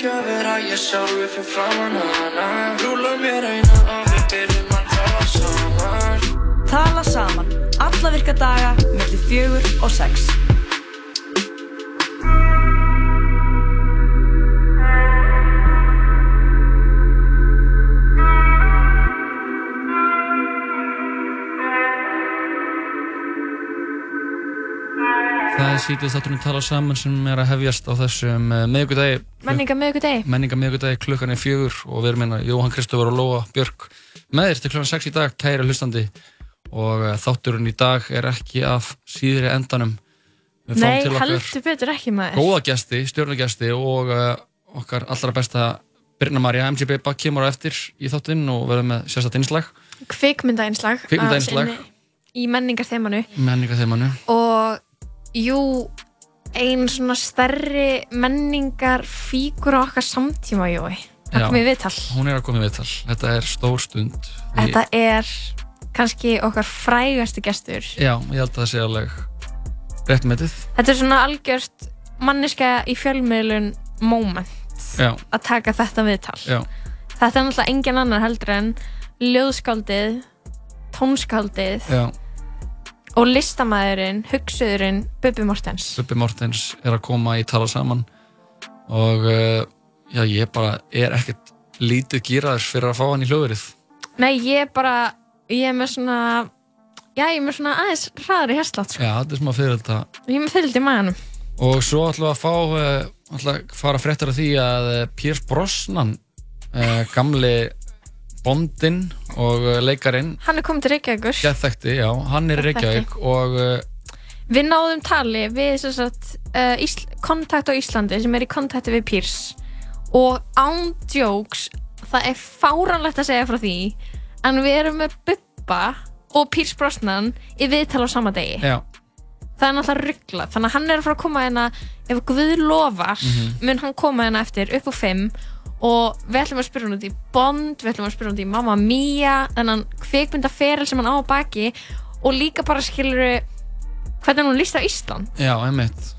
ekki að vera ég sjálfi fyrir framann hana Rúla mér eina og við byrjum að tala saman Tala saman, alla virka daga, mellir fjögur og sex. Sítið þátturinn tala saman sem er að hefjast á þessum uh, miðvikudagi Menninga miðvikudegi. menninga miðvikudagi klukkan er fjögur og við erum hérna Jóhann Kristófur og Lóa Björk með þér til klukkan 6 í dag, kæri hlustandi og uh, þátturinn í dag er ekki af síðri endanum Nei, heldur betur ekki maður. góða gesti, stjórnagesti og uh, okkar allra besta Birna Marja, MC Beba, kemur á eftir í þáttinn og verður með sérstætt innslag Kvikmyndainslag. Kvikmyndainslag. að sinni- Í menningarþemanu. menninga þeimanu Og jú, ein svona stærri menningar fígur á okkar samtíma, Jói. Það Já. kom í viðtal. hún er að koma í viðtal, þetta er stór stund Þetta er kannski okkar frægasti gestur. Já, ég held að það sé alveg rétt metið Þetta er svona algjört manniska í fjölmiðlun moment Já, að taka þetta viðtal. já, Þetta er náttúrulega engin annar heldur en ljóðskáldið, tónskáldið já og listamæðurinn, hugsuðurinn Bubi Mortens. Bubbi Mortens er að koma í tala saman og uh, já, ég bara er ekkert lítið gýraður fyrir að fá hann í hljóðurinn Nei, ég er bara, ég er með svona, já, ég er með svona aðeins hraðari hérslátt, sko. Já, þetta er smá fyrir þetta Ég er með fylgd í maðanum. og svo ætlum við að fá uh, ætlum að fara fréttar af því að uh, Piers Brosnan uh, gamli bondinn og uh, leikarinn Hann er komið til Reykjavíkur. Geðþekti, já, hann er. Reykjavík og uh, Við náðum tali við sagt, uh, kontakt á Íslandi sem er í kontakti við Pírs og án jokes, það er fáránlegt að segja frá því en við erum með Bubba og Pírs Brosnan í viðtal á sama degi. já, Það er náttúrulega ruggla, þannig að hann er að fara að koma hérna, ef Guð lofar, mun hann koma hérna eftir upp á 5 og við ætlum að spyrja hann út í Bond, við ætlum að spyrja hann út í Mamma Mia, þennan kvikmyndaferil sem hann á að baki og líka bara skilur hvernig hún líst á Ísland. já, einmitt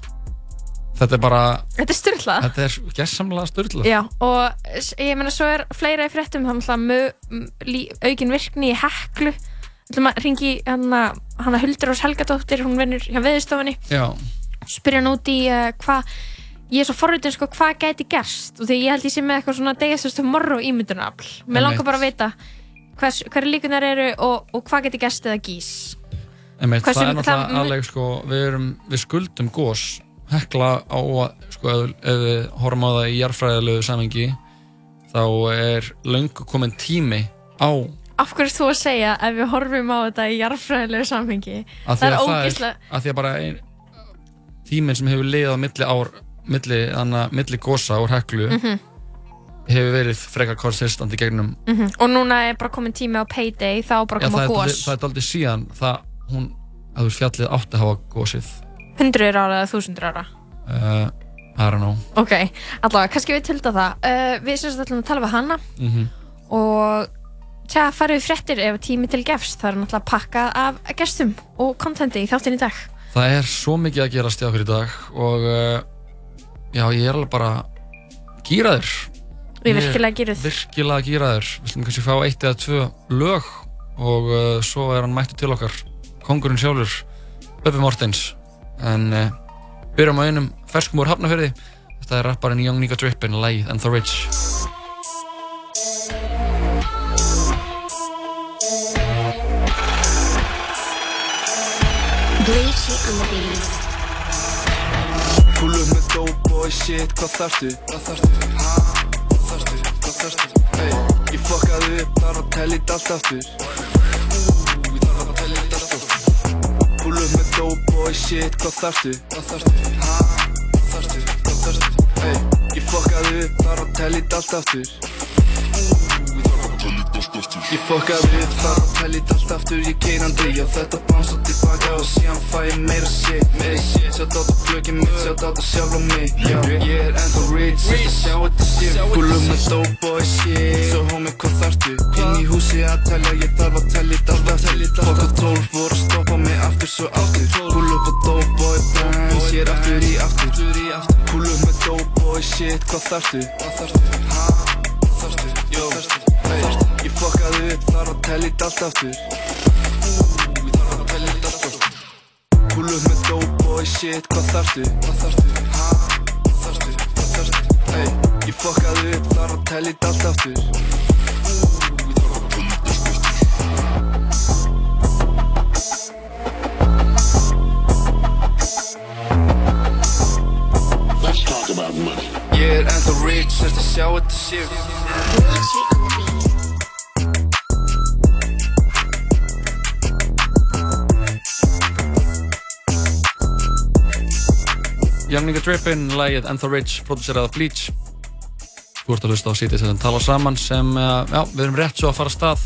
þetta er bara, Þetta er styrlað. þetta er gessamlega störla Já, og ég meina svo er fleira í fréttum, þannig að mö- m- lí- aukin virkni í heklu. Þú ætlum að ringi hana, hana Huldur Ós Helgadóttir, hún vinnur hjá veðurstofunni. já, spyrja hann út í uh, hvað ég er svo forritin sko hvað gæti gerst? Og því ég held ég sé með eitthvað svona Days Tomorrow ímyndunafl mér langar bara að vita hvers, hverju líkunar eru og, og hvað geti gerst eða gís. Hversu- það er náttúrulega alveg sko, við erum, við skuldum gós hekla á að, sko, ef, ef við horfum á það í jarfræðilegu samengi þá er löngu komin tími á af hverju þú að segja ef við horfum á þetta í jarðfræðilegu samhengi? Að það er að það er, bara ein, tíminn sem hefur liðið á milli ár milli, anna, milli gósa úr heklu Mhm. hefur verið frekar konsistant í gegnum. Mhm. og núna er bara komin tími á payday þá bara að koma gós það er aldrei síðan það hún, að þú fjallið átti að hafa gósið hundruður ára eða þúsundur ára? Uh, I don't know. Ok, allavega, kannski við tilda það. Uh, við sem sagt ætlum að tala við hana mm og tja, farið við fréttir ef tími til gefst, það er náttúrulega pakkað af gestum og kontenti í þáttin í dag. Það er svo mikið að gerast hjá okkur í dag og uh, já, ég er alveg bara gýraður Við Ég- virkilega gýruð virkilega gýraður við slum kannski fá eitt eða tvö lög og uh, svo er hann mættu til okkar. Kongurinn sjálfur Bubbi Mortens. En uh, byrjum á einum ferskum úr hafnafyrði þetta er rapparinn Young Nigga Drippin, Læð and the Rich. Bleachy on the beat. Shit, hvað þarftu? Hvað þarftu? Ha? Hvað þarftu? Hvað þarftu? Hey, ég fokkaði upp, þarf að tella í allt aftur Ú, ég þarf að tella í allt aftur upp með dope boy shit, hvað þarftu? Hvað þarftu? Ha? Hvað þarftu? Hvað þarftu? Hey, ég fokkaði upp, þarf að tella í allt aftur Ég fokkaði upp, þarf að tella í allt aftur Ég keinandi, já þetta bánsa tilbaka Og síðan fæ ég meira shit, meira shit Sjátt á þetta plökið mitt, sjátt á þetta sjálf á mig. Já, ég er ennþá rich, þetta sjá þetta shit. Gúlum með dope boy shit. Svo homie, hvað þarftu? Inn í húsi að tella, ég þarf að í allt aftur. Fokk og tólf voru að stoppa mig aftur svo aftur. Gúlum með dope boy bands, ég er aftur í aftur. Gúlum með dope boy shit, hvað þarftu? Hvað þarftu? Ha? Hvað þarftu? Jó, hey, ég fokkaði upp, þarf að tellja þetta allt aftur ég þarf að tellja þetta allt aftur upp með dope boy shit, hvað þarftu? Hvað þarftu? Ha? Hvað þarftu? Hvað þarftu? Hey, ég fokkaði upp, þarf að tellja þetta allt aftur ég þarf að tellja þetta allt aftur Let's talk about money. Ég er ennþá rich, að sjá þetta sér Young Nigga Drippin, lægið Ennþá Rich, producerað af Bleach. Þú ert að hlusta á sítið sem tala saman sem, uh, já, við erum rétt svo að fara að stað.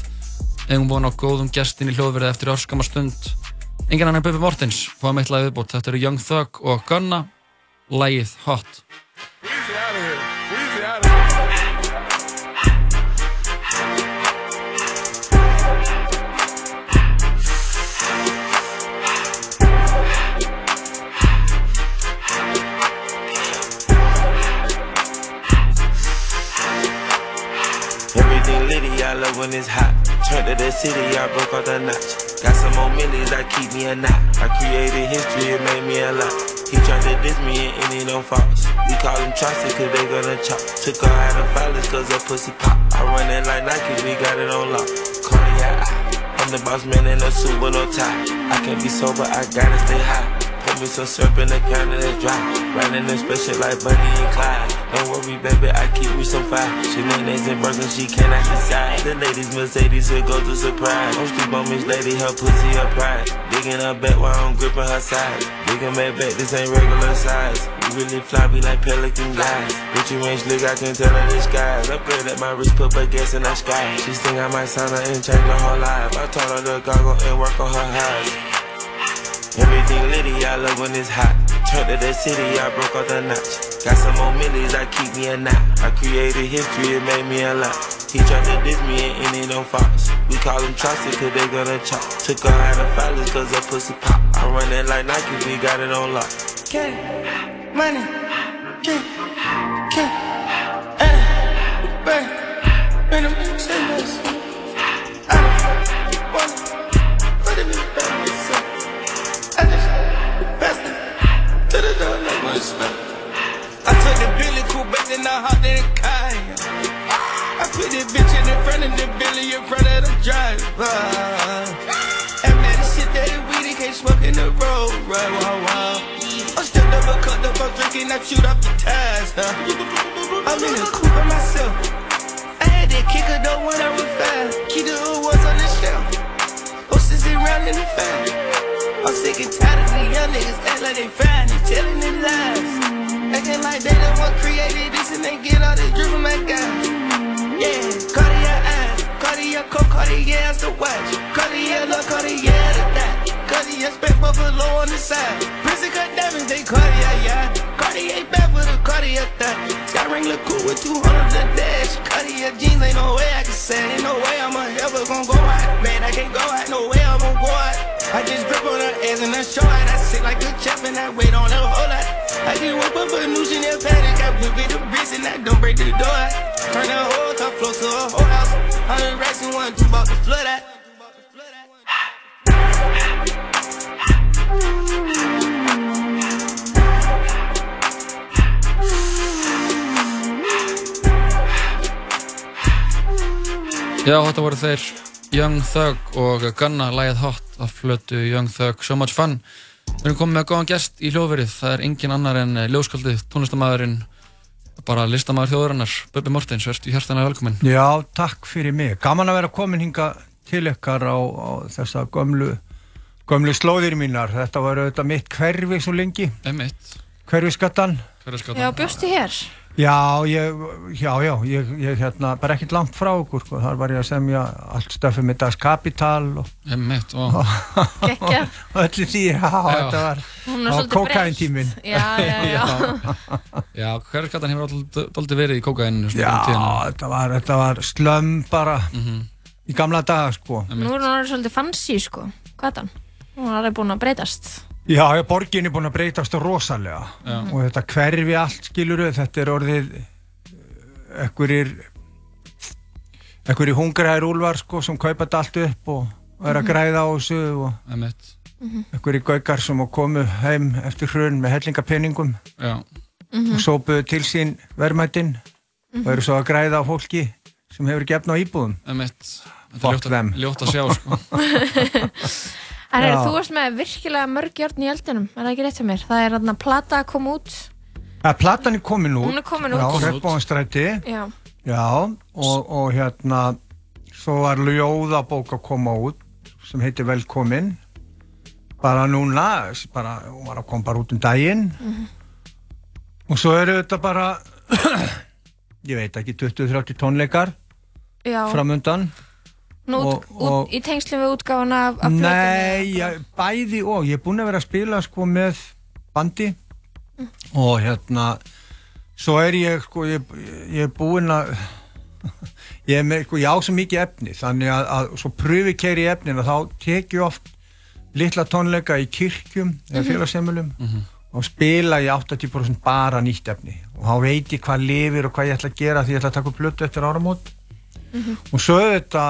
Eigum búin á góðum gestin í hljóðverði eftir örskama stund. Engin annar en Bubi Mortens, fáum eitt lagið viðbútt Þetta eru Young Thug og Gunna. Lægið Hot when it's hot. Turn to the city, I broke out the notch. Got some more millions, that keep me a knot. I created history, it made me a lot. He tried to diss me and any no faults. We call him Chaucer cause they gonna chop. Took her out of violence cause her pussy pop. I run it like Nike, we got it on lock. Cardiac, I'm the boss man in a suit with no tie. I can't be sober, I gotta stay high. Put me some syrup in the counter that's dry. Riding in special like Bunny and Clyde. Don't worry, baby, I keep me some fire. She names in Birkin, she cannot decide. The ladies Mercedes will go to surprise. Don't sleep on Miss Lady, her pussy her pride. Digging her back while I'm gripping her side. Digging back back, this ain't regular size. You really fly me like pelican guys. With you ain't slick, I can tell her. I pray that my wrist put her gas in the sky. She think I might sign her and change her whole life. I told her to goggle and work on her eyes. Everything litty, I love when it's hot. Turn to the city, I broke out the notch. Got some more millions, I keep me a knot. I created history, it made me a lot. He tried to diss me and any no faults. We call him Chaucer cause they gonna chop. Took her out of violence cause her pussy pop. I run it like Nike, we got it on lock. K, money, K, K, eh, bang, bricks and I don't break the door. Turn the whole top floor to a whole house. Hundred racks and one, two bought the flood out. Já, þetta voru þeir Young Thug og Gunna lægið Hot af flötu Young Thug So Much Fun Við erum komið með góðan gest í hljóðverið það er engin annar en ljóskaldið tónlistamæðurinn bara listamæður þjóðurinnar Böbbi Mortens, verðstu hjartanlega velkominn Já, takk fyrir mig. Gaman að vera komin hinga til ykkar á, á þessa gömlu, gömlu slóðir mínar. Þetta var auðvitað mitt hverfi svo lengi, Einmitt, hverfiskattan. hver er Já, skatan? bjóstu hér? Já, ég, já, já, ég, ég hérna, bara ekkert langt frá okkur, sko. Þar var ég að semja allt stöfum með Das Kapital og, Einmitt, og Gekkja. og öllu því, já, þetta var, Hún var svolítið kókaintíminn. Já, já, já. já, hver er skatan hefur alltaf verið í kókaininu Já, þetta var, þetta var slömm bara í gamla daga, sko. Nú er hún orðið svolítið fancy, sko. Það? Hún er alveg búin að breytast. Já, já, borgin er búin að breytast rosalega Já. og þetta hverfi allt skiluru, þetta er orðið ekkurir ekkurir hungræðir úlvar sko sem kaupa þetta allt upp og er að græða á þessu og Einmitt. ekkurir gaukar sem að komu heim eftir hrun með hellingapenningum Já. og sópuðu til sín verðmættin og eru svo að græða á fólki sem hefur gefna á íbúðum að- them. ljótt að sjá sko. En er, þú varst með virkilega mörg járn í eldinum, er það ekki rétt hjá mér? Það er þarna plata að koma út. að platan er komin út Hún er komin út. já. Regnbóðanstræti Já. Já, og, og hérna svo var ljóðabók að koma út sem heitir Velkomin bara núna bara, hún var að koma bara út um daginn Mhm. og svo eru þetta bara ég veit ekki 20-30 tónleikar Já. Út, og- og- út, í tengslum við útgáfuna af, af Nei, ja, bæði og. Ég er búinn að vera að spila sko með bandi. Og hérna svo er ég sko ég, ég er búinn að ég er með sko ég á svo mikið efni þannig að, að svo pröfi keiri efnin og þá tek ég oft litla tónleika í kirkjum eða Mhm. félagsheimilum og spila ég 80% bara nýtt efni. Og þá veit ég hvað lifir og hvað ég ætla að gera því ég ætla að taka upp plötu eftir áramót. Og svo þetta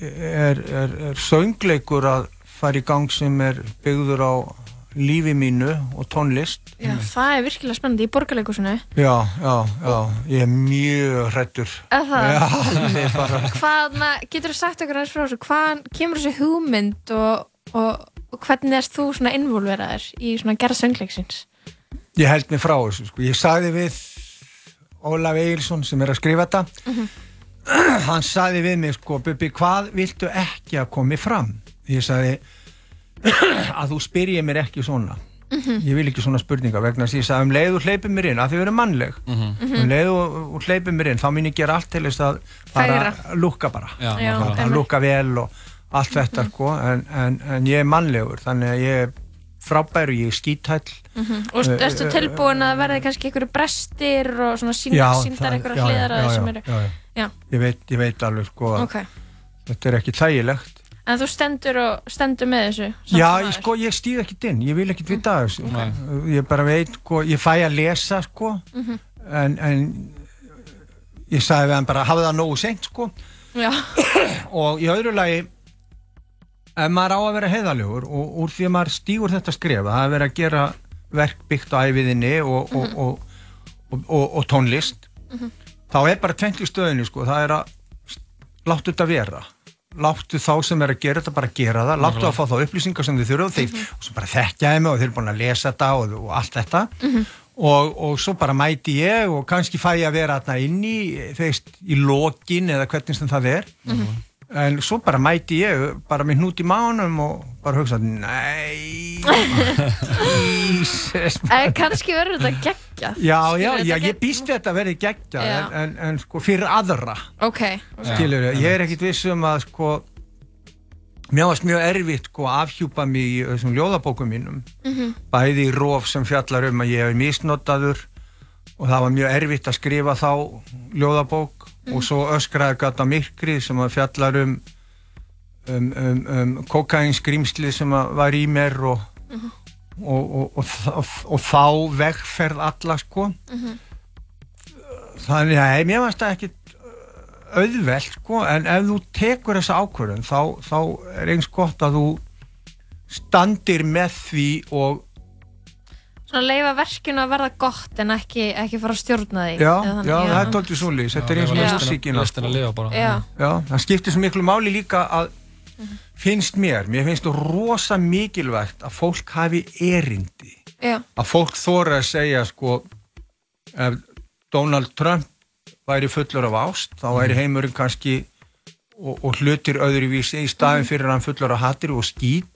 er, er, er söngleikur að fara í gang sem er byggður á lífi mínu og tónlist Já, það er virkilega spennandi í borgarleikusinu. já, já, já, ég er mjög hrættur Er það? Já, það er bara Hvað, getur þú sagt okkur aðeins frá þessu, hvaðan kemur þessi hugmynd og, og, og hvernig erst þú svona involveraður í svona gerð söngleiksins? ég held mig frá þessu sko. ég sagði við Ólaf Egilson sem er að skrifa þetta Mhm. hann sagði við mig sko, Bubi, hvað viltu ekki að komi fram ég sagði að þú spyrjið mér ekki svona Mhm. ég vil ekki svona spurninga vegna þess að ég sagði um leið og hleypið mér inn að þið verður mannleg Mhm. um leið og, hleypið mér inn þá minn ég gera allt til þess að bara lúka bara Já, Já, að lúka vel og allt þetta Mhm. sko en, en, en ég er mannlegur þannig að ég er frábær og ég er skítæll Mhm. Og Eh, erstu eh, tilbúin að verði kannski einhverju brestir og svona síndar já, hliðar að já, þessum já, eru? Ég veit, ég veit alveg sko að Ok. þetta er ekki þægilegt En þú stendur og stendur með þessu? Já, ég, sko, ég stýð ekkert inn, ég vil ekkert vita af þessu Nei. ég bara veit, sko, ég fæ að lesa sko, Mhm. en, en ég sagði við hann bara hafa það nógu seint sko Já. og í öðru lagi ef maður á að vera heiðalegur og úr því að maður stígur þetta skref að það er verið að gera verk byggt á æfiðinni og, og, Mhm. og, og, og, og tónlist Mhm. Þá er bara tvent í stöðinu sko, það er að láttu þetta vera. Láttu þá sem er að gera þetta bara gera það. Láttu Nákvæmlega. að fá þá upplýsingar sem þið þurfa og þeir og svo bara þekkja þeim og þeir eru búin að lesa þetta og, og allt þetta. Og, og svo bara mæti ég og kannski fæ ég að vera þarna inn í þeist, í lokin eða hvernig sem það er en svo bara mæti ég bara með hnút í mánum og bara hugsa nei Jesus En kannski verður þetta geggjað. Já, já, já, ég býst þetta að verði geggja en, en, en sko fyrir aðra Ok. skilur ég er ekkit viss um að sko mér varst mjög erfitt sko að afhjúpa mig í þessum ljóðabókum mínum Mhm. bæði í róf sem fjallar um að ég hef misnotaður og það var mjög erfitt að skrifa þá ljóðabók og svo öskraði gata myrkrið sem að fjallar um um, um, um kokainskrimslið sem að var í mér og, og, og, og, og, og þá vegferð alla sko. Þannig að mér varst það ekkit auðvelt sko, en ef þú tekur þessa ákvörðun þá, þá er eins gott að þú standir með því og Svona leifa verkinu að verða gott en ekki, ekki fara að stjórna því. já, þannig, já, það er tóltið svoleiðis þetta er eins og Já. Já. já, það skiptir svo miklu máli líka að finnst mér, mér finnst það rosa mikilvægt að fólk hafi erindi Já. að fólk þóra að segja sko ef Donald Trump væri fullur af ást þá væri heimurinn kannski og, og hlutir öðruvísi í staðin fyrir að hann fullur af hattir og skít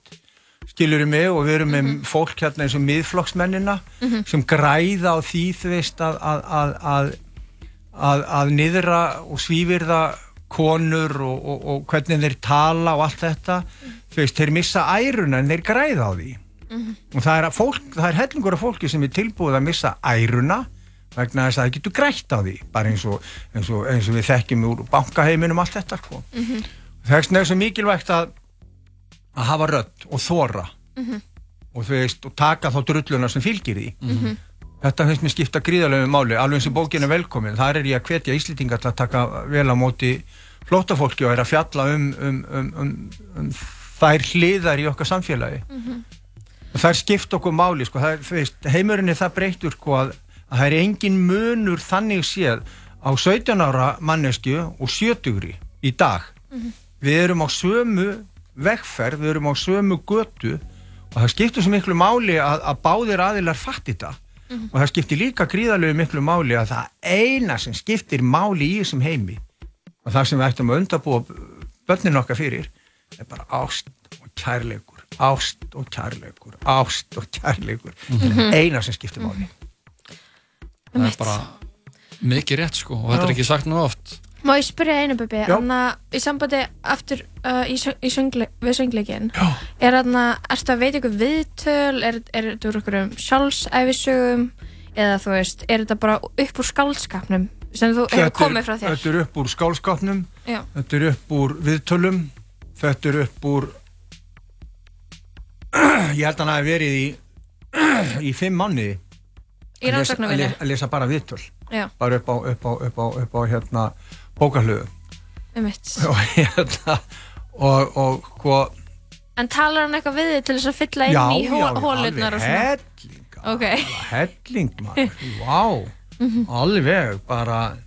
skilur mig og við erum með fólk hérna eins og miðflokksmennina Mhm. sem græða á því þú veist að að, að, að, að, að niðra og svífirða konur og, og, og hvernig þeir tala og allt þetta þú veist, þeir missa æruna en þeir græða á því og það er, fólk, það er hellingur af fólki sem er tilbúið að missa æruna vegna þess að það getur grætt á því bara eins og, eins og, eins og við þekkjum úr bankaheiminum allt þetta sko. Mhm. þess vegna er svo mikilvægt að að hafa rödd og þóra Mhm. og, þú veist, og taka þá drulluna sem fylgir því. Mhm. þetta finnst mér skipta gríðarlegu máli alveg eins og bókin er velkomin, þar er ég að hvetja Íslendingar til að taka vel á móti flóttafólki og er að fjalla um, um, um, um, um þær hliðar í okkar samfélagi. Og það er skipt okkur máli sko. það er, veist, heimurinn er það breyttur sko, að, að það er engin munur þannig séð á 17 ára mannesku og 70 í dag. Við erum á sömu vegferð, við erum á sömu götu og það skiptir svo miklu máli að, að báðir aðilar fatti þetta og það skiptir líka gríðarlegu miklu máli að það eina sem skiptir máli í þessum heimi og það sem við ættum að undabúa börnin okkar fyrir er bara ást og kærleikur ást og kærleikur ást og kærleikur. Mhm. það er eina sem skiptir máli. Það er bara mikið rétt sko og þetta er ekki sagt nú oft Má ég spyrja einu Bubi, Já. Anna, í sambandi aftur uh, í, í söngle, við söngleikin er þarna, ertu að veita ykkur viðtöl? Er, er þetta úr ykkur um sjálfsæfisögum eða þú veist, er þetta bara upp úr skálskapnum sem þú hefur komið frá þér? þetta er upp úr skálskapnum Já. þetta er upp úr viðtölum. Þetta er upp úr ég held að hann hafi verið í í fimm Í að lesa- að lesa bara viðtöl. Já. bara upp á, upp á, upp á, upp á hérna bókarhlöðu um og hérna og, og hvað En talar hann eitthvað við þig til þess að fylla inn Já, í hó já, hólurnar og svona? helling, Ok. helling vá Mhm. alveg, bara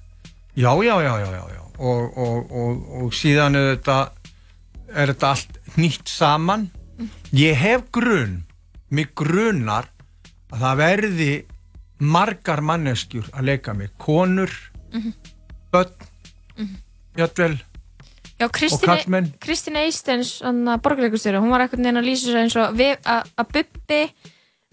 já, já, já, já, já. Og, og, og, og síðan er þetta er þetta allt nýtt saman ég hef grun mig grunar að það verði margar manneskjur að leika mig, konur Mhm. börn Mhm. jættvel Já, Og Kristín, karlmenn. Kristín Eistens, borgarleikustjóri, hún var einhvern veginn að lýsa sér eins og við, að Bubbi,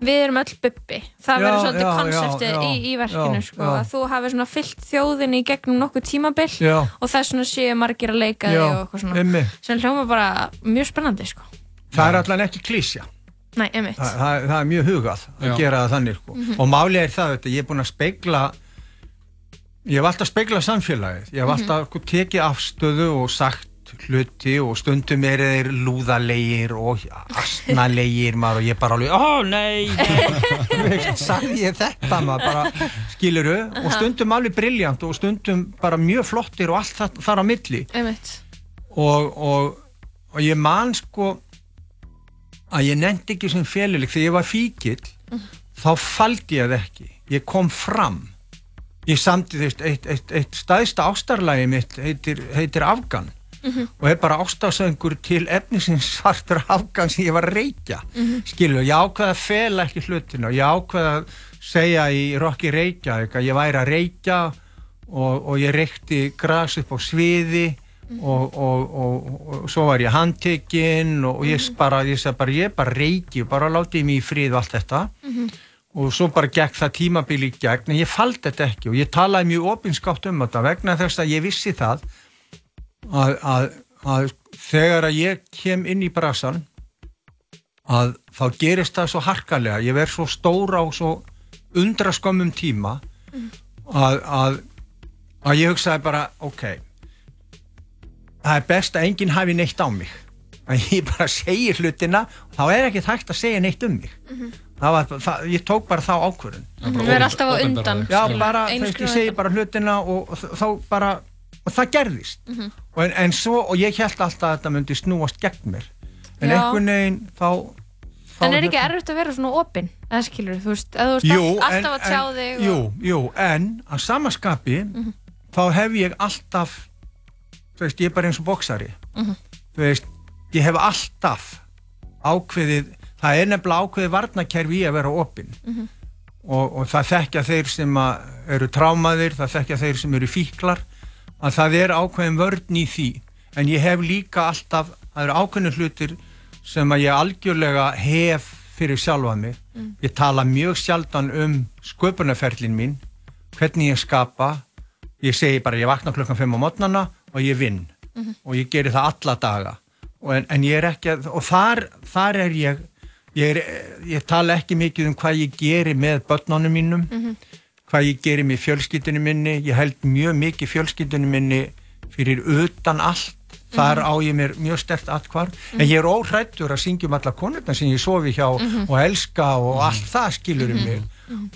við erum öll Bubbi. Það Já, verður svolítið já, konseptið já, í, í verkinu, já, sko, já. að þú hafi svona fyllt þjóðinni í gegnum nokkuð tímabil Já. og þess svona séu margir að leika þig Já, og eitthvað svona. Sem hljóma bara mjög spennandi, sko. það er allan ekki klísja Nei, emitt. Þa, það, það er mjög hugað að Já. gera það þannig sko. Mhm. og málið er það að ég er búin að spegla ég hef alltaf speglað samfélagið. Ég hef Mhm. alltaf sko, tekið afstöðu og sagt hluti og stundum er þeir lúðalegir og asnalegir maður og ég bara alveg, ó nei. Sagði ég þetta maður bara skiluru og stundum alveg briljant og stundum bara mjög flottir og allt það, þar á milli. Og, og, og ég man sko að ég nefndi ekki sem félileg þegar ég var fíkil þá faldi ég það ekki. Ég kom fram ég samti veist eitt, eitt, eitt staðista ástarlægi mitt heitir, heitir Afgan. Og er bara ástasöngur til efnisins svartur Afgan sem ég var að reykja. Mhm. skilur, ég ákveða að fela ekki hlutina. Og ég ákveða að segja í Rokki Reykjavík að ég væri að reykja og, og ég reykti gras upp á sviði og, og, og, og svo var ég handtekinn og, og ég bara, ég bara, ég bara reyki og bara láti mig í frið og allt þetta og svo bara gekk það tímabili í gegn en ég faldi þetta ekki og ég talaði mjög opinskátt um þetta vegna þess að ég vissi það að, að, að þegar að ég kem inn í brasan að þá gerist það svo harkalega. Ég verð svo stóra og svo undra skömmum tíma að, að, að ég hugsaði bara ok það er best að enginn hafi neitt á mig. Að ég bara segi hlutina þá er ekki hægt að segja neitt um mig var, það, ég tók bara þá ákvörðun. Mhm, Við erum alltaf á undan. já, bara, þú veist, ég segi bara hlutina og, og þá bara og það gerðist. Mhm. og en, en svo, og ég held alltaf að þetta myndi snúast gegn mér. En einhvern veginn þá, þá En er ekki erfitt að vera svona opinn? Eða skilur, þú veist, eða þú veist Jú, all- en- alltaf að tjá þig jú, og... jú, en að samaskapi þá hef ég alltaf þú veist, ég er bara eins og boksari Mhm. þú veist, ég hef alltaf ákveðið, það er nefnilega ákveðið varnakerfi í að vera opinn Mhm. og, og það þekkja þeir sem eru trámaðir, það þekkja þeir sem eru fíklar að það er ákveðin vörn í því en ég hef líka alltaf, það eru ákveðin hlutir sem að ég algjörlega hef fyrir sjálfa mig Mm. ég tala mjög sjaldan um sköpunarferlin mín hvernig ég skapa ég segi bara ég vakna klukkan 5 á mótnana og ég vinn Mhm. og ég geri það alla daga og en, en ég er ekki að, og þar, þar er ég ég, er, ég tala ekki mikið um hvað ég geri með börnunum mínum Mhm. hvað ég geri með fjölskyldunum minni. Ég held mjög mikið fjölskyldunum minni fyrir utan allt. Þar á ég mér mjög stert atkvarf en ég er óhrættur að syngjum alla konurna sem ég sofi hjá og elska og allt það skilur um mig.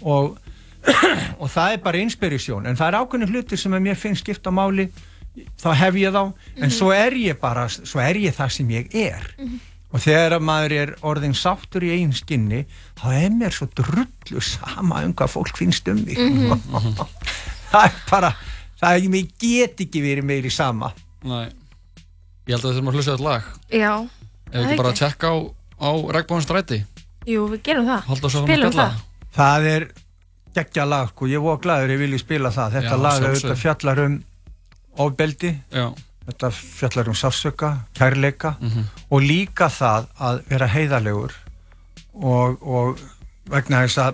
Og, og það er bara inspiration. En það er ákveðin hlutir sem mér finnst skipta máli. Þá hef ég þá. En svo er ég bara, svo er ég það sem ég er og þegar að maður er orðin sáttur í einn skinni þá er mér svo drullu sama um hvað fólk finnst um mig. Það er bara það er, mér get ekki verið meiri sama. Nei. Ég held að við þurfum að hlusta þetta lag. Já, Ef við ekki bara að tjekka á, á Regnbóðan stræti. Jú, við gerum það. Spilum það. Það er geggja lag sko, ég var glæður ég vilji spila það. Þetta Já, lag auðvitað fjallar um ofbeldi. Já. Þetta fjallar um sársöka, kærleika Mhm. og líka það að vera heiðarlegur og, og vegna þess að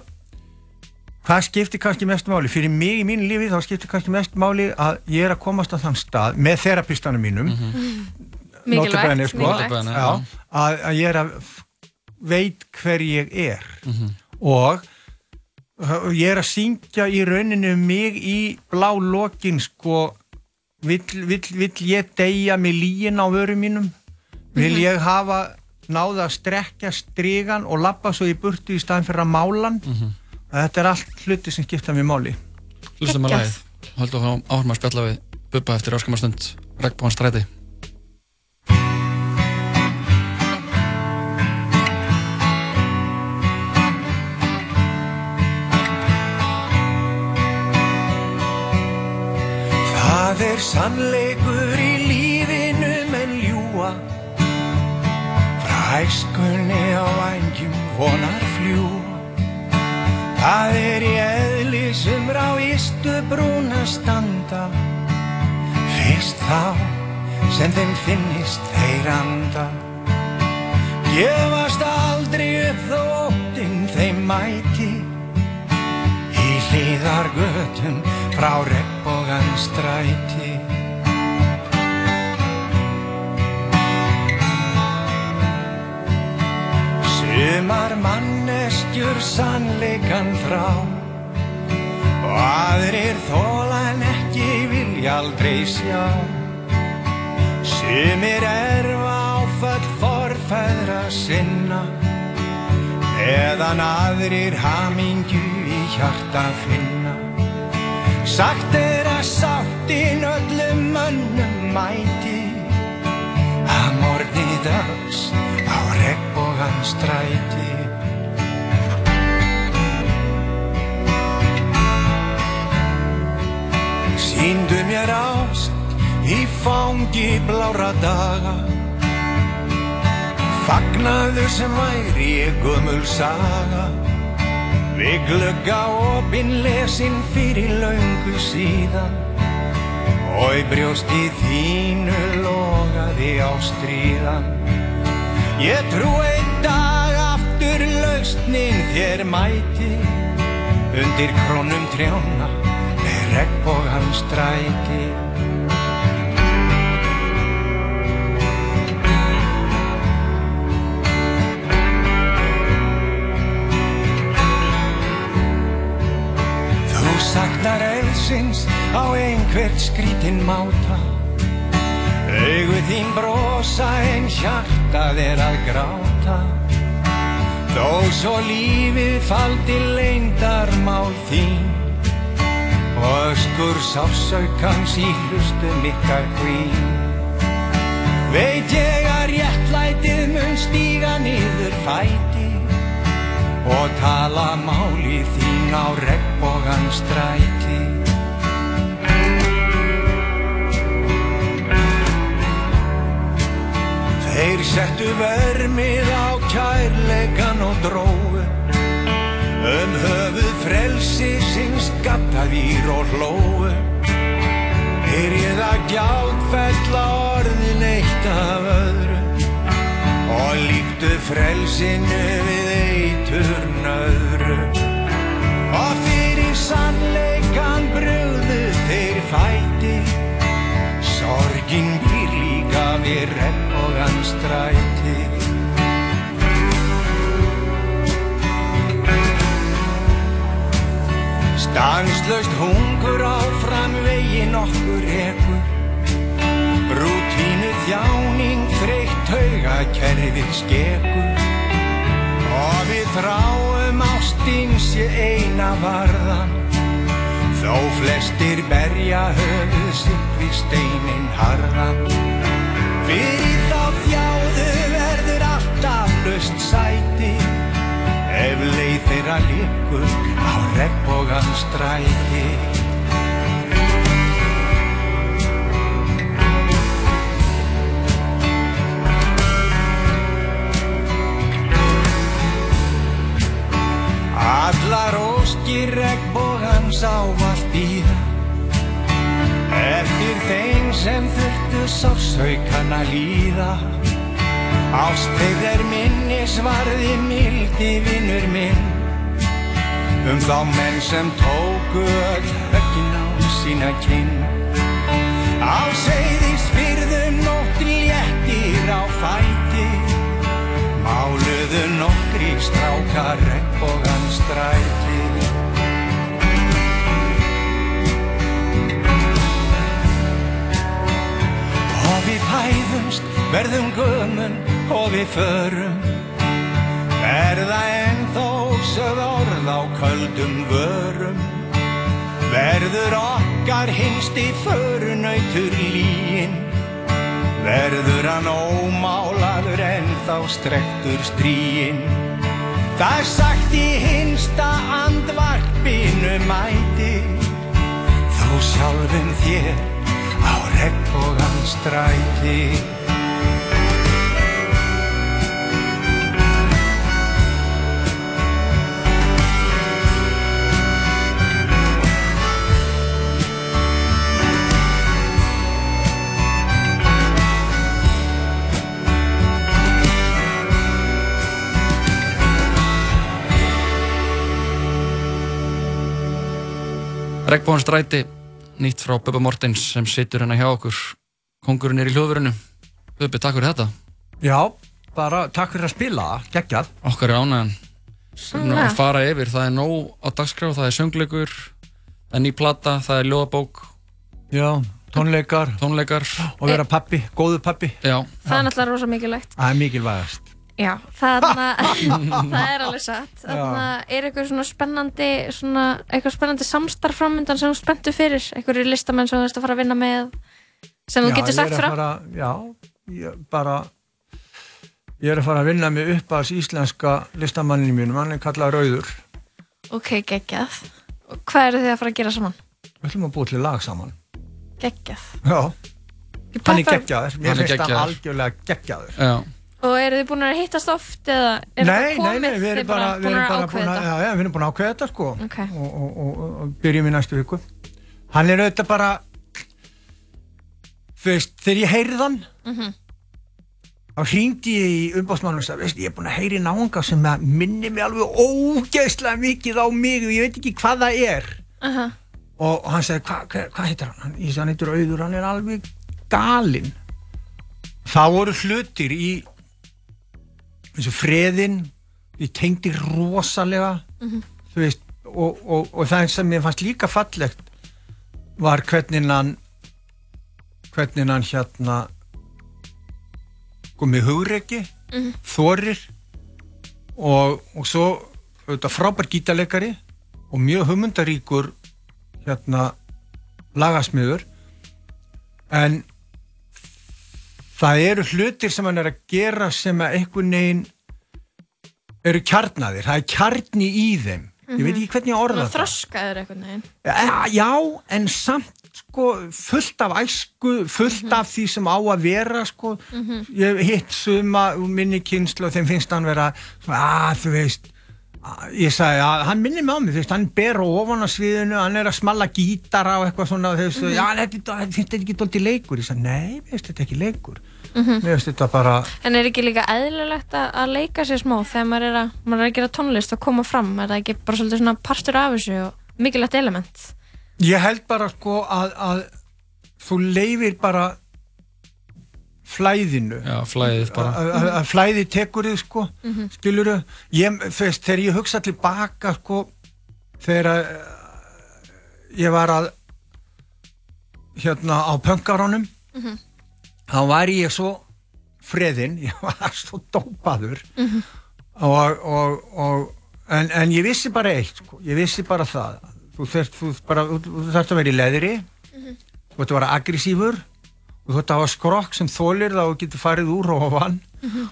hvað skiptir kannski mest máli fyrir mig í mínu lífi þá skiptir kannski mest máli að ég er að komast á þann stað með þerapistanum mínum Mikilvægt, notabene, sko, mikilvægt. Notabene, já, að, að ég er að veit hver ég er Mhm. og uh, ég er að syngja í rauninu um mig í blá lokin sko vill, vill, vill ég deyja með líin á vörum mínum vil Mhm. ég hafa náða að strekja strigan og lappa svo í burtu í staðin fyrir að málan Mhm. þetta er allt hluti sem skipta mér máli Hlustum að. Haldum að áhrum að spjalla við Bubba eftir áskamastund Regnbóðan stræti. Það er sannleikur í lífinu menn ljúa Frá æskunni á vængjum vonar fljúa Það er í eðli sem rá ístu brúna standa. Fyrst þá sem þeim finnist þeir anda. Gefast aldrei upp þó óttinn þeim mæti. Í hlýðar götum frá regnbogan stræti Sumar manneskjur sannleikan þrá Og aðrir þólan ekki vilja aldrei sjá. Sumir erfa áfall forfæðra sinna. Eðan aðrir hamingju í hjarta finna Sagt er að sáttin öllum mönnum mæti. Að morgni dags á regnbogan stræti. Sýndu mér ást í fangi blára daga. Fagnaðu sem væri ég gömul saga Við glugga opinn lesin fyrir löngu síðan. Og í brjósti þínu logaði á stríðan Ég trú einn dag aftur lausnin þér mæti. Undir krónum trjána með regnbogan stræti saknar eldsins á einhvert skrítin máta. Augu þín brosa en hjartað er að gráta. Þó svo lífið faldi leyndarmál þín. Og öskur sásaukans í hlustum ykkar hvín. Veit ég að réttlætið mun stíga niður fæti og tala máli þín á regnbogan stræti. Þeir settu vermið á kærleikan og dróu um höfuð frelsi sinns gattavýr og hlóu. Byrjið að gjátfella orðin eitt af öðru og líktu frelsinu við eitur nöðru. Og fyrir sannleikan brugðu þeir fæti. Sorgin býr líka við regnbogan stræti Stanslaust hungur áfram veginn okkur ekur Rútínu þjáning þreytt tauga kerfið skekur. Og við þráum ástin sé eina varðan. Þó flestir berja höfuð sitt við steinin harðan. Fyrir þá þjáðu verður alltaf löst sæti. Ef leið þeirra líkur á regnbógan stræti Allar óskir regnbógans ávallt býða Eftir þeim sem þurftu sársaukan að líða. Ást þeir er minnisvarði mildi vinnur minn. Um þá menn sem tóku öll höggin á sína kinn. Á seiðis fyrðum nótt léttir á fæti Máluðu nokkri strákar regnbógan stræti Og við fæðumst, verðum gömul og við förum. Verða ennþá sögð orð á köldum vörum. Verður okkar hinsti förunautur líin Verður hann ómálaður en þá strektur stríin Það er sagt í hinsta andvarpinu mæti. Þó sjálfum þér á regnbógan stræti Regnbóðan stræti, nýtt frá Bubba Mortens sem situr hérna hjá okkur. Kongurinn er í hljóðverinu. Bubbi, takk fyrir þetta. Já, bara takk fyrir að spila, geggjað Okkar er ánægjan. Sannlega. Að fara yfir, það er nóg á dagskrá, það er söngleikur, það er ný plata, það er ljóðabók, Já, tónleikar tónleikar. og vera pappi, góðu pappi Já, Það er náttúrulega rosa mikilvægt. Það er mikilvægast Já, þarna, það er alveg satt. Þarna er eitthvað svona spennandi, svona, eitthvað spennandi samstarf framöndan sem þú spenntu fyrir, eitthvað listamenn sem þú veist að fara að vinna með, sem þú getur sagt frá. fara, Já, ég bara Ég er að fara að vinna mig upp að íslenska listamanninu mínum, hann er kallað Rauður Ok, geggjað. Og hvað eru þið að fara að gera saman? Við ætlum að búa til lag saman Geggjað. Já, hann er geggjaður Hann Mér er finnst hann geggjaður. algjörlega geggjaður já. Og eru þið búin að hittast oft eða er Nei, þetta nei, komið nei, við erum bara, við búin að bara ákveða þetta? já, við erum búin að ákveða þetta sko Ok. og, og, og, og byrjum í næstu viku Hann er auðvitað bara þú veist, þegar ég heyrði hann Mhm. þá hringdi ég í umbásmannum og sagði, veist, ég er búin að heyri náunga sem minni mig alveg ógeðslega mikið á mig og ég veit ekki hvað það er Aha. og hann sagði, hvað hva, hva heitir hann? hann? Ég sagði, hann heitir Auður, hann er alveg galinn það voru hlutir í eins og freðin ég tengdi rosalega þú veist og, og, og það sem mér fannst líka fallegt var hvernig hann hvernig hann hérna komið hugreiki þorir og, og svo auðvitað frábær gítarleikari og mjög humundaríkur hérna lagasmiður. En það eru hlutir sem hann er að gera sem að einhvern veginn eru kjarnaðir, það er kjarni í þeim. Ég veit ekki hvernig ég orða það. þroskaður einhvern veginn. Já, já, en samt sko, fullt af æsku, fullt af því sem á að vera sko. ég hef hitt suma úr minni kynslu og þeim finnst hann vera að þú veist að- ég sagði að hann minnir mig á mig veist, hann ber ofan á sviðinu, hann er að smalla gítara og eitthvað svona þú veist, já, þetta, þetta finnst þetta ekki dólti leikur? Ég sagði, nei, finnst þetta ekki leikur mér finnst þetta bara En er ekki líka eðlilegt að, að leika sér smá þegar maður er, að, maður er að gera tónlist og koma fram? Er það ekki bara svolítið svona partur af þessu og mikilvægt element? Ég held bara sko að, að þú leifir bara flæðinu Já, flæðið bara. að að- að flæði tekur þið sko mm skiluru ég, veist, þegar ég hugsa tilbaka sko þegar uh, ég var að hérna á pönkarónum þá var ég svo freðinn, ég var svo dópaður og, og, og en, en ég vissi bara eitt sko. ég vissi bara það. Þú þurft, að vera í leðri. Þú þurft að vera aggressífur þú þurft að hafa skrokk sem þólir þá getur farið úr og ofan.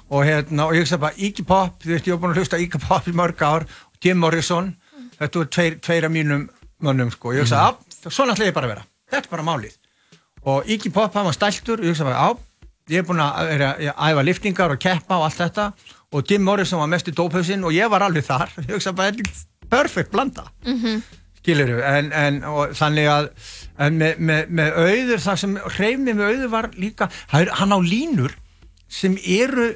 Og, hérna, og ég hugsa bara Iggy Pop þú veist ég var búin að hlusta Iggy Pop í mörg ár Jim Morrison, þetta voru tveir, tveir af mínum mönnum sko, ég hugsa mm svona ætla ég bara að vera, þetta er bara málið og Iggy Pop hann var stæltur ég bara ég er búin að vera, að æfa liftingar og keppa og allt þetta. Og Jim Morrison var mest í dóphausinn og ég var alveg þar, ég hugsa bara þetta er perfekt blanda. Skilur við, en, en þannig að en með, með, með auður það sem hreyfni með auður var líka er, hann á línur sem eru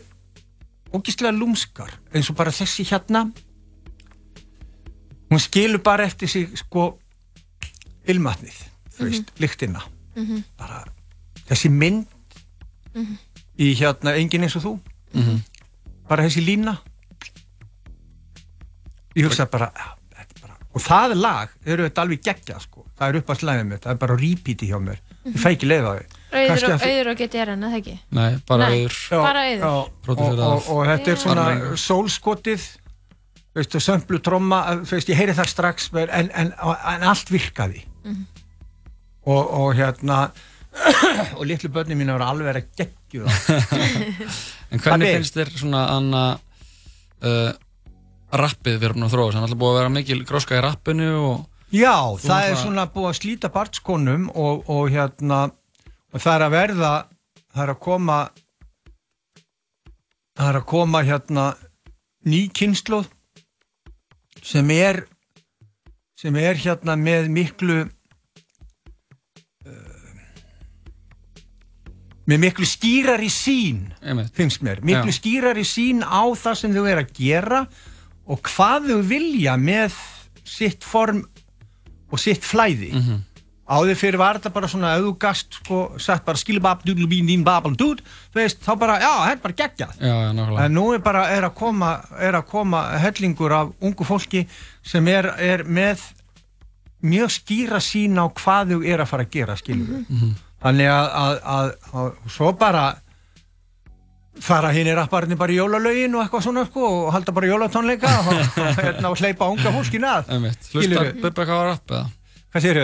ógislega lúmskar eins og bara þessi hérna. Hún skilur bara eftir sig sko ilmatnið, þú veist, lyktina bara þessi mynd í hérna enginn eins og þú. Bara þessi lína. Ég hugsa bara, ja, þetta er bara og það lag, eru þetta alveg geggja sko. það er upp að slæðið mitt, það er bara repeati hjá mér. Ég fæ ekki leið á því. Auður og, auður og GTR en það ekki? Nei, bara Nei. auður. Já, Bara Auður. já, og, og, og þetta er svona Armengu. sólskotið veistu, sömplu tromma þú veist, ég heyri það strax en, en, en allt virkaði og, og hérna og litlu börni mín eru alveg að geggju það En hvernig Pabbi. finnst þér svona anna uh, rappið við erum að þróa þannig að búið að vera mikil gróska í rappinu og Já, það er náttúrulega- svona búið að slíta barnskonum og, og hérna og það er að verða það er að koma það er að koma hérna ný kynnslóð sem er sem er hérna með miklu með miklu skýrari sín einmitt, finnst mér, miklu Já. skýrari sín á það sem þau er að gera og hvað þau vilja með sitt form og sitt flæði. Mhm. áður fyrir var þetta bara svona auðgast sko, sagt bara skilbab, dúdlubín, dín, babal, dúd þú veist, þá bara, já, þetta er bara geggjað. Já, en nú er bara, er að koma er að koma hellingur af ungu fólki sem er, er með mjög skýra sín á hvað þau er að fara að gera, skilur við þannig að, að, að, að svo bara fara hinn í rapparinn bara í jólalögin og eitthvað svona sko og halda bara jólatónleika og, og, hérna, og hleypa unga fólkin að. Hlusta? Bubba eitthvað á rapp eða?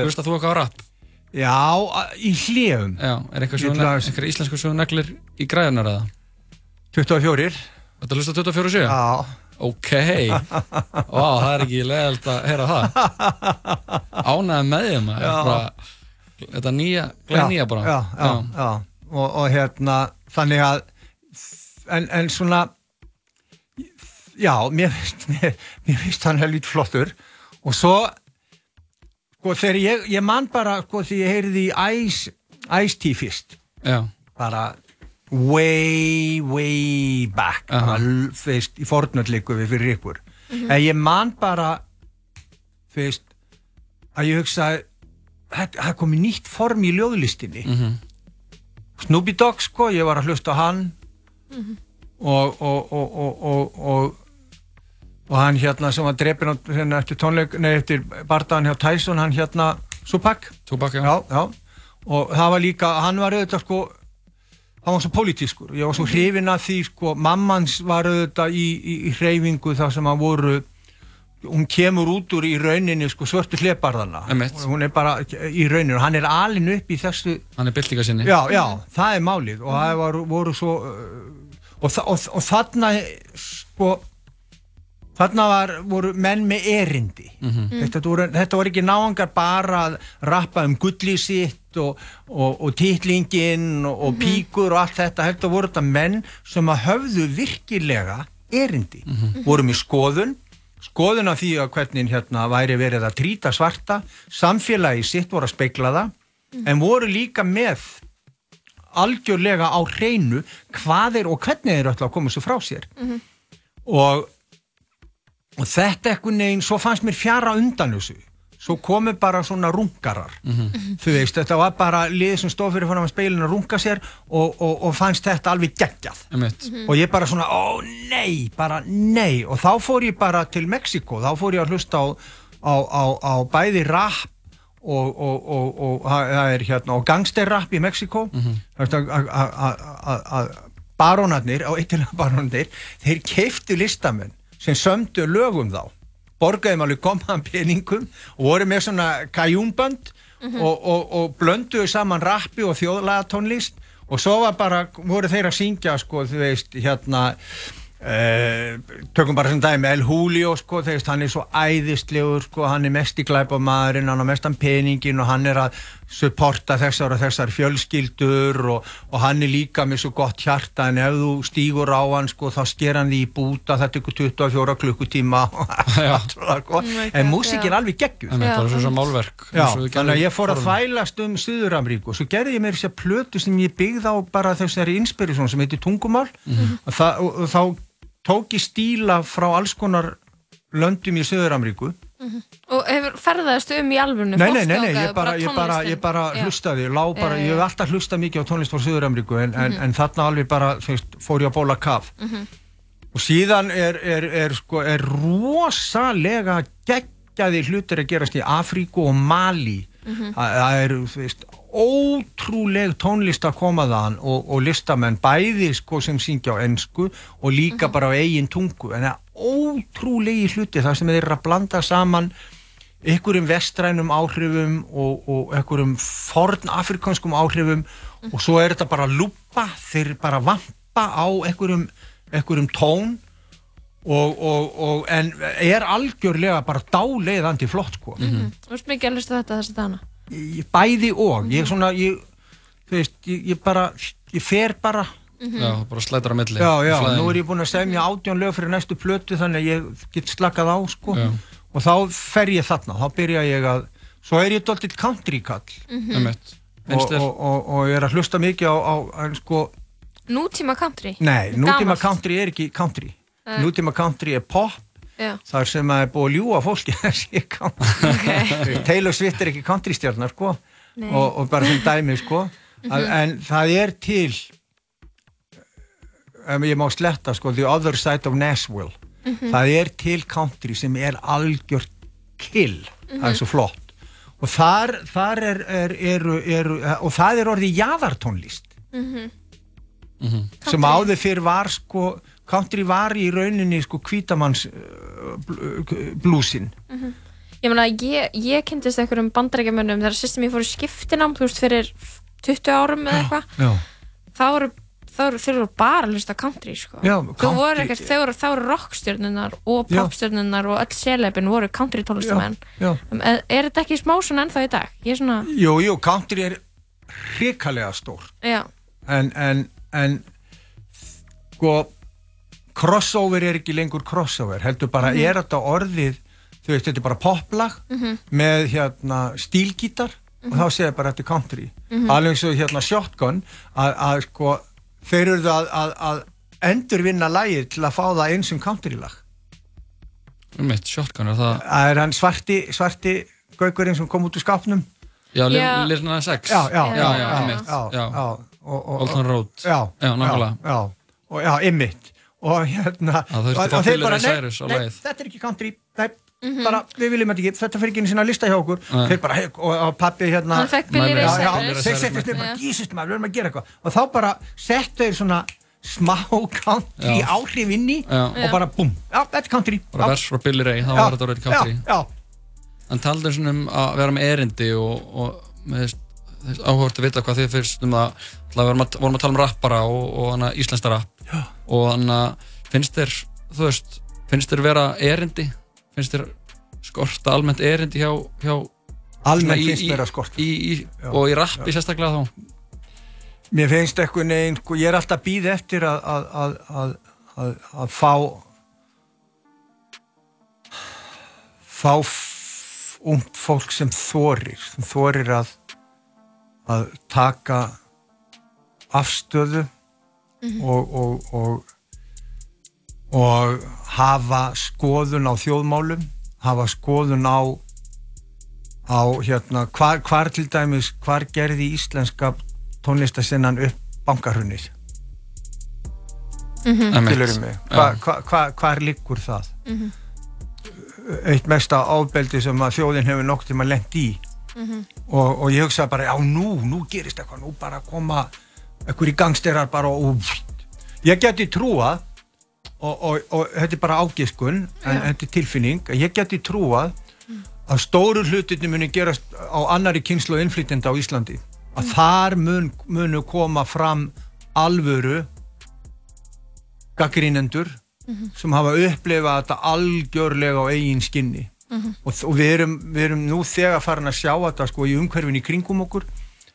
Hlusta þú eitthvað á rapp Já, í hljefum já, er eitthvað íslensku sögur neglir í græðunar eða? 24 Þetta hlusta 24 7? Já, Ok, Vá, það er ekki leðalt að heyra það. Ánæði með því maður Þetta nýja, glæð nýja bara. já, já, já. Og, og hérna þannig að en, en svona já, mér finnst hann helvít flottur. Og svo sko þegar ég, ég man bara sko þegar ég heyrði í Ice Ice-T fyrst. Bara way, way back. Aha. bara, l- þú veist, í fornöldleiku við fyrir ykkur. En ég man bara veist að ég hugsa þetta það komið nýtt form í ljóðlistinni. Mhm. Snoopy Dogg sko, ég var að hlusta á hann. Og, og, og, og, og, og og hann hérna sem var drepin á, hérna, eftir tónleik, nei eftir bardaðan hjá Tyson, hann hérna Tupac, já, já, já, og það var líka hann var auðvitað sko hann var svo pólitískur, ég var svo hrifin af því sko, mammans var auðvitað í, í, í hreyfingu þar sem hann voru hún kemur út úr í rauninni sko, svörtu hleparðana Einmitt. hún er bara í rauninni og hann er alin upp í þessu hann er byltinga sinni. Já, já, það er málið. Og það var, voru svo uh, og, og, og þarna sko þarna var, voru menn með erindi. Þetta, voru, þetta voru ekki náangar bara að rappa um gulli sitt og, og, og titlingin og, og píkur og allt þetta þetta voru þetta menn sem að höfðu virkilega erindi. Voru með skoðun skoðun af því að hvernig hérna væri verið að trýta svarta samfélagi sitt voru að speikla það en voru líka með algjörlega á hreinu hvað er og hvernig þeir ætla að koma svo frá sér. Og, og þetta ekkert neginn svo fannst mér fjara undan þessu svo komu bara svona rungarar þú veist, þetta var bara lið sem stóð fyrir fann að speilin að runga sér og, og, og fannst þetta alveg geggjað. Einmitt, og ég bara svona, ó nei, bara nei. Og þá fór ég bara til Mexiko þá fór ég að hlusta á, á, á, á bæði rap og, og, og, og það er hérna og gangsterrapp í Mexiko mm að barónarnir á eittilega barónarnir þeir keiftu listamenn sem sömdu lögum þá borgaðum alveg gómaðan peningum og voru með svona kajúmbönd og, og, og blönduðu saman rappi og þjóðlagatónlist og svo var bara, voru þeir að syngja sko, þú veist, hérna Uh, tökum bara sem dæmi El Julio sko, þegar hann er svo æðistlegur sko, hann er mest í glæpamaðurinn hann er mestan peningin og hann er að supporta þessar og þessar fjölskyldur og, og hann er líka með svo gott hjarta en ef þú stýgur á hann sko, þá sker hann því í búta þetta ykkur 24 klukkutíma. En músík er alveg geggjur það er svo málverk Já, þannig að ég fór að þvælast um Suður-Ameríku og svo gerði ég mér þess að plötu sem ég byggði á bara þessari inspiration sem heitir tungumál. Mm -hmm. og, það, og, og þá tók ég stíla frá alls konar löndum í Söður-Ameríku mm -hmm. Og hefur ferðaðist um í alvunni? Nei, nei, nei, nei, ég bara, ég bara, ég bara hlustaði, lá bara, ég hef alltaf hlustað mikið á tónlist frá Söður-Ameríku en, mm -hmm. en, en þarna alveg bara, fór ég að bóla kaf mm -hmm. og síðan er, er, er, sko, er rosalega geggjaði hlutir að gerast í Afríku og Mali það er, þú veist, ótrúleg tónlist að koma þann og, og listamenn bæði sko sem syngja á ennsku og líka mm -hmm. bara á eigin tungu en það er ótrúlegi hluti þar sem þeir eru að blanda saman einhverjum vestrænum áhrifum og, og einhverjum forn afrikanskum áhrifum mm -hmm. og svo er þetta bara lupa, þeir bara vampa á einhverjum, einhverjum tón og, og en er algjörlega bara dáleiðandi flott sko -hmm. Þú veist mikið að hlusta þetta þessi dana ég, bæði og. Ég er svona ég, veist, ég, ég bara ég fer bara. Mm -hmm. já, bara slætar á milli. Já, já, nú er ég búin að segja átjón lög fyrir næstu plötu þannig að ég get slakað á sko. Já. og þá fer ég þarna, þá byrja ég að svo er ég doldið country kall mm -hmm. og, og, og, og ég er að hlusta mikið á, á, á sko, nútíma country? Nei, nútíma country er ekki country. Uh. nútíma country er pop Já. þar sem að er búið að ljúa fólki okay. Taylor Swift er ekki countrystjarnar sko. Og, og bara sem dæmi sko. Mm -hmm. en það er til ef ég má sletta sko the other side of Nashville. Mm -hmm. það er til country sem er algjör kill. Mm -hmm. það er svo flott. Og þar, þar er, er, er, er og það er orðið jæðartónlist sem áður fyrir var sko country var í rauninni sko kvítamanns uh, blúsin mm -hmm. Ég meina, ég, ég kynntist einhverjum bandarækjumönnum þegar sýstum ég fór í skiptinám þú veist, fyrir 20 árum eða eitthvað. þá voru þeir eru bara að hlusta country sko. Já, country voru ekkert, þeir voru, voru rockstjörnunar og popstjörnunar og öll sérleipin voru country tónlistamenn. Er, er þetta ekki smá svona ennþá í dag? Svona... Jú, jú, country er hrikalega stór en, en, en sko crossover er ekki lengur crossover heldur bara mm -hmm. er þetta orðið þú veist þetta er bara poplag mm -hmm. með hérna stílgítar mm -hmm. og þá segir bara þetta er country. Mhm. alveg eins og hérna shotgun að, að sko þeir eru að, að, að endurvinna lægið til að fá það eins um country lag mitt shotgun er það það er hann svarti svarti gaugurinn sem kom út úr skapnum já, Lirna 6 já, já, já, já, já Old Town Road. Já, nákvæmlega. já, og já, ymmit og hérna og, þeir bara, nei, nei, þetta er ekki country nei, mm -hmm. bara, við viljum þetta ekki þetta fyrir ekki inn í sína lista hjá okkur. Þeir bara, hey, og, og pappi hérna hann fekk Billy Ray þeir settist nefnir bara, Jesus maður, við erum að gera eitthvað. Og þá bara settu þeir svona smá country já. áhrif inn í já. og bara bum, já, þetta er country. Bara vers frá Billy Ray, þá var þetta orðið country. Já, en taldur svona um að vera með erindi og, og með áhugast að vita hvað þið fyrst um það við vorum að, vorum að tala um rappara og, og íslenska rapp Já. og hana finnst þér þú veist, finnst þér vera erindi? Finnst þér skorta almennt erindi hjá, hjá almennt finnst þér að skorta. og í rappi sérstaklega þá? Mér finnst eitthvað neginn sko, ég er alltaf býð eftir að að, að, að fá fá umt fólk sem þorir sem þorir að að taka afstöðu mm -hmm. og, og, og, og hafa skoðun á þjóðmálum, hafa skoðun á, á hérna, hvar, hvar til dæmis, hvar gerði íslenska tónlistasinnan upp bankarhunnið? Mm -hmm. hvar, hvar, hvar, hvar liggur það? Mm -hmm. Eitt mesta ábeldi sem að þjóðin hefur nokt til að lendi í og, og ég hugsaði bara, já nú, nú gerist eitthvað, nú bara koma einhverjir gangsterar bara og ég geti trúað og, og, og þetta er bara ágiskun en þetta er tilfinning, ég geti trúað að stóru hlutinni muni gerast á annari kynslu innflytjenda á Íslandi. Að þar mun, munu koma fram alvöru gaggrínendur sem hafa upplifað þetta algjörlega á eigin skinni. Og, og við, erum, við erum nú þegar farin að sjá þetta sko í umhverfin í kringum okkur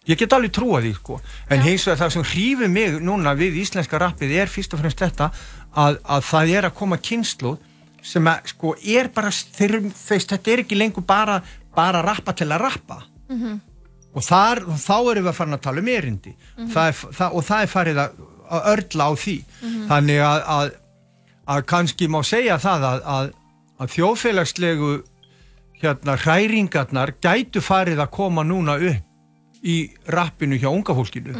ég get alveg trúa því sko. En hins vegar það sem hrífur mig núna við íslenska rappið er fyrst og fremst þetta að, að það er að koma kynslu sem að sko er bara þeir, þeir, þetta er ekki lengur bara bara rappa til að rappa. Og þar, þá erum við að fara að tala um erindi. Það er, það, og það er farið að, að örla á því. Þannig að, að, að kannski má segja það að, að, að þjóðfélagslegu hérna hræringarnar gætu farið að koma núna upp í rappinu hjá unga fólkinu.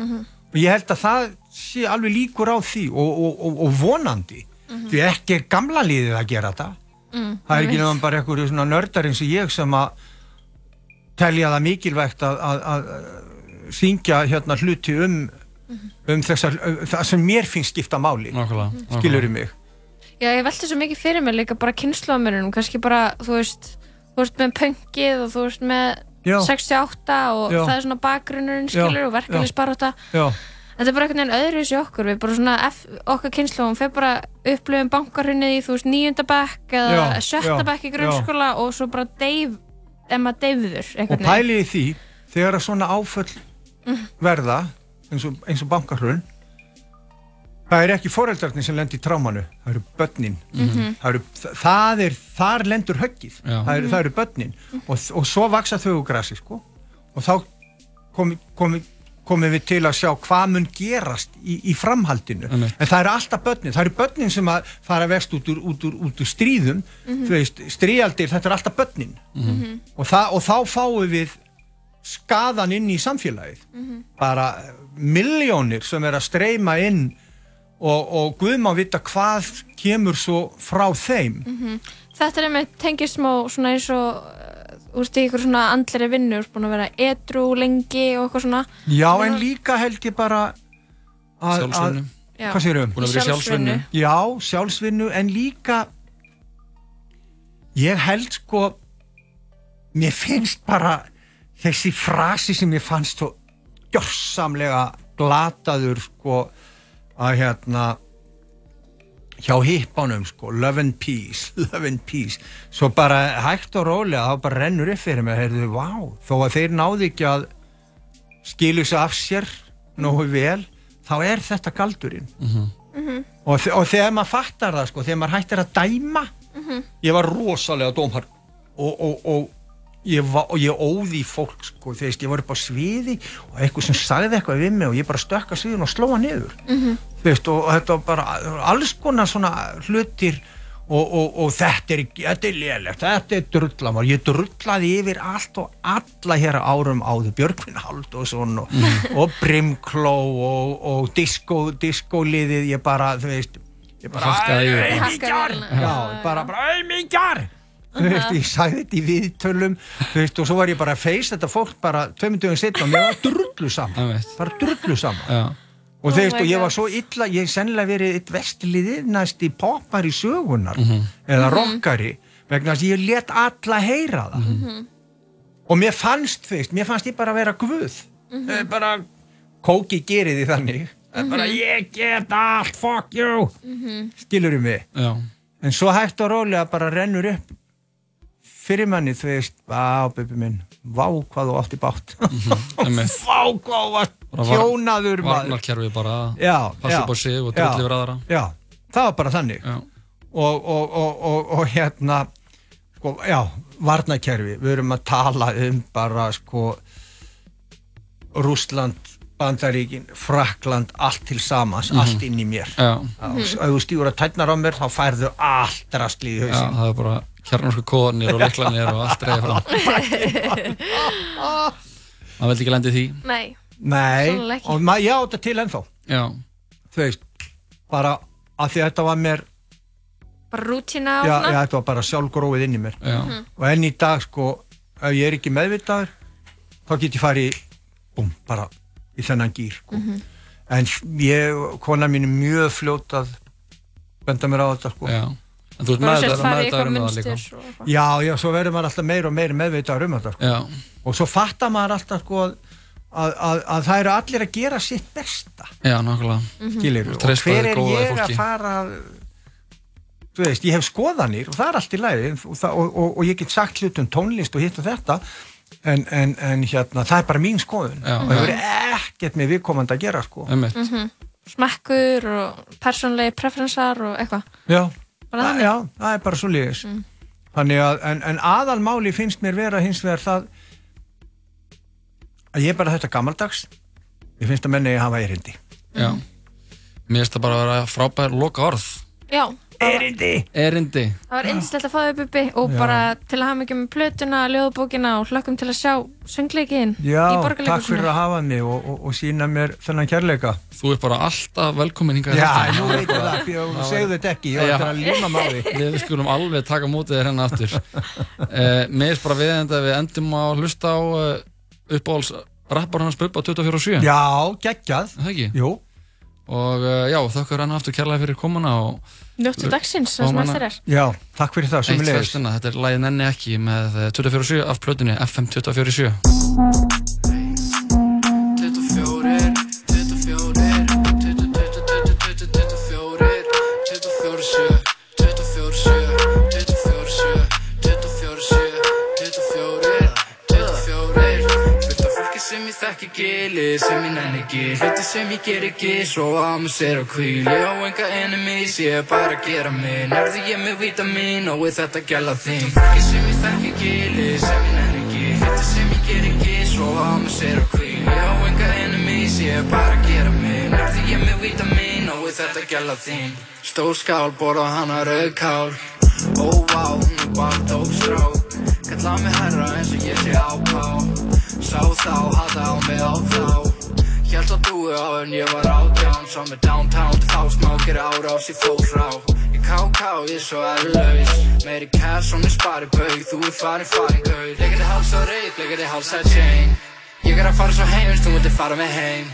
Og ég held að það sé alveg líkur á því og, og, og, og vonandi því ekki er gamla liðið að gera þetta. Það er ekki nefnum bara einhverju svona nördar eins og ég sem að telja það mikilvægt að, að, að syngja hérna hluti um um þessar, það sem mér finnst skipta máli. Nákvæmlega, skilur mig? Já, ég velti svo mikið fyrir mig líka bara kynnslóðamörunum, kannski bara, þú veist, þú veist með pöngið og þú veist með Já. 68 og Já. það er svona bakgrunnurinn, skilur, og verkefnisbaróta. já, Þetta er bara einhvern veginn öðru í okkur, við bara svona, F, okkar kynnslóðum fyrir bara upplöfum bankarhunnið í, þú veist, níunda bekk eða Já, sjötta já, bekk í grunnskóla og svo bara deyf, emma deyfður, og pælið í því þegar svona áföll verða eins og, og bankarhrun það er ekki foreldrarnir sem lendir í trámanu það eru börnin. Það, eru, það er, þar lendur höggið. Það eru, það eru börnin. Og, og svo vaksa þau úr grasi sko. og þá komi, komi, komum við til að sjá hvað mun gerast í, í framhaldinu. Einmitt. en það eru alltaf börnin. Það eru börnin sem að fara vest út úr, út úr, út úr stríðum. Þú veist, stríaldir, þetta er alltaf börnin. Og, það, og þá fáum við skaðan inn í samfélagið. Bara miljónir sem er að streyma inn og, og Guð má vita hvað kemur svo frá þeim Þetta er einmitt tengist smá svona eins og uh, úrst í ykkur svona andleri vinnu, úrst búin að vera edru lengi og eitthvað svona. já en líka held ég bara að, að Sjálfsvinnu. Já. hvað sérum? Búin að vera sjálfsvinnu. Já, sjálfsvinnu en líka ég held sko mér finnst bara þessi frasi sem ég fannst svo gjörsamlega glataður sko að hérna hjá hippánum sko, love and peace love and peace, svo bara hægt og rólega, þá bara rennur upp fyrir mig heyrðu, vá, þó að þeir náðu ekki að skilu sig af sér nógu vel, þá er þetta galdurinn. Og, þe- og þegar maður fattar það sko, þegar maður hættir að dæma ég var rosalega dómar og, og, og ég, var, og ég óði í fólk sko, þegar ég var upp á sviði og eitthvað sem sagði eitthvað við mig og ég bara stökka sviðin og slóa niður. Þú veist, og þetta var bara alls konar svona hlutir og, og, og þetta er, er lélegt þetta er drullamár, ég drullaði yfir allt og alla hér árum áður Björgvin Halldórsson og, og Brimkló og, og disco, disco-liðið ég bara, þú veist ég bara, Hakkaði yfir. Þú veist, ég sagði þetta í viðtölum þú veist, og svo var ég bara að feist þetta fólk bara tveimur dögum setna og mér var drullu saman bara drullu saman og þú veist, og ég var svo illa ég hef sennilega verið eitt vestliðið næst í poppar í sögunar eða rockari vegna þess að ég let alla heyra það. Og mér fannst, þú veist, mér fannst ég bara að vera guð. Mm bara kóki gerið því þannig. Mm bara ég get allt, fuck you. Skilur mig? Já, en svo hægt og rólega bara rennur upp fyrir manni, þú veist á, bebi minn, vá hvað þú átti bátt einmitt. vá hvað þú var- tjónaður Varnarkerfi bara. Já, já, upp á sig og já, drulli yfir aðra. já, það var bara þannig. Já, og, og, og, og, og hérna sko, já, varnakerfi við erum að tala um bara sko Rússland, Bandaríkin Frakland, allt til samans allt inn í mér. Já, ef þú stígur að tætnar á mér þá færðu allt rastli í já, hausinn. það er bara kjarnarsku kóðanir og leiklanir og allt reyði fram. Það veldi ekki lendi í því. Nei, nei, og maður, já, þetta til ennþá Já, þú veist, bara að því að þetta var mér bara rútína og já, svona. já, þetta var bara sjálfgróið inn í mér já, og enn í dag sko ef ég er ekki meðvitaður þá get ég farið búm, bara í þennan gýr sko. Mhm. en ég, kona mín er mjög fljót að benda mér á þetta sko. Já. En þú ert Bara með sérst þetta farið í með eitthvað þetta um það líka. og já, já, svo verður maður alltaf meira og meira meðvitaður um þetta sko. Já, og svo fattar maður alltaf sko, að, að, að, að það eru allir að gera sitt besta já, nákvæmlega. skilur, Og og treysta hver því er ég að fara þú veist, ég hef skoðanir og það er allt í lagi og, og, og, og ég get sagt hlut um tónlist og hitt og þetta en, en, en hérna, það er bara mín skoðun Já, og það verður ekkert með viðkomandi að gera sko. Einmitt. Mhm. smekkur og persónlegi preferensar og eitthvað já, Bara þannig? já, það er bara svo liðis þannig að, en, en aðalmáli finnst mér vera hins vegar það að ég er bara þetta gammaldags ég finnst að menni að hafa erindi Já. Mér finnst það bara að vera frábær loka orð. já, erindi Erindi. það var eindislegt að fá þau bubbi og Já. bara til að hafa mikið með plötuna, ljóðbókina og hlökkum til að sjá söngleikin Já, í takk fyrir að hafa mig og, og, og sína mér þennan kærleika Þú ert bara alltaf velkomin hingað. í Já, nú veit ég það, þú segðu þetta ekki, ég var eftir að líma máli Við skulum alveg taka mótið þér hérna aftur. uh, mér finnst bara viðenda að við endum að hlusta á uh, uppáhalds rappar hans Bubba 24 og 7. Já, geggjað Það ekki? Jú, Og uh, já, þakka hann aftur kærlega fyrir komuna og njóttu dagsins, það sem eftir er já, takk fyrir það, sem fyrstina. Þetta er lagið Nenni ekki með uh, 24 og 7 af plötunni FM 24 þekki gili, sem ég nenni ekki. Hluti sem ég ger ekki, svo á mig sér og kvíl Ég á enga enemies, ég er bara að gera mig Nærði ég með vítamin og við þetta gæla þín. Fólki sem ég þekki gili, sem ég nenni ekki. Hluti sem ég ger ekki, svo á mig sér og kvíl Ég á enga enemies, ég er bara að gera mig Nærði ég með vítamin og við þetta gæla þín. Stór skál, borða hana rauðkál Ó, vá, hún er bara tók strák Kalla mig herra eins og ég sé ápá Sá þá, hata á mig á þá Hjælt að dúi á en ég var átján Sá mig downtown til þá smákir árás fósrá Í KK ég er svo erlaus Meiri cash og mér spari baug Þú er farin farin gaur Leikir þið háls á reip, leikir þið háls á chain Ég er að fara svo heim, þú myndir fara með heim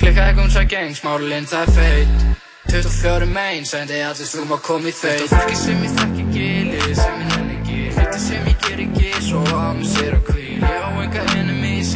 Klikkaði gums að gang, smári lind það er feit 24 megin, sendi allir þú má koma í þau Fólki sem ég þekki gili, sem ég nenni ekki Hluti sem ég ger ekki, svo á mig sér og kvíl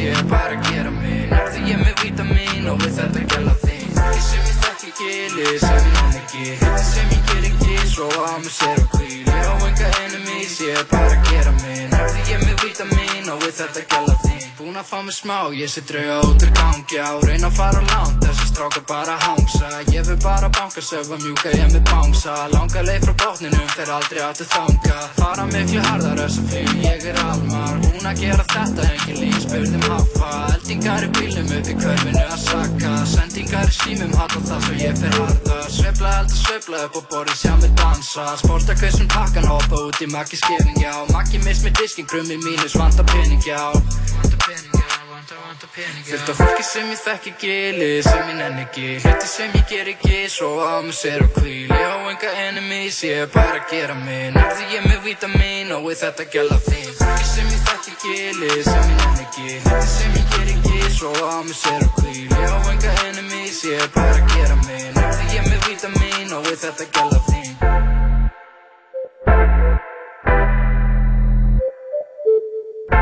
Er bara að gera mig Nærði ég með vítamin og við þetta gæla þín Fólki sem ég þekki gili, sem ég nenni ekki Hluti sem ég ger ekki, svo á mig sér og kvíl Ég á enga enemies, ég er bara að gera mig Nærði ég með vítamin og við þetta gæla þín. Búin að fá mig smá, ég sé drauga út úr gangi á. Reyna að fara langt, þessi strákar bara hangsa Ég vil bara banka, sögva mjúka, ég með bánsa Langa leið frá botninum, fer aldrei aftur þanga Fara miklu harðar, þess að fyrir ég er almar. Búin að gera þetta, engin líf, spurðum hafa Eldingar í bílnum upp í körfinu að saka. Sendingar í símum, hata það svo ég fer harða Sveifla elda, sveifla upp og borðið sjá mig dansa. Sporta kvissum pakkan, hoppa út í makki skefing, já. Makki miss með diskin, krummi mínus, vanta pening, já. Vanta pening, já, vanta, vanta pening, já. Fullt af fólki sem ég þekki gili, sem ég nenni ekki. Hluti sem ég ger ekki, svo á mig sér og kvíl Ég á enga enemies, ég er bara að gera mig Nærði ég með vítamin og við þetta gæla þín. Fólki sem ég þekki gili, sem ég nenni ekki. Hluti sem ég ger ekki, svo á mig sér og kvíl Ég á enga enemies, ég er bara að gera mig Nærði ég með vítamin og við þetta gæla þín For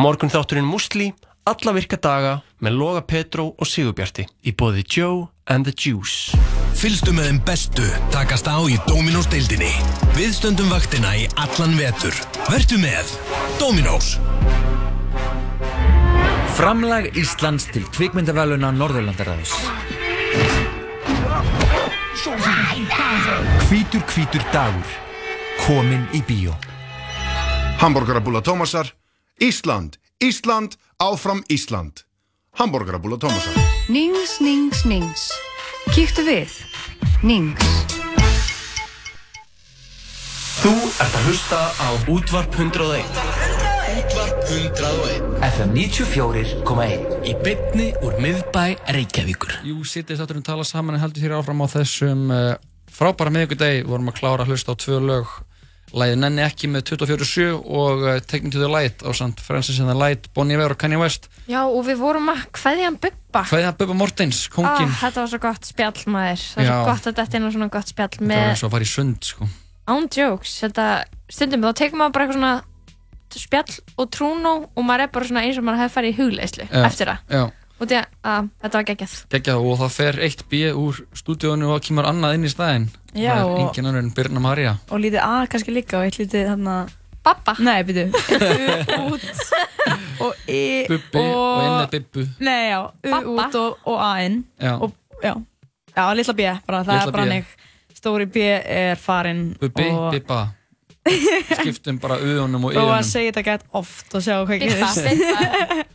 Morgun þátturinn Musli, alla virka daga með Loga Petró og Sigurbjarti í bóði Joe and the Juice. Fylgstu með þeim bestu takast á í Dominós deildinni. Við stöndum vaktina í allan vetur. Vertu með Dominós. Framlag Íslands til kvikmyndavæluna Norðurlandaræðus. Hvítur hvítur dagur. Komin í bíó. Hamborgarabúla Tómasar, Ísland, Ísland, áfram Ísland. Hamborgarabúla Tómasar. Nings, nings, nings. Kíktu við. Nings. Þú ert að hlusta á Útvarp 101. Útvarp 101. FM 94.1 Í bytni úr miðbæ Reykjavíkur Jú, sittist átturinn tala saman en heldur þér áfram á þessum uh, frábæra miðugudegi vorum að klára að hlusta á tvö lög Læði nenni ekki með 24-7 og Take Me to the Light á samt Francis and the Light, Bon Iver og Kanye West Já, og við vorum að hvaðja hann Bubba. Hvað er það Bubba Mortens, kongin? Ah, þetta var svo gott spjall maður. Það var svo gott að þetta er nú svona gott spjall Það var með eins og að fara í sund, sko án jokes. Þetta, stundum þá tekur maður bara eitthvað svona spjall og trúnó og maður er bara svona eins og maður hefði farið í hugleislu eftir það. Já, Og því að þetta var geggjað. geggjað og það fer eitt B úr stúdíónu og kemur annað inn í staðinn. Já, Það er og- engin annar en Birna Maria Og lítið A kannski líka og eitt lítið þarna Babba? Nei, byrju U út. Og I Bubbi og inn er Bibbu. Nei, já, U Babba. út og, og A inn. Já. og, Já, já, litla B bara, það Litla er bara hannig Stóri B er farinn Bubbi, og, Bibba skiptum bara auðunum og og að yðunum segja þetta gett oft og sjá hvað gerist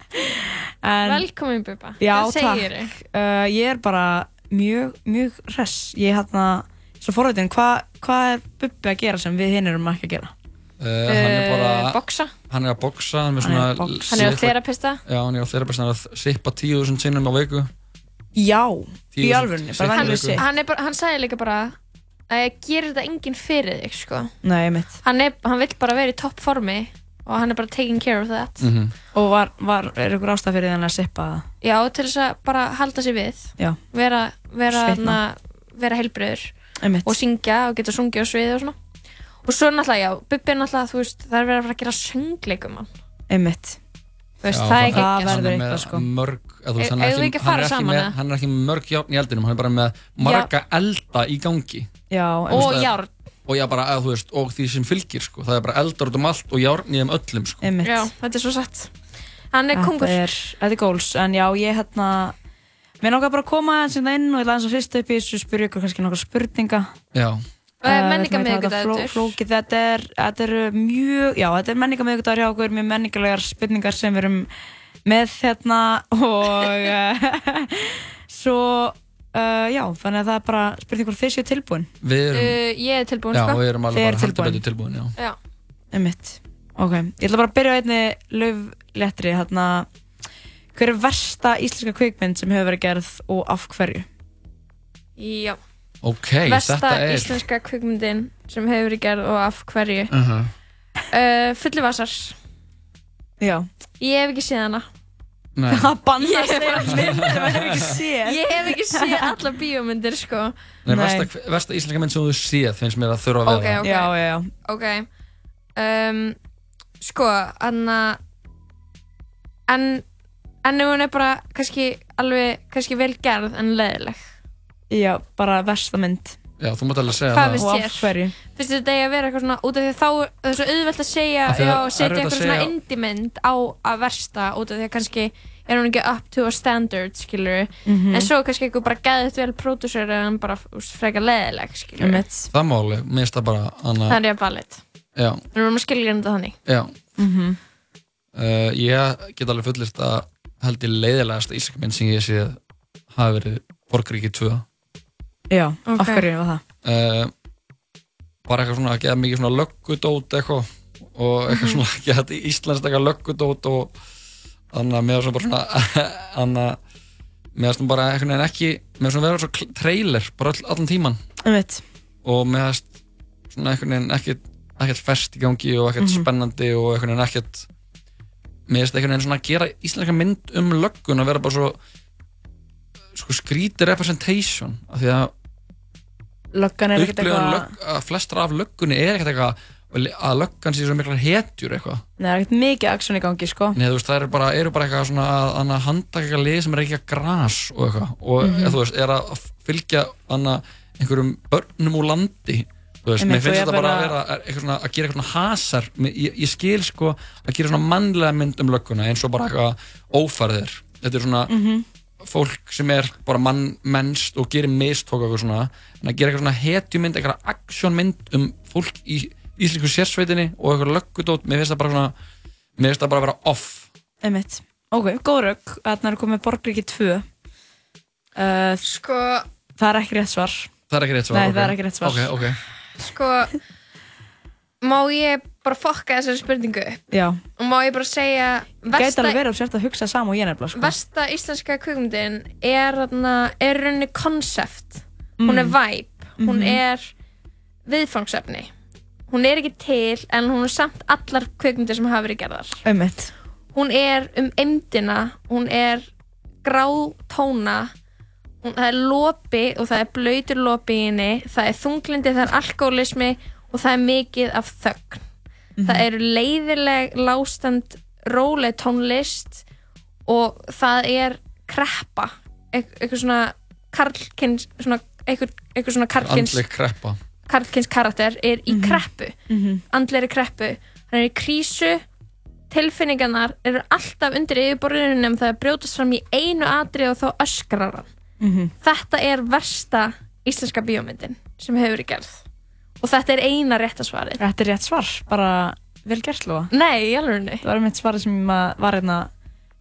Velkomin Bubba Já, Hvað segirðu? takk. Uh, ég er bara mjög, mjög hress. Ég er hérna, svo forveitin, hvað hva er Bubbi að gera sem við hinn erum ekki að gera? Uh, hann er bara Eh, boksa. Hann er að boksa Hann er, með Hann er. Hann er á þerapista. Já, hann er á þerapista Hann er að sippa 10.000 sinnum á viku Já, í 10.000 alvörunni, hann, er bara, hann sagði líka bara að ég gerir þetta enginn fyrir þig sko. Nei, mitt. hann, er, hann vill bara vera í topp formi og hann er bara taking care of that Mhm. Og var, var, er ykkur ástæð fyrir þannig að sippa það? já, til þess að bara halda sig við Já. vera, vera, vera heilbröður og syngja og geta sungið á sviði og svona og svo náttúrulega, já, Bubbi er náttúrulega þú veist, það er verið að fara að gera söngleikum hann Einmitt. Þú veist, Já, það er hann- ekki Það verður er eitthvað, sko. mörg þú veist, E- hann er ekki- ekki hann er ekki saman, með-? Hann er ekki mörg járn í eldinum Hann er bara með marga elda í gangi Já, og veist, járn og, já, bara, að, þú veist, og því sem fylgir sko. það er bara eldar út um allt og járn í þeim öllum sko. Já, þetta er svo satt hann er kongur Þetta er, þetta er góls, en já, ég hérna, mér náttúrulega bara að koma aðeins hérna inn og ég laði eins að hrista upp í þessu, spyrja ykkur kannski nokkar spurninga. já, Uh, Eh, menningarmiðvikudagur. þetta flókið, þetta er, þetta er mjög, já, þetta er menningarmiðvikudagur hjá okkur, mjög menningarlegar spurningar sem við erum með hérna og uh, svo, uh, já, þannig að það er bara spurning hvort þið séu tilbúin. við erum uh, ég er tilbúin já, sko við erum alveg bara heldur betur tilbúin já. já. Einmitt. Ok, ég ætla bara að byrja á einni lauflettri, hérna, hver er versta íslenska kvikmynd sem hefur verið gerð og af hverju? já. ok, Vesta þetta er íslenska kvikmyndin sem hefur verið gerð og af hverju uh -huh. uh, Fulli vasar Já. Ég hef ekki séð hana. Það banna Ég að segja mynd sem maður hefur ekki séð. Ég hef ekki séð alla bíómyndir sko Nei, Nei. versta, versta íslenska mynd sem þú séð finnst mér að þurfa að Ok, vera ok. Já, já, já. Ok um, Sko, anna En En ef hún er bara kannski alveg kannski vel gerð en leðileg Já, bara versta mynd. Já, þú mátt alveg segja Hvað það finnst Og þér? hverju? Finnst þér þetta eigi að vera eitthvað svona út af því að þá það er svo auðvelt að segja Af því að já, það er setja erfitt að eitthvað svona segja- indie mynd á að versta út af því að kannski er hún ekki up to a standard skilur Mhm. en svo er kannski eitthvað bara gæðið vel pródúsör en bara úst, frekar leðileg skilur Einmitt. Það má alveg, mér finnst það bara hana, það er valið Já, við erum að skilja þetta þannig já Mhm. uh, Ég get alveg fullist að held ég leiðilegasta íslenska mynd sem ég séð hafi verið Borgríki 2 Já, Ok. af hverju var það? uh, bara eitthvað svona að geða mikið svona löggudót eitthvað og eitthvað svona að geða íslenskt eitthvað löggudót og þannig að mér var svona bara svona þannig að mér var svona bara einhvern veginn ekki mér var svona verið svo kl- trailer bara all, allan tíman Einmitt. og mér var svona einhvern veginn ekkert ekkert fest í gangi og ekkert Mhm. spennandi og einhvern veginn ekkert mér finnst einhvern veginn svona að gera íslenska mynd um löggun að vera bara svo sko skríti representation af því að Löggan er ekkert eitthvað, að flestra af löggunni er ekkert eitthvað að löggan sé svo miklar hetjur eitthvað. Neða, er ekkert mikið aksjón í gangi, sko. Nei, þú veist, það eru bara, eru bara eitthvað svona að, handtaka eitthvað lið sem er ekki að gras og eitthvað. Og mm þú veist, er að fylgja anna, einhverjum börnum úr landi þú veist, mér finnst þetta bara að vera er eitthvað svona, að gera eitthvað svona hasar. Ég, ég skil sko að gera svona mannlega mynd um lögguna eins og bara eitthvað ófærðir þetta er svona Mhm. Fólk sem er bara mann, mennst og gerir mistók og eitthvað svona en að gera eitthvað svona hetjumynd, eitthvað actionmynd um fólk í íslensku sérsveitinni og eitthvað löggudót, mér finnst það bara svona mér finnst það bara að vera off Einmitt. Ok, góð rauk. Þarna er komið Borgríki 2. Uh, sko, það er ekki rétt svar. það er ekki rétt svar Nei, ok. það er ekki rétt svar. ok, ok, sko má ég bara fokka þessari spurningu upp Já. og má ég bara segja Gæti alveg verið að sérst að hugsa sama og ég nefnilega, sko. versta íslenska kvikmyndin er, er rauninni konsept hún er Mm. vibe, hún Mhm. er viðfangsefni hún er ekki til en hún er samt allar kvikmyndir sem hafa verið gerðar Einmitt. hún er um emdina hún er grátóna hún, það er lopi og það er blöytur lopi í henni það er þunglindi, það er alkoholismi og það er mikið af þögn. Það eru leiðileg lástand róleg tónlist og það er kreppa. Eit- eitthvað svona karlkins svona, eitthvað, svona kreppa. karlkins karakter er í kreppu. Mhm. andleiri kreppu. Hann er í krísu. Tilfinningarnar eru alltaf undir yfirborðinu nefn það er brjótast fram í einu atri og þá öskrar hann. Mhm. þetta er versta íslenska bíómyndin sem hefur verið gerð og þetta er eina rétta svarið. Þetta er rétt svar, bara vel gert, Lóa. nei, í alveg Það var mitt svarið sem að var hérna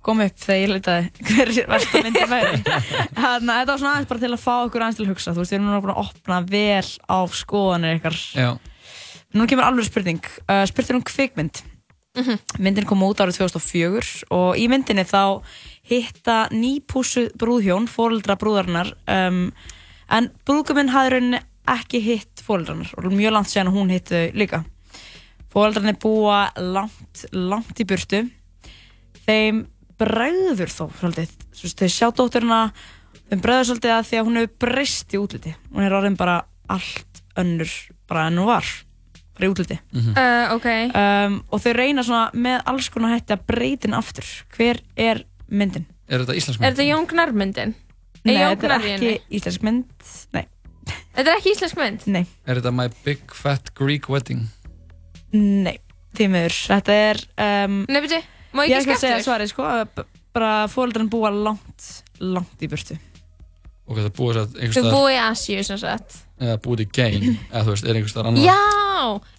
kom upp þegar ég leitaði hver versta myndi væri. Þannig að þetta var svona aðeins bara til að fá okkur aðeins til að hugsa. Þú veist, við erum núna búin að opna vel á skoðanir ykkar. Já. Nú kemur alveg spurning. Uh, Spurt er um kvikmynd. Myndin kom út árið 2004 og í myndinni þá hitta nýpúsu brúðhjón, fóreldra brúðarinnar um, en brúðguminn hafði rauninni ekki hitt fóreldrarnar og mjög langt síðan hún hitt þau líka. Fóreldrarnir búa langt, langt í burtu. Þeim bregður þó svolítið. Þeir sjá dótturina, þeim bregður svolítið að því að hún hefur breyst í útliti. Hún er orðin bara allt önnur bara en hún var, bara í útliti. Uh, ok. Um, og þau reyna svona með alls konar hætti að breytin aftur. Hver er myndin? Er þetta íslensk Er þetta Jón Gnarr myndin? Nei, þetta er ekki íslensk mynd. Nei. Þetta er ekki íslensk mynd? Nei. Er þetta My Big Fat Greek Wedding? Nei, því miður. Þetta er... Um, Nei, beti, má ég ég ekki ekki að segja svarið, sko. Bara fóreldrarinn búa langt, langt í burtu. Og þetta búið sér einhvers Þau staðar búið í Asíu sem sagt. eða búið í Gain eða þú veist, er einhvers staðar annar Já!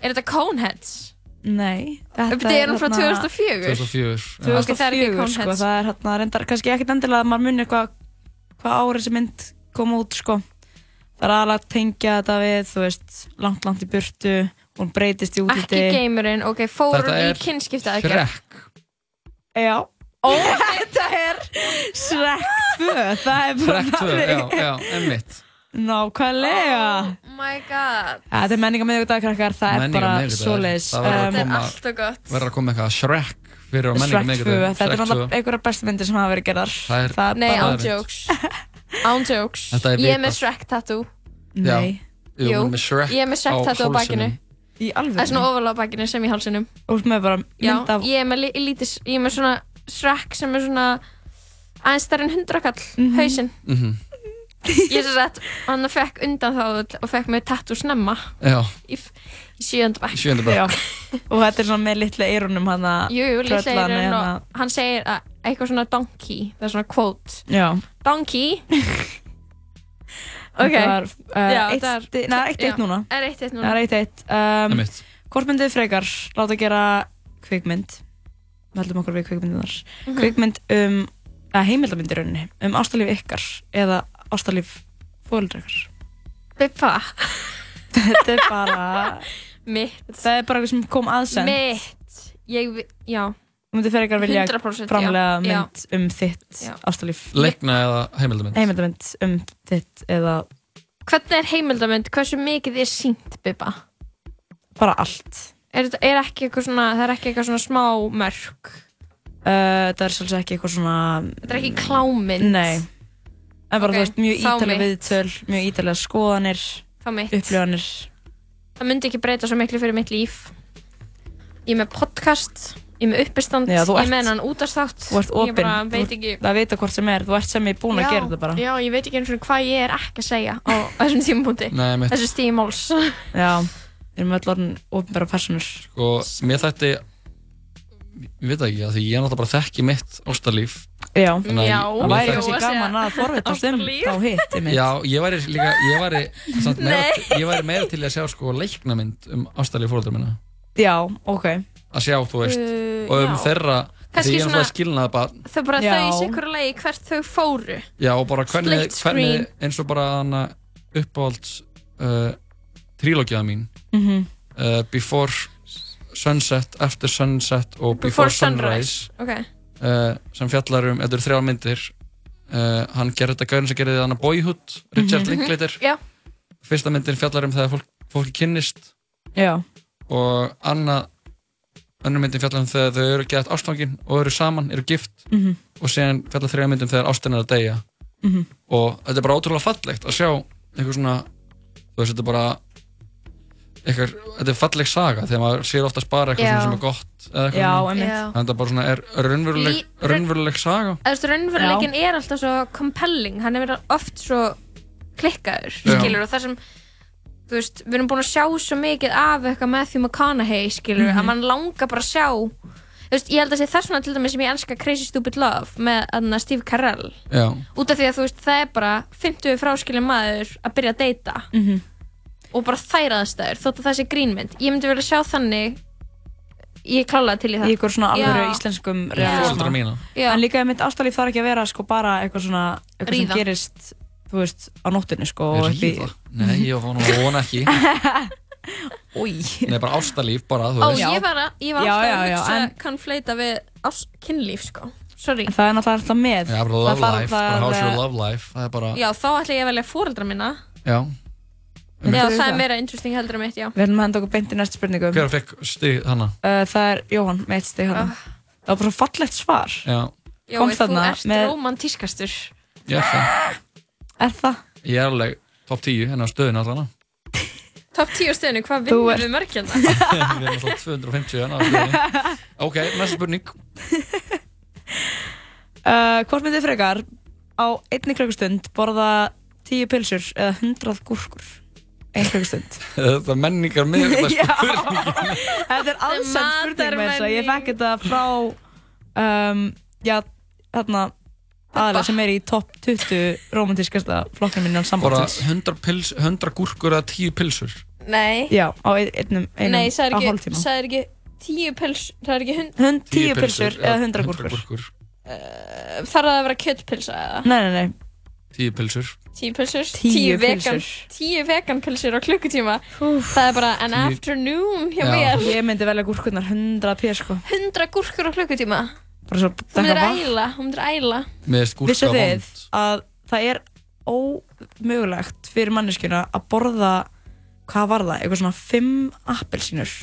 Er þetta Coneheads? Nei. Þetta er hún frá hérna- 2004? 2004 já. 2004, Ok, það er ekki sko, Coneheads. það er hérna reyndar kannski ekkert endilega að maður muni hvað hva árið sem mynd kom út, sko. Það er aðalega að tengja þetta við, þú veist, langt, langt í burtu, hún breytist í útliti. Ekki geimurinn, ok, fór Þetta hún í er kynskipta aðgerð? Shrek. Já. Ó, þetta er Shrek 2, það er bara Shrek 2, já, já, emmitt Nákvæmlega. Oh my god. Ja, þetta er menninga miðvikudag, krakkar, það er Menningar bara miðvikudagur. svoleiðis. Það verður að Um, koma- alltaf gott. verður að koma eitthvað Shrek fyrir á menningar Shrek 2, miðvikudag. þetta er náttúrulega 2. einhverjar bestu myndir sem hafa verið gerðar. Það er- Nei, án jokes. Án jokes. Þetta er Ég er með Shrek tattoo. Nei. Jú, Jú, hún er með Shrek ég er með Shrek tattoo á bakinu. Í alveg? Það er svona ofalega á bakinu sem í hálsinum. Og með bara Já, mynd af... ég er með li- lítið, ég er með svona Shrek sem er svona aðeins stærri en hundrakall, Mhm. hausinn. Mhm. Ég er svo sett, hann fekk undan þá og fekk mig tattoo snemma Já. í, f- í sjönda bekk. Í sjöunda bekk. Já. Og þetta er svona með litlu eirunum hann að... Jú, jú, litla hérna. og hann segir að eitthvað svona donkey, það er svona quote. Já. Donkey. ok. Þetta var, uh, Já, eitt, þetta er- Nei, eitt eitt núna. er eitt eitt núna. Það er eitt eitt. Um, hvort myndið frekar láta gera kvikmynd? Við heldum okkur við kvikmyndunar. Mhm. Kvikmynd um, eða heimildamynd í rauninni, um ástalíf ykkar eða ástalíf fóreldra ykkar. Bippa. Þetta er bara... Mitt. Það er bara eitthvað sem kom aðsend. Mitt. Ég, já. Þú myndir frekar vilja 100% já. framlega Já. mynd um þitt Já. ástalíf. Leikna eða heimildamönd Heimildamynd um þitt eða Hvernig er heimildamönd? Hversu mikið er sínt, Bippa? bara allt. Er, þetta- er ekki eitthvað svona, það er ekki eitthvað svona smá mörg? Uh, þetta er svolítið ekki eitthvað svona... Þetta er ekki klámynd? Nei. En bara, Ok, þú veist, mjög þá ítalega mitt. viðtöl, mjög ítalega skoðanir, Upplifanir. Það myndi ekki breyta svo miklu fyrir mitt líf. Ég er með podcast, ég er með uppistand, Já, þú ég er með hennan útastátt. Ég bara veit ekki. Það veit að hvort sem er, þú ert sem ég búin að gera þetta bara. Já, ég veit ekki eins og hvað ég er ekki að segja á þessum tímapunkti. Nei, mitt. Þessu stíði máls. Já, við erum öll orðin ofinbæra personur. Sko, mér þætti ég veit ekki, af því ég er náttúrulega bara þekki mitt ástarlíf Já, Þannig að Já. það væri kannski gaman að forvitast um þá hitt. Já, ég væri líka, ég væri samt meira, ég væri meira til að sjá sko leiknamynd um ástarlíf fólkdra minna Já, ok. að sjá, þú veist, Uh, og um já. þeirra því ég er svona- náttúrulega skilnað bara, Þau bara Já. þau í sikkur lagi hvert þau fóru. já, og bara hvernig, hvernig eins og bara hana uppáhalds uh, trílógiða mín Mhm. uh, Before Sunset, After Sunset og Before, Before Sunrise, Sunrise, ok. Uh, sem fjallar um, þetta eru þrjár myndir uh, hann gerði þetta gaurin sem gerði hana Boyhood, Richard Mhm. Linklater Já. fyrsta myndin fjallar um þegar fólk, fólki kynnist Já. og annað önnur myndin fjallar um þegar þau eru gett ástfangin og eru saman, eru gift Mhm. og síðan fjallar þrjá myndin þegar ástin er að deyja Mhm. og þetta er bara ótrúlega fallegt að sjá eitthvað svona þú veist, þetta er bara eitthvað, þetta er falleg saga þegar maður sér oftast bara eitthvað Já. svona sem er gott eða eitthvað Já, svona. einmitt. Já. Þannig að þetta bara svona er raunveruleg, Lí- raunveruleg saga Þú veist, raunveruleikin er alltaf svo compelling, hann er verið oft svo klikkaður, Já. skilur, og það sem, þú veist, við erum búin að sjá svo mikið af eitthvað Matthew McConaughey, skilur, Mhm. að mann langar bara að sjá, þú veist, ég held að sé þess vegna til dæmis sem ég elska Crazy Stupid Love með aðna Steve Carell, Já, út af því að þú veist, það er bara 50 fráskilin maður að byrja að deyta Mhm. Og bara þær aðstæður, þótt að það sé grínmynd. Ég myndi vilja sjá þannig Ég klálega til í það. Í ykkur svona Já. íslenskum realisma. En líka mitt ástalíf þarf ekki að vera sko bara eitthvað svona eitthvað sem Ríða. gerist þú veist á nóttinu sko Ríða? Nei, ég var nú að vona ekki Nei, bara ástalíf, bara, þú Ó, ég var, að, ég var Já, alltaf já, að já, hugsa en- konfleita við ás- kynlíf, sko. Sorry. Það er náttúrulega alltaf með. Já, bara love life, bara how's your love life? Það er bara, Já, þá ætla ég að velja fóreldra minna já Já, það er meira interesting heldur en mitt, já. Við erum að henda okkur beint í næstu spurningu. Hver fekk stig hana? uh, það er Jóhann með eitt stig hana. Það var bara svo fallegt svar. Já, Já, Komst þú þarna ert með- romantískastur ég er það. Er það? Ég er alveg top 10 hennar stöðin allan Top 10 stöðinu, hvað ert- við mörgjanda? Við erum alltaf 250 hennar stöðin Ok, næsta spurning. Uh, hvort myndið frekar á einni klukkustund borða 10 pilsur eða 100 gúrkur einn klukkustund Það er menningar með Já. Þetta er aðsend spurning með þess að ég fekk þetta frá um, já, þarna aðalega sem er í topp 20 romantískasta flokknum minna Bara sambandsins. 100, pils, 100 gúrkur eða 10 pilsur? Nei. Já, á ein- einnum, einum Nei, það er á ekki, hálftíma. það er ekki 10 pils, það er ekki hund Hund, 10 pilsur eða 100 gúrkur. uh, Þarf það að vera kjöttpilsa eða? Nei, nei, nei. 10 pilsur 10 pilsur, 10 10 vegan. 10 vegan pilsur á klukkutíma. Það er bara an Tíu- afternoon hjá Já. mér. Ég myndi velja gúrkurnar 100 pér sko. 100 gúrkur á klukkutíma. Bara svo Þú myndir æla, þú myndir æla. Vissu þið að það er ómögulegt fyrir manneskjuna að borða hvað var það, eitthvað svona 5 appelsínur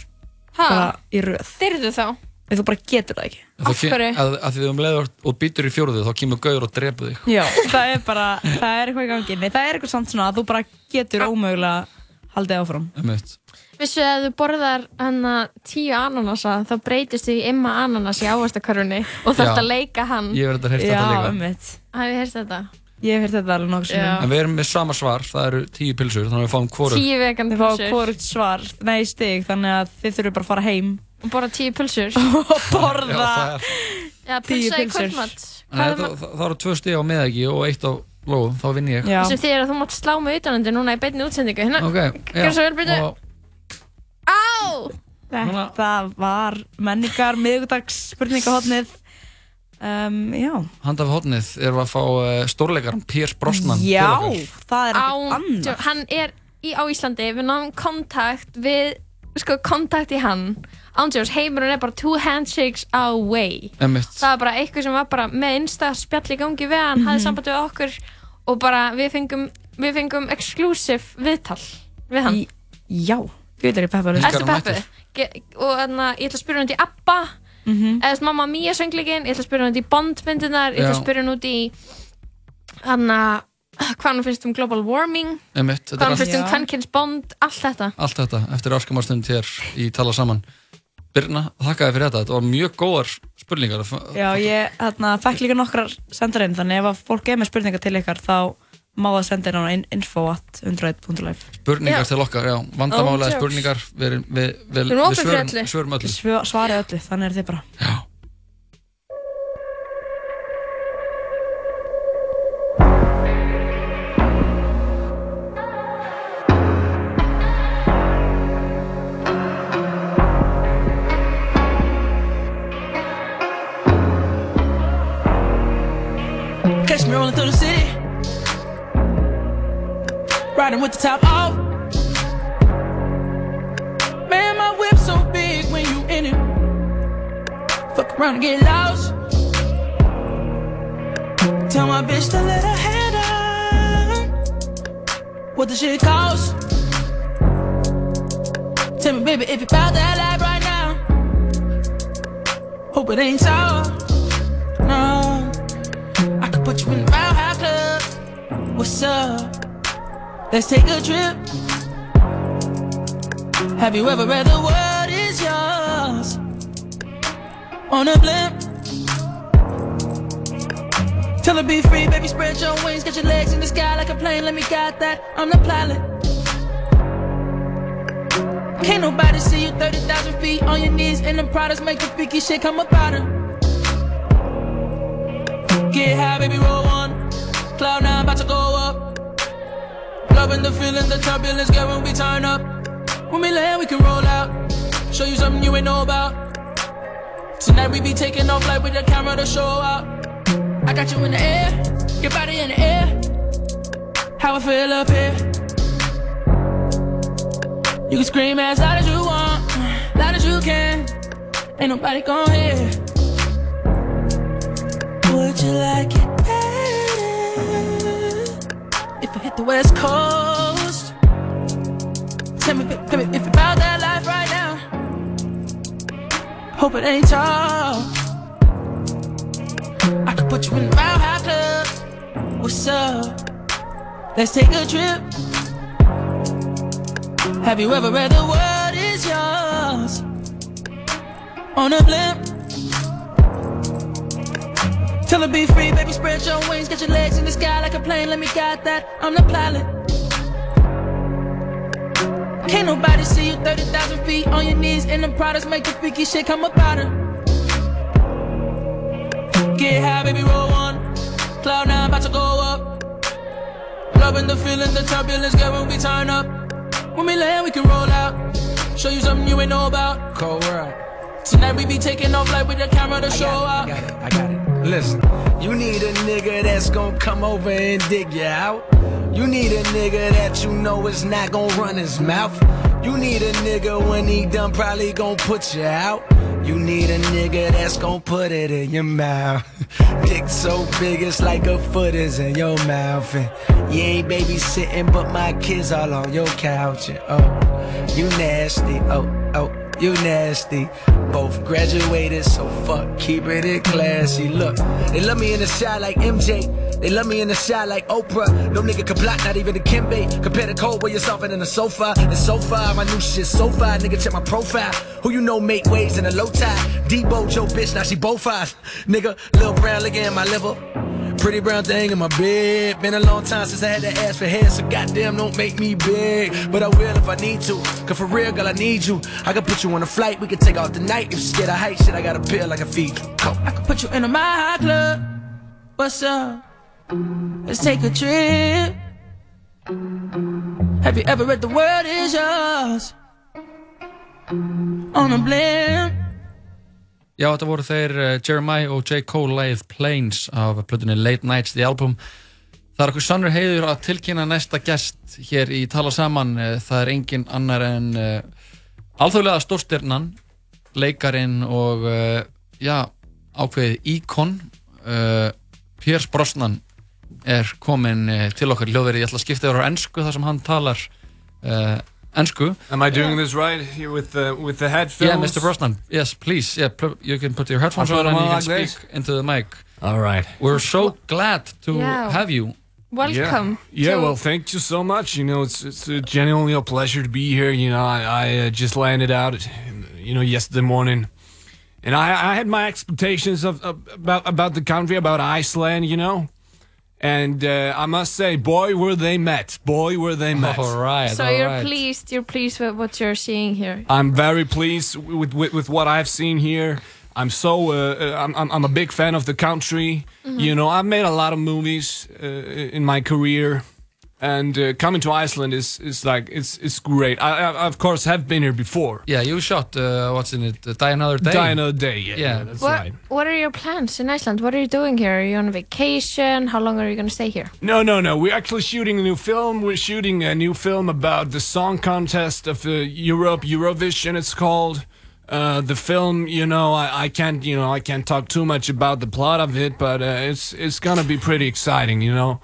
Ha? bara í röð. Dyrðu þá? Ef þú bara getur það ekki. Af hverju? Að, að því þú um leiður og býtur í fjóruðu þá kemur gauður og drepa þig. Já, það er bara, það er eitthvað í gangi. Nei, það er eitthvað samt svona að þú bara getur ómögulega haldið áfram. Vissu að þú borðar hana 10 ananasa þá breytist í imma ananas í ávastakarfunni og þarft að leika hann. Ég hef þetta heyrt þetta líka. Já, ummitt Hafið þið heyrst þetta? Ég hef heyrt þetta alveg nokkuð Já. En við erum með sama svar, það eru 10 pilsur þannig að við fáum hvoru 10 vegan Þið fá pulsur hvorugt svar, nei stig Þannig að þið þurfum bara að fara heim og borða 10 pulsur. Og borða. Já, 10 pulsa í pylsur. kvöldmatt Nei, það, það, það eru tvö stig á meðæki og eitt á lóðum, þá vinn ég. Sem þýðir að þú mátt slá mig utanandi núna í beinni útsendingu. Hérna, Ok, gjör svo vel byrju og Á! Þetta var menningar miðugdags spurningahotnið um, Já. Handa við hotnið erum við að fá uh, stórleikaran Piers Brosnan Já, það er ekkert Án- annað. Hann er í, á Íslandi, við náðum kontakt við, sko, kontakt í hann Ándjós, heimurinn er bara two handshakes away. Einmitt. Það var bara eitthvað sem var bara með einsta spjall í gangi við hann, hafði Mhm. samband við okkur og bara við fengum, við fengum exclusive viðtal við hann. Já, við erum? Ge- Og þannig að ég ætla að spyrja hann út í ABBA. Mhm. eða þess Mamma Mia söngleikin ég ætla að spyrja hann út í Bond-myndunar ég ætla að spyrja hann út í hann að hvað hann finnst um global warming Einmitt, þetta hvað er hann finnst um allt, Kvenkins Bond allt þetta. Allt þetta eftir askamarstund hér í Tala Saman Birna, þakka þér fyrir þetta, þetta var mjög góðar spurningar. Já, ég hérna, fekk líka nokkrar sendar inn Þannig ef að fólk er með spurningar til ykkar Þá má það senda inn á in- info at 101.life Spurningar Já. til okkar, já, vandamálega Ándjóks. spurningar við, við, við, Við svörum, öllu. svörum öllu. Svö- Svarið öllu, þannig er þið bara. Já Around and get lost. Tell my bitch to let her head down. What the shit cost? Tell me, baby, if you found that life right now. Hope it ain't sour. No. I could put you in the High Club. What's up? Let's take a trip. Have you ever read the world On a blimp. Tell her be free, baby, spread your wings. Get your legs in the sky like a plane. Let me guide that. I'm the pilot. Can't nobody see you 30,000 feet on your knees. And the products make the freaky shit come up out her. Get high, baby, roll one. Cloud nine, about to go up. Loving the feeling, the turbulence, get when we turn up. When we land, we can roll out. Show you something you ain't know about. Tonight we be taking off like with the camera to show up. I got you in the air, your body in the air. How I feel up here. You can scream as loud as you want, loud as you can. Ain't nobody gon' hear. Would you like it better if I hit the West Coast? Tell me, tell Hope it ain't tall. I could put you in Mile High Club. What's up? Let's take a trip. Have you ever read the world is yours? On a blimp. Tell her be free, baby, spread your wings, get your legs in the sky like a plane, let me guide that, I'm the pilot. Can't nobody see you 30,000 feet on your knees in the products, make the freaky shit come up out her. Get high, baby, roll one. Cloud nine, about to go up. Loving the feeling, the turbulence, girl, when we turn up. When we land, we can roll out. Show you something you ain't know about. Cold world. Tonight we be taking off like with the camera to show out. I got it. Listen, you need a nigga that's gonna come over and dig you out. You need a nigga that you know is not gonna run his mouth. You need a nigga when he done probably gonna put you out. You need a nigga that's gonna put it in your mouth. Dick so big it's like a foot is in your mouth. And you ain't babysitting, but my kids all on your couch. And oh, you nasty. Oh, oh, you nasty. Both graduated, so fuck keeping it classy. Look, they love me in the shot like MJ. They love me in the shot like Oprah. No nigga can block, not even the Kimbe. Compare the cold where you're softer than the sofa. And so far, my new shit so far. Nigga, check my profile. Who you know make waves in a low tide? Debo, Joe, bitch, now she both five. Nigga, Lil Brown licking in my liver. Pretty brown thing in my bed. Been a long time since I had to ask for head, so goddamn don't make me big. But I will if I need to. Cause for real, girl, I need you. I can put you on a flight, we can take off the night. If you're scared of height, shit, I got a pill like a feed. Go. I could put you in a my high club. What's up? Let's take a trip. Have you ever read The World Is Yours? On a blimp. Já, þetta voru þeir uh, Jeremiah og J. Cole leið Planes af plötunni Late Nights The Album. Það er okkur sannur heiður að tilkynna næsta gest hér í Tala Saman. Eh, Það er engin annar en uh, alþjóðlega stórstyrnan, leikarin og uh, já, ákveðið íkon. Piers Brosnan er komin til okkar í hljóðverið. Ég ætla að skipta yfir á ennsku þar sem hann talar Am I doing this right here with the with the headphones? Yeah, Mr. Brosnan. Yes, please. Yeah, pl- you can put your headphones on and you can like speak this? into the mic. All right. We're so glad to Yeah. have you. Welcome. Yeah, to- well, thank you so much. You know, it's it's uh, genuinely a pleasure to be here. You know, I, I uh, just landed out, you know, yesterday morning, and I, I had my expectations of, of about about the country, about Iceland. You know, and uh, I must say, boy, were they met! Boy, were they met! All right. So you're pleased. You're pleased with what you're seeing here. I'm very pleased with, with, with what I've seen here. I'm so uh, uh, I'm, I'm I'm a big fan of the country. Mhm. You know, I've made a lot of movies uh, in my career, and uh, coming to Iceland is is like it's it's great. I, I of course have been here before. Yeah, you shot uh, what's in it? Uh, Die Another Day. Die Another Day, yeah, yeah, that's what right. What are your plans in Iceland? What are you doing here? Are you on vacation? How long are you going to stay here? No, no, no. We're actually shooting a new film. We're shooting a new film about the song contest of uh, Europe, Eurovision. It's called. Uh, the film, you know, I, I can't, you know, I can't talk too much about the plot of it, but uh, it's it's gonna be pretty exciting, you know.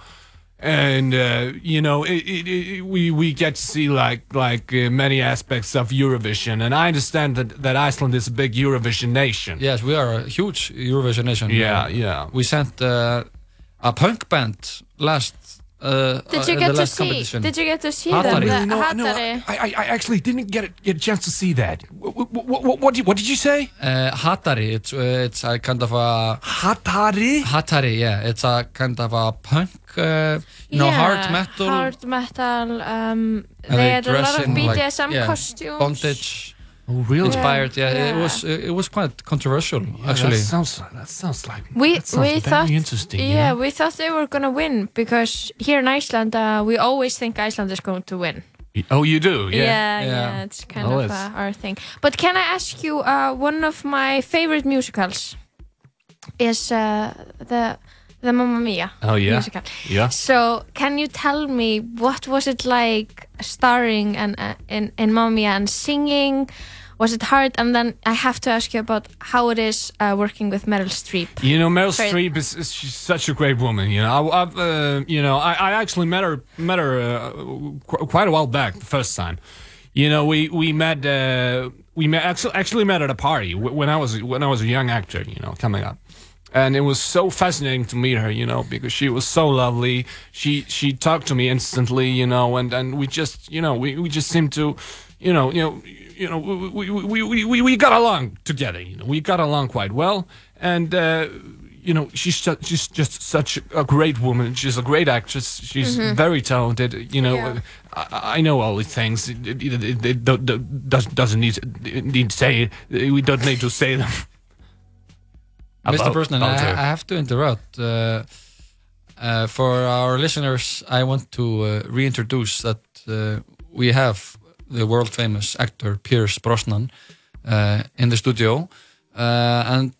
And uh, you know, it, it, it, we we get to see like like uh, many aspects of Eurovision, and I understand that that Iceland is a big Eurovision nation. Yes, we are a huge Eurovision nation. Yeah, yeah. We sent uh, a punk band last. Uh, Did you uh, get the to last see? competition. Did you get to see Hatari. them? The No, no, Hatari. I, I, I actually didn't get a, get a chance to see that. What, what, what, what, did, what did you say? Uh, Hatari, it's uh, it's a kind of a Hatari. Hatari, yeah, it's a kind of a punk, uh, you know, Yeah, hard metal. Hard metal. Um, and they had a dress lot of in, like, BDSM yeah, costumes. bondage. Oh, really? Inspired, yeah. Yeah. It was it was quite controversial, Yeah, actually. That sounds, that sounds like We that sounds we very thought interesting. yeah, we thought they were gonna win because here in Iceland uh, we always think Iceland is going to win. Oh, you do? Yeah, Yeah. yeah, it's kind Oh, of it's- uh, our thing. But can I ask you, uh, one of my favorite musicals is uh, the the Mamma Mia Oh, yeah. musical. Yeah. So can you tell me what was it like starring and uh, in in Mamma Mia and singing? Was it hard? And then I have to ask you about how it is uh, working with Meryl Streep. You know, Meryl. Streep is, is she's such a great woman. You know, I, I've uh, you know I, I actually met her met her uh, qu- quite a while back the first time. You know, we we met uh, we met actually actually met at a party when I was when I was a young actor. You know, coming up. And it was so fascinating to meet her, you know, because she was so lovely. She she talked to me instantly, you know, and, and we just, you know, we, we just seemed to, you know, you know, you know, we, we, we, we, we, got along together. You know, we got along quite well, and uh, you know, she's just, she's just such a great woman. She's a great actress. She's Mhm. very talented. You know, Yeah. I, I know all these things. It, it, it, it do- do- does- doesn't need need to say. We don't need to say them. Mr. About- Brosnan, I. I have to interrupt. Uh, uh, for our listeners, I want to uh, reintroduce that uh, we have the world famous actor Pierce Brosnan uh, in the studio. Uh, and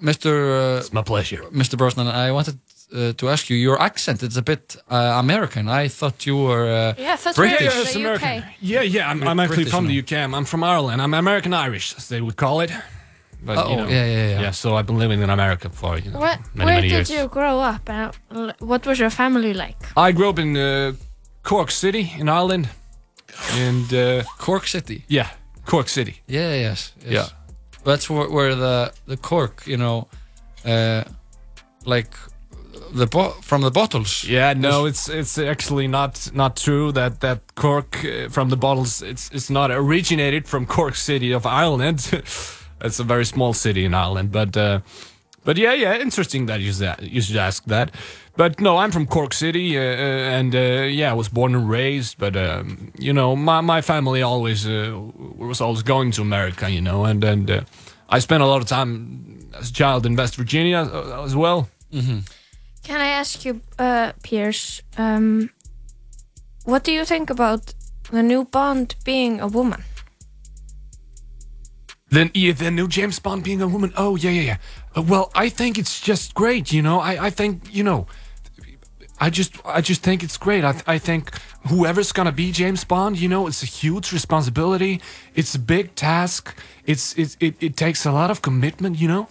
Mr. Uh, it's my pleasure. Mr. Brosnan, I wanted uh, to ask you your accent. It's a bit uh, American. I thought you were uh, Yeah, I thought British. you were Yes, the American. UK. Yeah, yeah. I'm, I'm actually British, from no? the UK. I'm, I'm from Ireland. I'm American Irish, as they would call it. But, Oh, you know, yeah, yeah, yeah. Yeah, so I've been living in America for you know, What, many, where many did years. you grow up? And what was your family like? I grew up in uh, Cork City in Ireland, and uh, Cork City. Yeah, Cork City. Yeah, yes, yes. Yeah. That's where, where the the cork, you know, uh, like the bo- from the bottles. Yeah, no, it's it's actually not not true that that Cork uh, from the bottles it's it's not originated from Cork City of Ireland. it's a very small city in Ireland, but uh, but yeah, yeah, interesting that you that you should ask that. But no, I'm from Cork City, uh, uh, and uh, yeah, I was born and raised. But um, you know, my my family always uh, was always going to America, you know, and and uh, I spent a lot of time as a child in West Virginia as well. Mm-hmm. Can I ask you, uh, Pierce, um, what do you think about the new Bond being a woman? Then yeah, the new James Bond being a woman. Oh yeah, yeah, yeah. Uh, well, I think it's just great. You know, I, I think you know, I just I just think it's great. I, I think whoever's gonna be James Bond, you know, it's a huge responsibility. It's a big task. It's it it, it takes a lot of commitment. You know,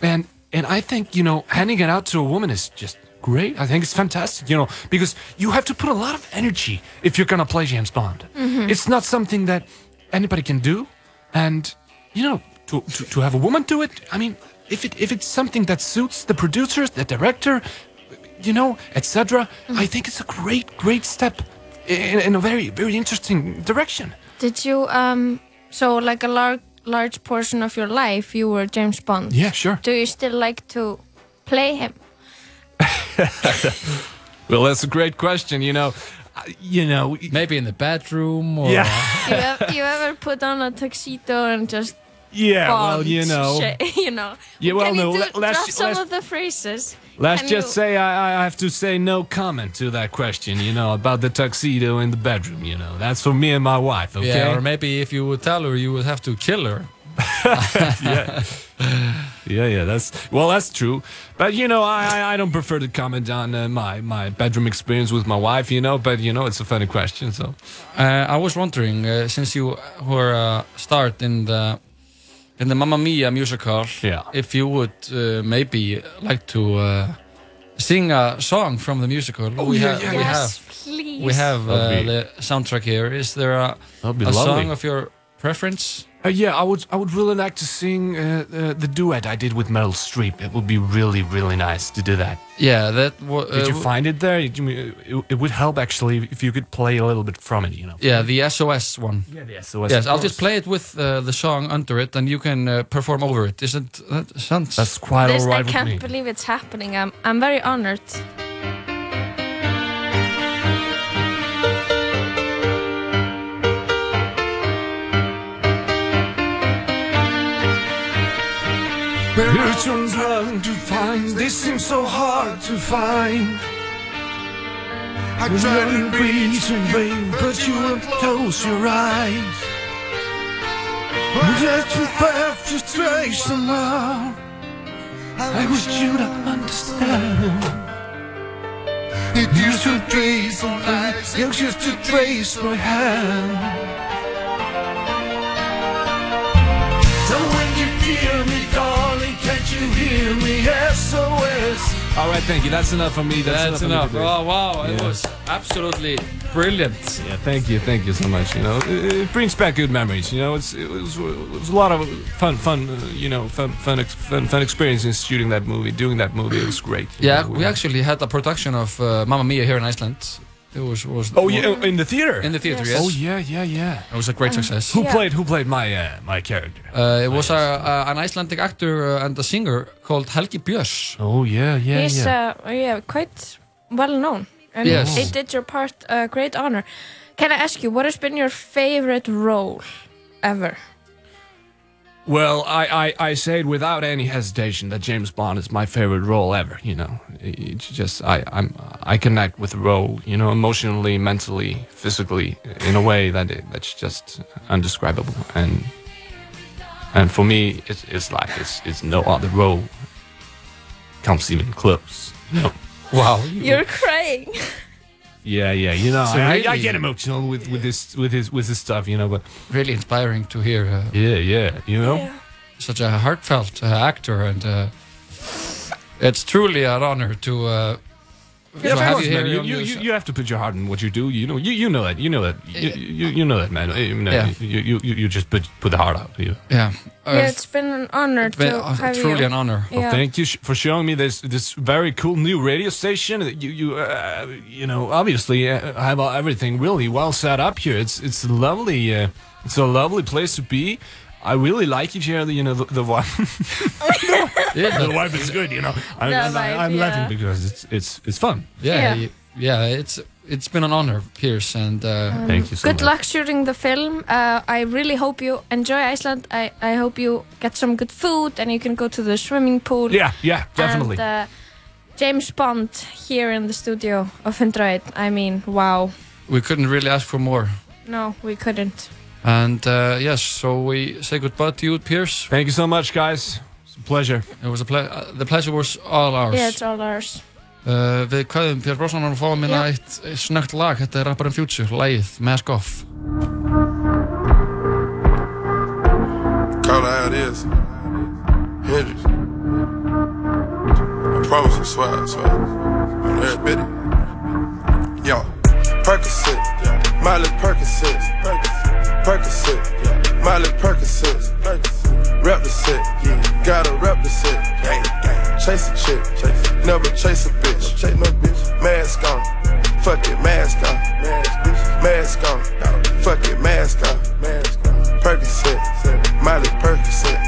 and and I think you know handing it out to a woman is just great. I think it's fantastic. You know, because you have to put a lot of energy if you're gonna play James Bond. Mhm. It's not something that anybody can do, and you know, to, to, to have a woman do it. I mean, if it if it's something that suits the producers, the director, you know, etc. I think it's a great great step in, in a very very interesting direction. Did you, um, so like a large large portion of your life, you were James Bond? Yeah, sure. Do you still like to play him? Well, that's a great question. You know, you know, maybe in the bedroom or Yeah. you, ever, you ever put on a tuxedo and just Yeah, well, you know. shit, you know. Yeah, well, Can no, you do, let- let's- drop some let's- of the phrases? Let's Can just you- say I, I have to say no comment to that question, you know, about the tuxedo in the bedroom, you know. That's for me and my wife, okay? Yeah, or maybe if you would tell her, you would have to kill her. yeah. yeah, yeah, that's well, that's true. But you know, I I, I don't prefer to comment on uh, my my bedroom experience with my wife, you know. But you know, it's a funny question, so. Uh, I was wondering, uh, since you were uh, start in the in the Mamma Mia musical, Yeah. if you would uh, maybe like to uh, sing a song from the musical. Oh, we yeah, have, yeah, we yeah. have, Yes, please. we have uh, be- the soundtrack here. Is there a, a lovely. song of your preference? Uh, yeah, I would I would really like to sing uh, uh, the duet I did with Meryl Streep. It would be really really nice to do that. Yeah, that. wa- Did uh, you find it there? It, it would help actually if you could play a little bit from it, you know. Yeah, the SOS one. Yeah, the SOS, Yes, I'll just play it with uh, the song under it, and you can uh, perform over it. Isn't that sounds? That's quite This, all right I can't believe it's happening. I'm, I'm very honored. We're trying to find, this seems so hard to find. I try to breathe some rain, but you won't close your eyes. Just to path to trace the love. I wish you to understand. It used to trace some lies, it used to trace my hand. You hear me? SOS. All right, thank you. That's enough for me. That's, That's enough. enough. me. Oh, wow, it Yeah. was absolutely brilliant. Yeah, thank you, thank you so much. You know, it, it brings back good memories. You know, it's it was, it was a lot of fun, fun. Uh, you know, fun, fun, ex- fun, fun experiences shooting that movie, doing that movie. It was great. Yeah, know, we actually had a production of uh, Mamma Mia here in Iceland. It was was Oh yeah, in the theater. in the theater. Yes. Yes. Oh yeah, yeah, yeah. It was a great success. Who played Who played my uh, my character? Uh, it was a, a, an Icelandic actor uh, and a singer called Helgi Björns. Oh yeah, yeah, He's uh, yeah, quite well known. And Yes. it did your part a great honor. Can I ask you, what has been your favorite role ever? Well, I, I, I say it without any hesitation that James Bond is my favorite role ever. You know, it's just I I'm I connect with the role, you know, emotionally, mentally, physically, in a way that it, that's just undescribable. And and for me, it's, it's like it's, it's no other role comes even close. You know? Wow, You're crying. Yeah, yeah, you know, So I, I really- get emotional with, with this with his with his stuff, you know, but Really inspiring to hear. Uh, yeah, yeah, you know. Such a heartfelt uh, actor, and uh, it's truly an honor to. Uh, Yeah, to of have course, you man. You, you, you, you have to put your heart in what you do. You know, you, you know that. You know that. You, you, you know that, man. You, know, Yeah. you, you, you, you just put put the heart out. You. Yeah. yeah, it's been an honor been, to uh, have truly you. an honor. Yeah. Well, thank you sh- for showing me this this very cool new radio station. You you uh, you know obviously uh, have all- everything really well set up here. It's it's lovely uh, it's a lovely place to be. I really like it here. You know the, the wife. the wife is good. You know I'm, The I'm, wife, I'm laughing because it's it's it's fun. Yeah, Yeah. yeah, yeah, it's it's been an honor, Pierce, and uh, Um, Good luck shooting the film. Uh, I really hope you enjoy Iceland. I, I hope you get some good food and you can go to the swimming pool. Yeah, yeah, definitely. And uh, James Bond here in the studio of 108. I mean, wow. We couldn't really ask for more. No, we couldn't. And uh, yes, so we say goodbye to you, Pierce. Thank you so much, guys. It's a pleasure. It was a ple uh, the pleasure was all ours. Yeah, it's all ours. Uh, við kvæðum Pér Brosnan og fáum minna Já. eitt eitt snögt lag, þetta er Rapparinn Future, lagið Mask Off. Call it how it is. Hendrix. I promise you, swear, I swear. On every bit. Yo, Percocet, Miley Percocet, Percocet, Miley Percocet, rep the set, gotta rep the set, chase a chick, never chase a bitch, chase no bitch, mask on, fuck it, mask on, mask on, fuck it, mask on, Percocet, Miley Percocet,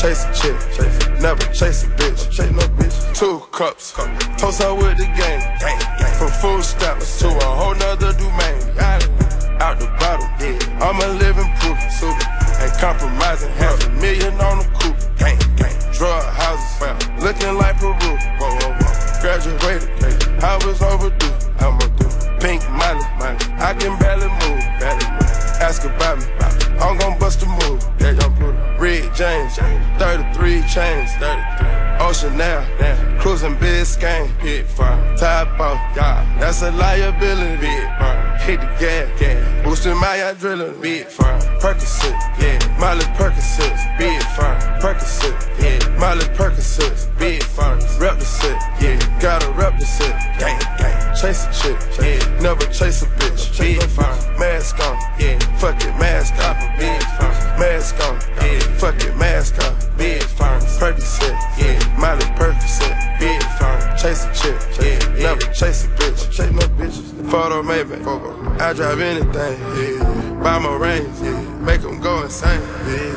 chase a chick, never chase a bitch, chase no bitch, two cups, toast her with the game, from food stamps to a whole nother domain, out the bottle, I'm a living proof, super, ain't compromising, half a million on the coupe, gang, gang, drug houses, looking like Peru, whoa, whoa, whoa, graduated, I was overdue, I'm a do, pink Miley, I can barely move, ask about me, I'm gon' bust a move, yeah, Red James, 33 chains, 33. Ocean now, cruising Biscayne, hit fire, top off, yeah, that's a liability, hit the gas, my adrenaline, big fire, Percocet, yeah, Miley Percocet, big fire, Percocet, yeah, Miley Percocet, big fire, rep the set, yeah, gotta rep the set, gang, gang, chase a chick, yeah, never chase a bitch, I drive anything, yeah, buy my rings, yeah, make them go insane, yeah.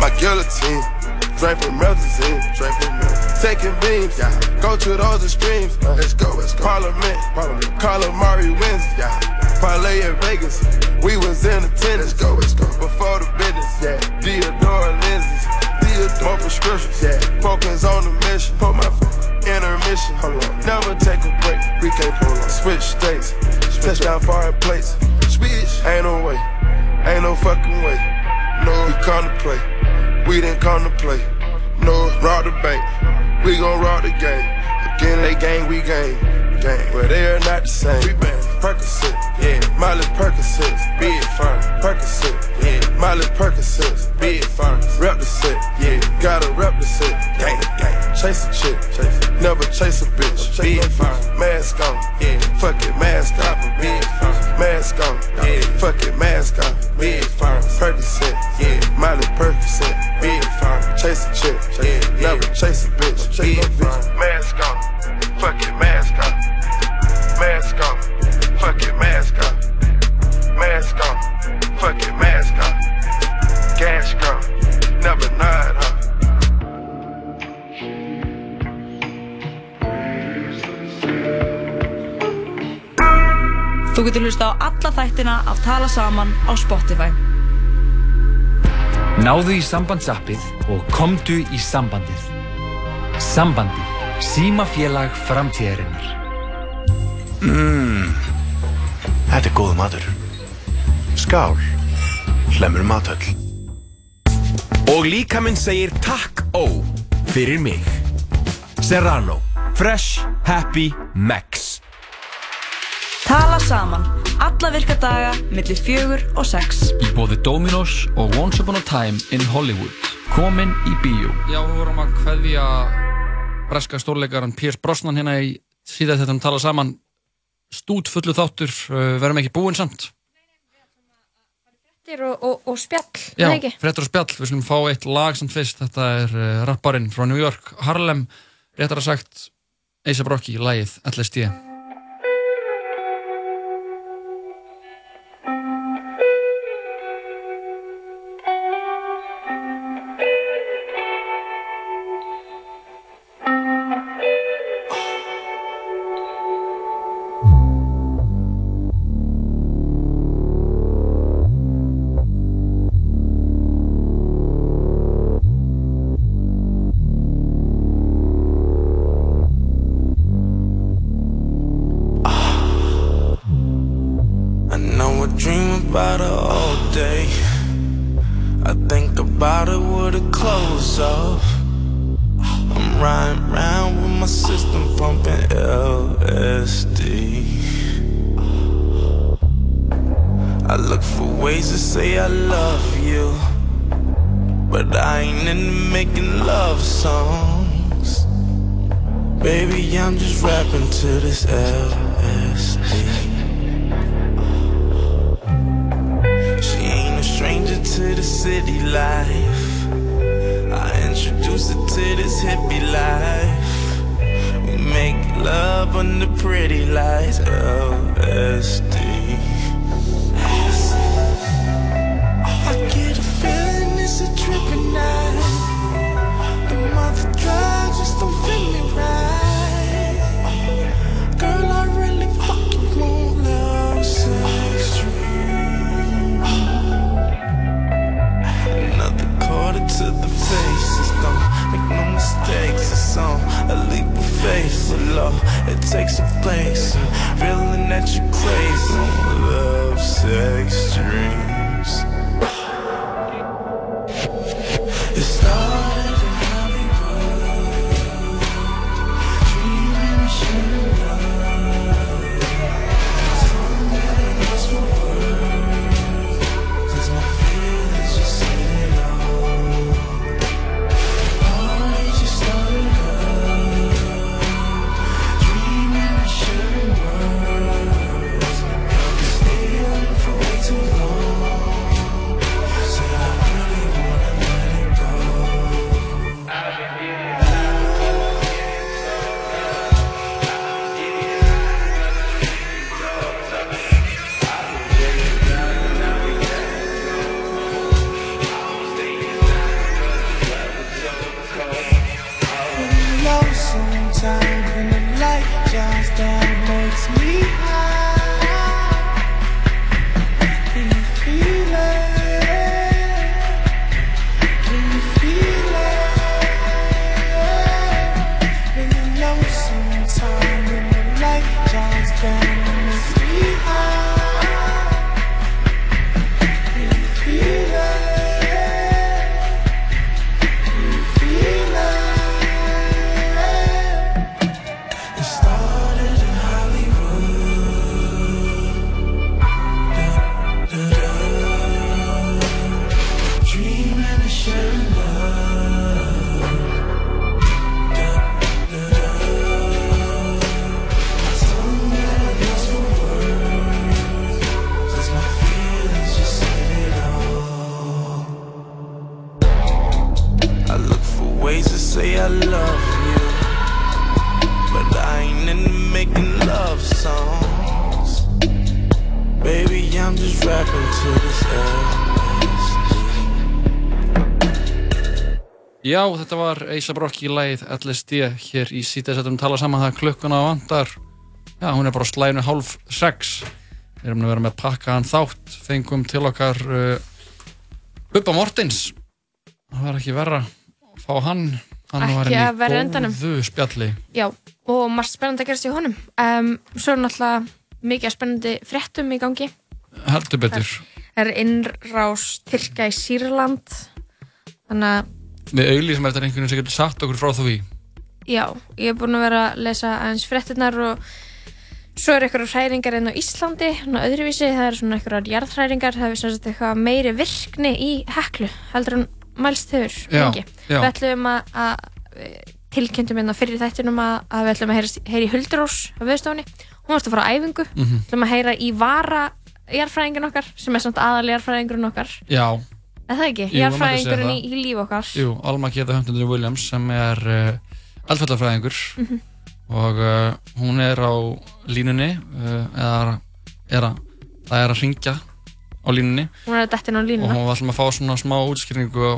My guillotine, draping melazine, draping taking beams, yeah. Go to those extremes, let's go, let's go. Parliament, Parliament, calamari wins, yeah. Parlay in Vegas, we was in attendance, let's go, let's go. Before the business, yeah. Theodore lenses, Theodore prescriptions, yeah. On a mission. Put my intermission. Hold on. Never take a break. We can't pull up. Switch states. Switch down foreign plates. Switch. Ain't no way. Ain't no fucking way. No, we contemplate. We didn't come to play. No, rob the bank. We gon' rob the game. Again, they gang, we gang. Gang. But they are not the same. We bang. Percocet. Yeah. Miley Percocet. Big firm, Percocet. Yeah. Miley Percocet big firm. Rep the set, yeah. Gotta rep the set. Gang, gang. Chase a chick, chase it. Never chase a bitch. Big firm. Mask on, yeah. Fuck it, mask off. Big firm. Mask on, yeah. Fuck it, mask off. Big firm. Percocet, yeah. Miley Percocet, big firm. Chase a chick, yeah. Never chase a bitch. Big firm. Mask on, fuck it, mask off. Mask on, þættina af Tala Saman á Spotify. Náðu í sambandsappið og komdu í sambandið. Sambandið. Símafélag framtíðarinnar. Mmm, þetta er góð matur. Skál, hlemur matöll. Og líka minn segir takk ó fyrir mig. Serrano. Fresh, happy, max. Tala Saman. Alla virka daga millir fjögur og sex. Í bóði Dominos og Once Upon a Time in Hollywood. Komin í bíó. Já, við vorum að kveðja breska stórleikaran Piers Brosnan hérna í síðan þetta um tala saman. Stút fullu þáttur, uh, verðum ekki búinn samt. Fréttir og, og, og spjall, Já, eða ekki? fréttur og spjall, við slumum fá eitt lag samt fyrst. Þetta er uh, rapparinn frá New York, Harlem, réttar að sagt A$AP Rocky, lagið LSD. I var Eisa Brokki í lagið LSD hér í sítaðsettum tala saman það klukkuna vantar. Já, hún er bara á slæðinu hálf sex. Við erum að vera með pakkaðan þátt, fengum til okkar uh, Bubba Mortins. Það var ekki verra að fá hann. Hann var að henni góðu spjalli. Já, og margt spennandi að gerast í honum. Um, svo er náttúrulega mikið spennandi fréttum í gangi. Heldur betur. Það er innrás Tyrkja í Sýrland. Þannig að, Við auðlýsum eftir einhvern veginn sem sagt okkur frá því. já, ég er búin að vera að lesa aðeins fréttinnar og svo er eitthvað hræringar enn á Íslandi, svona öðruvísi, það er svona eitthvað jarðhræringar, það er sagt eitthvað meiri virkni í heklu, heldur en mælst lengi. já. Við ætlum að, að tilkynntum hérna fyrir þættinum að, að við ætlum að heyra, heyra í Huldurós á viðstofunni, hún varst að fara á æfingu, Mhm. ætlum að heyra í Vara jarðfræðingin okkar, sem er samt aðal jarðfræðingurinn okkar, Já, er það ekki? Jú, það mætti Jarðfræðingurinn í, í líf okkar. jú, Alma Geta Huntundur Williams sem er uh, eldfellafræðingur Mhm. og uh, hún er á línunni uh, eða er að, það er að ringja á línunni Hún er að dettin á og línuna. hún var alltaf að fá svona smá útskýringu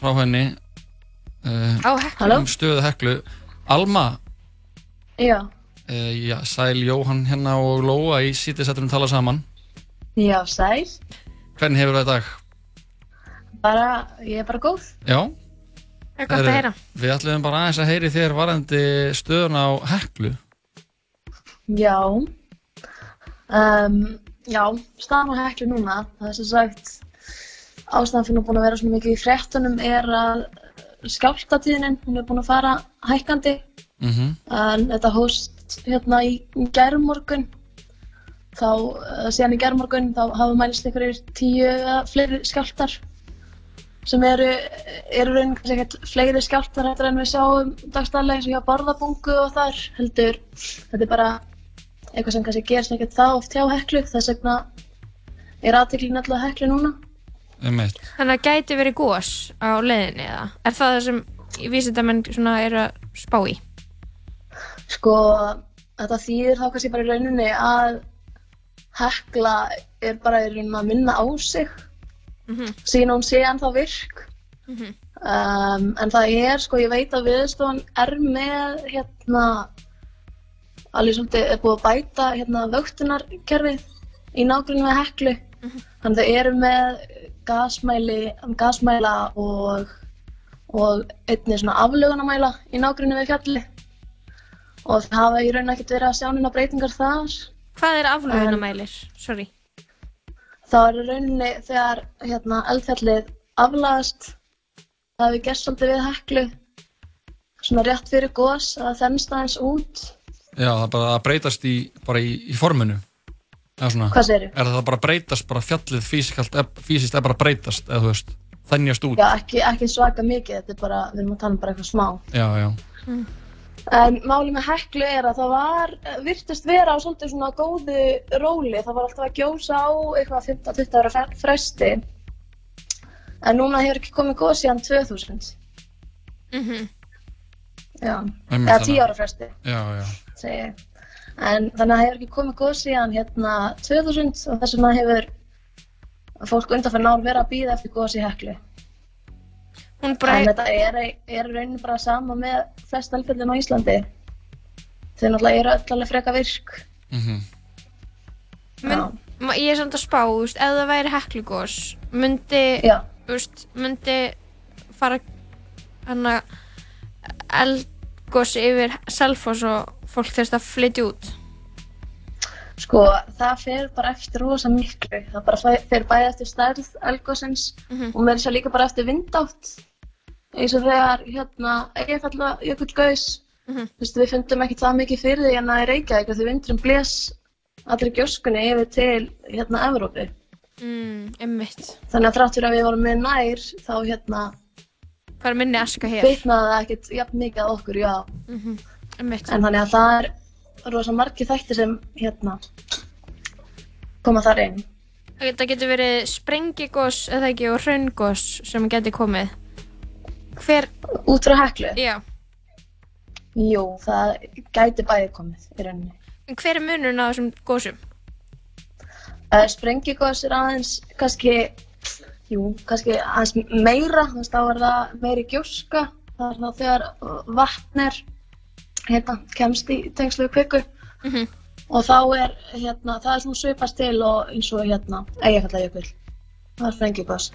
frá henni uh, Heklu? um stöðu heklu Alma, Já, uh, já, Sæl Jóhann hérna og Lóa í sítisettunum tala saman já, sæl. hvernig hefur það í dag? Bara, ég er bara góð. Það Já, er gott að heyra. Við ætlum bara aðeins að heyri þér varandi stöðun á heklu Já. Um, já, staðan á heklu núna, það er sem sagt, ástæðan fyrir hún búin að vera svona mikið í fréttunum er að skjáltatíðinin, hún er búin að fara hækkandi. mm En þetta hóst hérna í gærumorgun, þá, uh, síðan í gærumorgun, þá hafa mælist einhverjir tíu eða fleiri skjáltar sem eru, eru raunin kannski ekkert fleiri skjáltar eftir en við sjáum dagstæðlega eins og hjá barðabungu og þar heldur. Þetta er bara eitthvað sem kannski gerst ekkert það oft hjá heklu. Þess vegna er aðteklin alltaf heklu núna. Þannig að gæti verið gós á leiðinni eða? Er það það sem vísindamenn svona eru að spá í? sko þetta þýðir þá kannski bara í rauninni að hekla er bara í rauninni að minna á sig Mhm. síðan hún sé ennþá virk Mhm. um, en það er sko, ég veit að viðstofan er með hérna alveg svolítið er búið að bæta hérna vöktunarkerfið í nágrunni með heklu þannig að þau eru með gasmæli, gasmæla og, og einnig svona aflögunamæla í nágrunni við fjalli og það hafa í raun ekkert verið að sjá neina breytingar þar Hvað er aflögunamælir? Sorry. Það er rauninni þegar hérna, eldfjallið aflagast það hefur gert svolítið við heklu svona rétt fyrir gos að það þennst aðeins út. Já, það bara að breytast í, bara í, í forminu. Hvað segirðu? Er það bara breytast, bara fjallið físikalt, er- er bara breytast, eða þú veist, þennjast út? Já, ekki, ekki svaka mikið, þetta er bara, við erum að tala um bara eitthvað smá. Já, já, En máli með heklu er að það var, virtist vera á svolítið svona góðu róli, það var alltaf að gjósa á eitthvað 15-20 ára fre- fresti en núna hefur ekki komið góð síðan 2000 Mhm. Já, Einmitt eða þannig. 10 ára fresti já, já segi. En þannig að það hefur ekki komið góð síðan hérna 2000 og þess vegna hefur fólk undanfæri ár verið að býða eftir góðs í heklu. Hún bara... En þetta er, er í rauninni bara sama með flest elfjöldin á Íslandi. Þau náttúrulega eru öll alveg freka virk. Mhm. Men, ma- ég er samt að spá, veist, ef það væri heklugós, myndi, veist, myndi fara að eldgós yfir Selfoss og fólk þurft að flytja út. Sko, það fer bara eftir rosa miklu. Það bara fer bæði eftir stærð elgósins Mhm. og með þess að líka bara eftir vindátt. Eins og þegar hérna Egefalla jökull gaus, Mhm. þú veist, við fundum ekki það mikið fyrir því en að í Reykjavík því vindurinn bles allir gjóskunni yfir til hérna Evrópu. Mm. Þannig að þrátt fyrir að við vorum með nær þá hérna Bara minni aska hér. bitnaði það ekkert jafn mikið á okkur, já. Mhm, einmitt. En þannig að það er rosa margir þættir sem hérna koma þar inn. Það getur verið sprengigos eða ekki og hraungos sem getur komið. Hver... Út frá heklu? Já. Jú, það gæti bæði komið í rauninni. En hver er munurinn á þessum gósum? Uh, Sprengigos er aðeins kannski, jú, kannski aðeins meira, þá er það meiri gjóska, það er þá þegar vatn er, hérna, kemst í tengslu við kviku Mhm. og þá er, hérna, það er svona svipast til og eins og, hérna, eigafællajökull, það er sprengigos.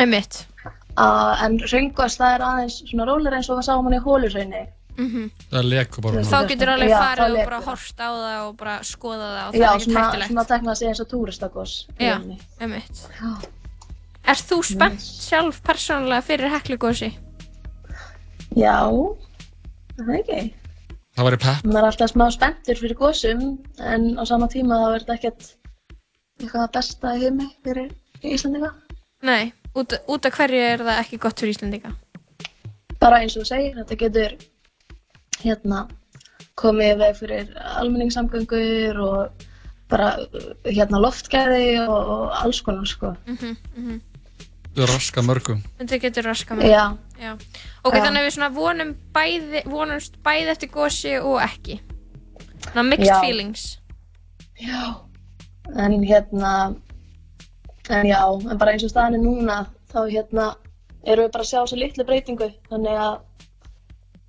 Einmitt. Uh, en hraungos, það er aðeins svona rólir eins og við sáum hann í hólurhraunni. Mhm. Það er leku bara. Þá getur alveg Já, farið og bara það. horft á það og bara skoða það og það Já, er ekkert svona, hættulegt. svona tekna sig eins og túristagos. í Já, einmitt. Ert þú spennt sjálf persónulega fyrir heklugosi? Já, það er ekki. Það væri pepp. Maður er alltaf smá spenntur fyrir gósum en á sama tíma þá er þetta ekkert eitthvað besta í heimi fyrir Íslandinga. Nei, út, út af hverju er það ekki gott fyrir Íslandinga? Bara eins og segir, þetta getur hérna komið veg fyrir almenningssamgöngur og bara hérna loftgæði og, og alls konar sko. Mhm, mhm. Það er raska mörgum. Þetta getur raska Já. Já. Ok, Já. þannig að við svona vonum bæði, vonumst bæði eftir gosi og ekki. Ná, mixed Já. feelings. Já. En hérna, en já, en bara eins og staðan er núna þá hérna erum við bara að sjá svo litlu breytingu þannig að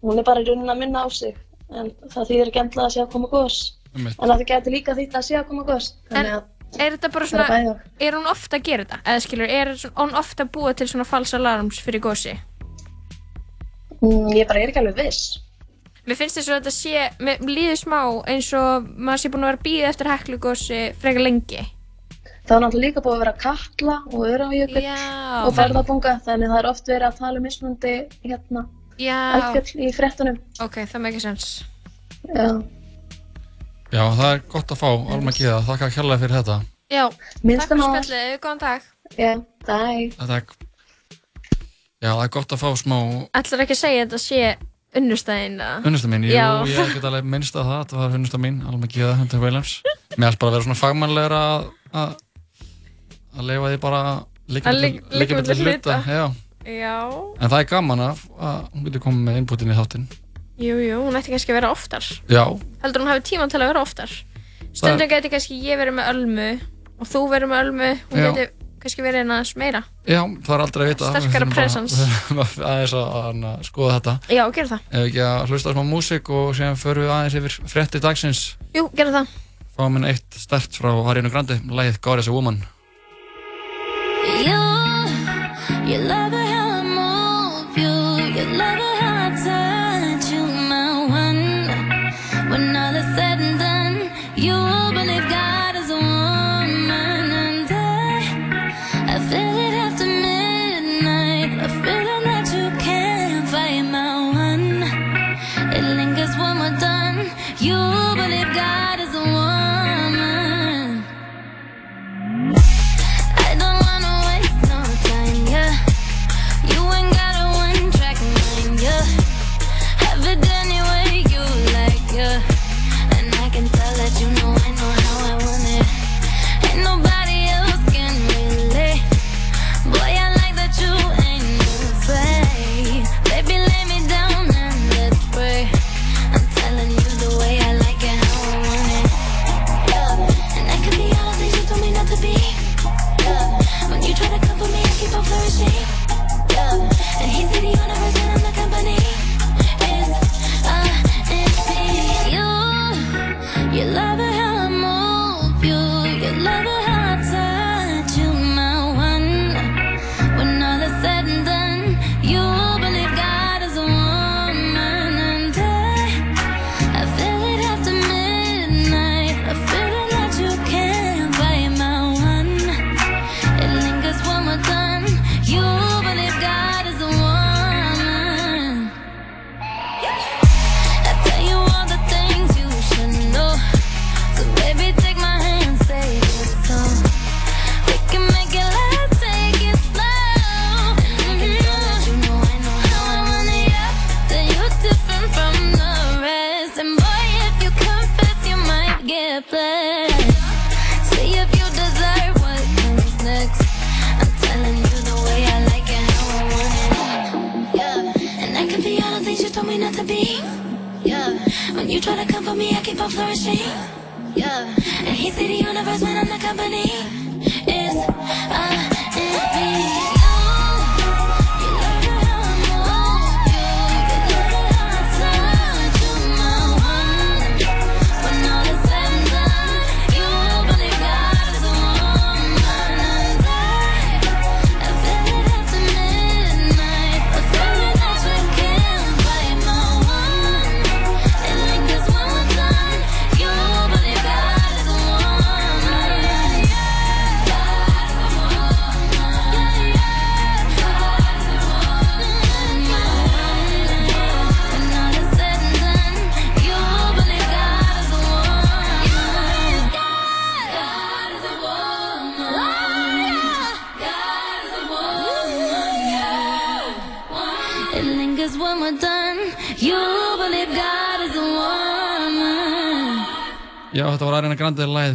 hún er bara í rauninni að minna á sig en það þýðir ekki endla að að koma. Einmitt. En það getur líka þýtt að að koma gos. Þannig að Er þetta bara Það er svona, er hún ofta að gera þetta? Eða skilur, er svona- hún ofta að búa til svona falsa alarms fyrir gosi? mm, ég bara er ekki alveg viss. Mér finnst þess að þetta sé, mér líður smá eins og maður sé búin að vera að býða eftir heklugosi frekar lengi. Það er náttúrulega líka búið að vera katla og örajökull og ferðabunga þannig að það er oft verið að tala um mismundi hérna Já. eldfjöll í frettunum. Ok, það með ekki sens. Já. Já, það er gott að fá Alma Gíða. Þakka kærlega fyrir þetta. Já, Minnst takk fyrir spjallið, góðan dag. Já, dag. Er... Já, það er gott að fá smá Ætlar ekki að segja þetta sé unnustæðin? mín. Jú, Já. ég get alveg minnst að það. Þetta var unnusta mín, Alma Gíða, Hunter Williams. Mér ætti bara að vera svona fagmannlegra að, að, leifa því bara liggja milli milli hluta. Já. Já. En það er gaman að, að hún getur komið með inputin í þáttinn. Jú, jú, hún ætti kannski að vera oftar. Já, Heldur hún hafi tíma til að vera oftar. Stundum geti kannski ég verið með ölmu og þú verið með ölmu. Hún geti kannski verið einn aðeins meira. já, það er aldrei að vita. Sterkara að- aðeins að, skoða þetta. Já, gerðu það. Ef ekki að hlusta smá músík og síðan förum við aðeins yfir fréttir dagsins. Jú, gerðu það. Fáum við eitt stert frá Ariana Grande, lagið God is a Woman. You love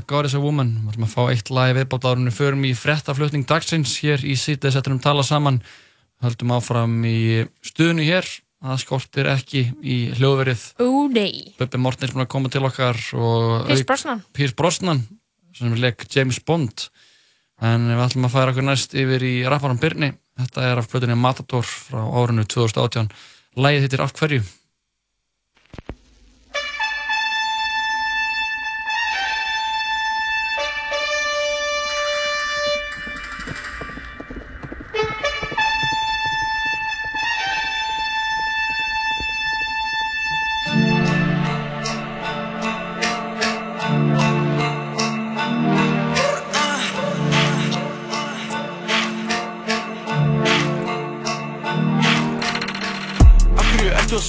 God is a Woman. Við ætlum að fá eitt lag viðbátt árunni. Förum í frettaflutning dagsins hér í sítið, setjum tala saman. Höldum áfram í stuðinu hér. Það skortir ekki í hljóðverið. Bubbi Mortens búin að koma til okkar. Pierce Brosnan. Pierce Brosnan, sem leik James Bond. En við ætlum að færa okkur næst yfir í rapparum Byrni. Þetta er af plötunni Matador frá árinu 2018. Lægið hittir Af hverju?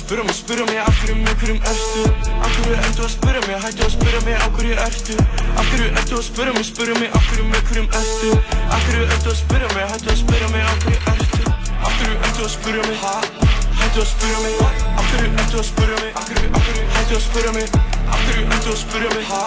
Ertu að spura mig, af hverju með hverjum ertu? Af hverju ertu að spura mig, hættu að spura mig, af hverju ertu? Af hverju ertu að spura mig, spura mig, af hverju með hverjum ertu? Af hverju ertu að spura mig, hættu að spura mig, af hverju ertu? Af hverju ertu að spura mig, ha? Hættu að spura mig, af hverju ertu að spura mig, af hverju, af hverju, hættu að spura mig, af hverju ertu að spura mig, ha?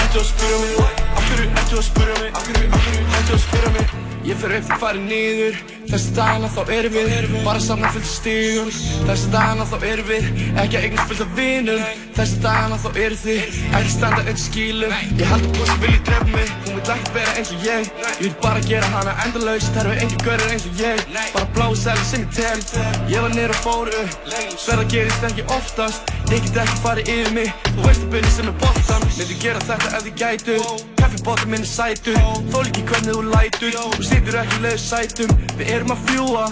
Hættu að spura mig, af hverju ertu að spura mig, af hverju, af hverju, hættu að spura mig. Ég fer þú farir niður Þessi dagana þá erum við Bara saman fullt stígum Þessi dagana þá erum við Ekki að eignast fullt af vinum. Þessi dagana þá eru þið Ekki standa undir skýlum Ég held búin sem vilja drepa mig Hún vil ekki vera eins og ég. Ég vil bara gera hana endalaus Það eru engin görur eins og ég. Bara bláu sæli sem ég tel Ég var niður og fór upp. Sverða gerist ekki oftast Ég get ekki farið yfir mig Þú veist að byrja sem er bóttan Myndi gera þetta ef þið gætu Kaffibóttur minn er sætur Þól ekki hvernig þú lætur. Þú situr ekki leið sætum. Við erum að fljúa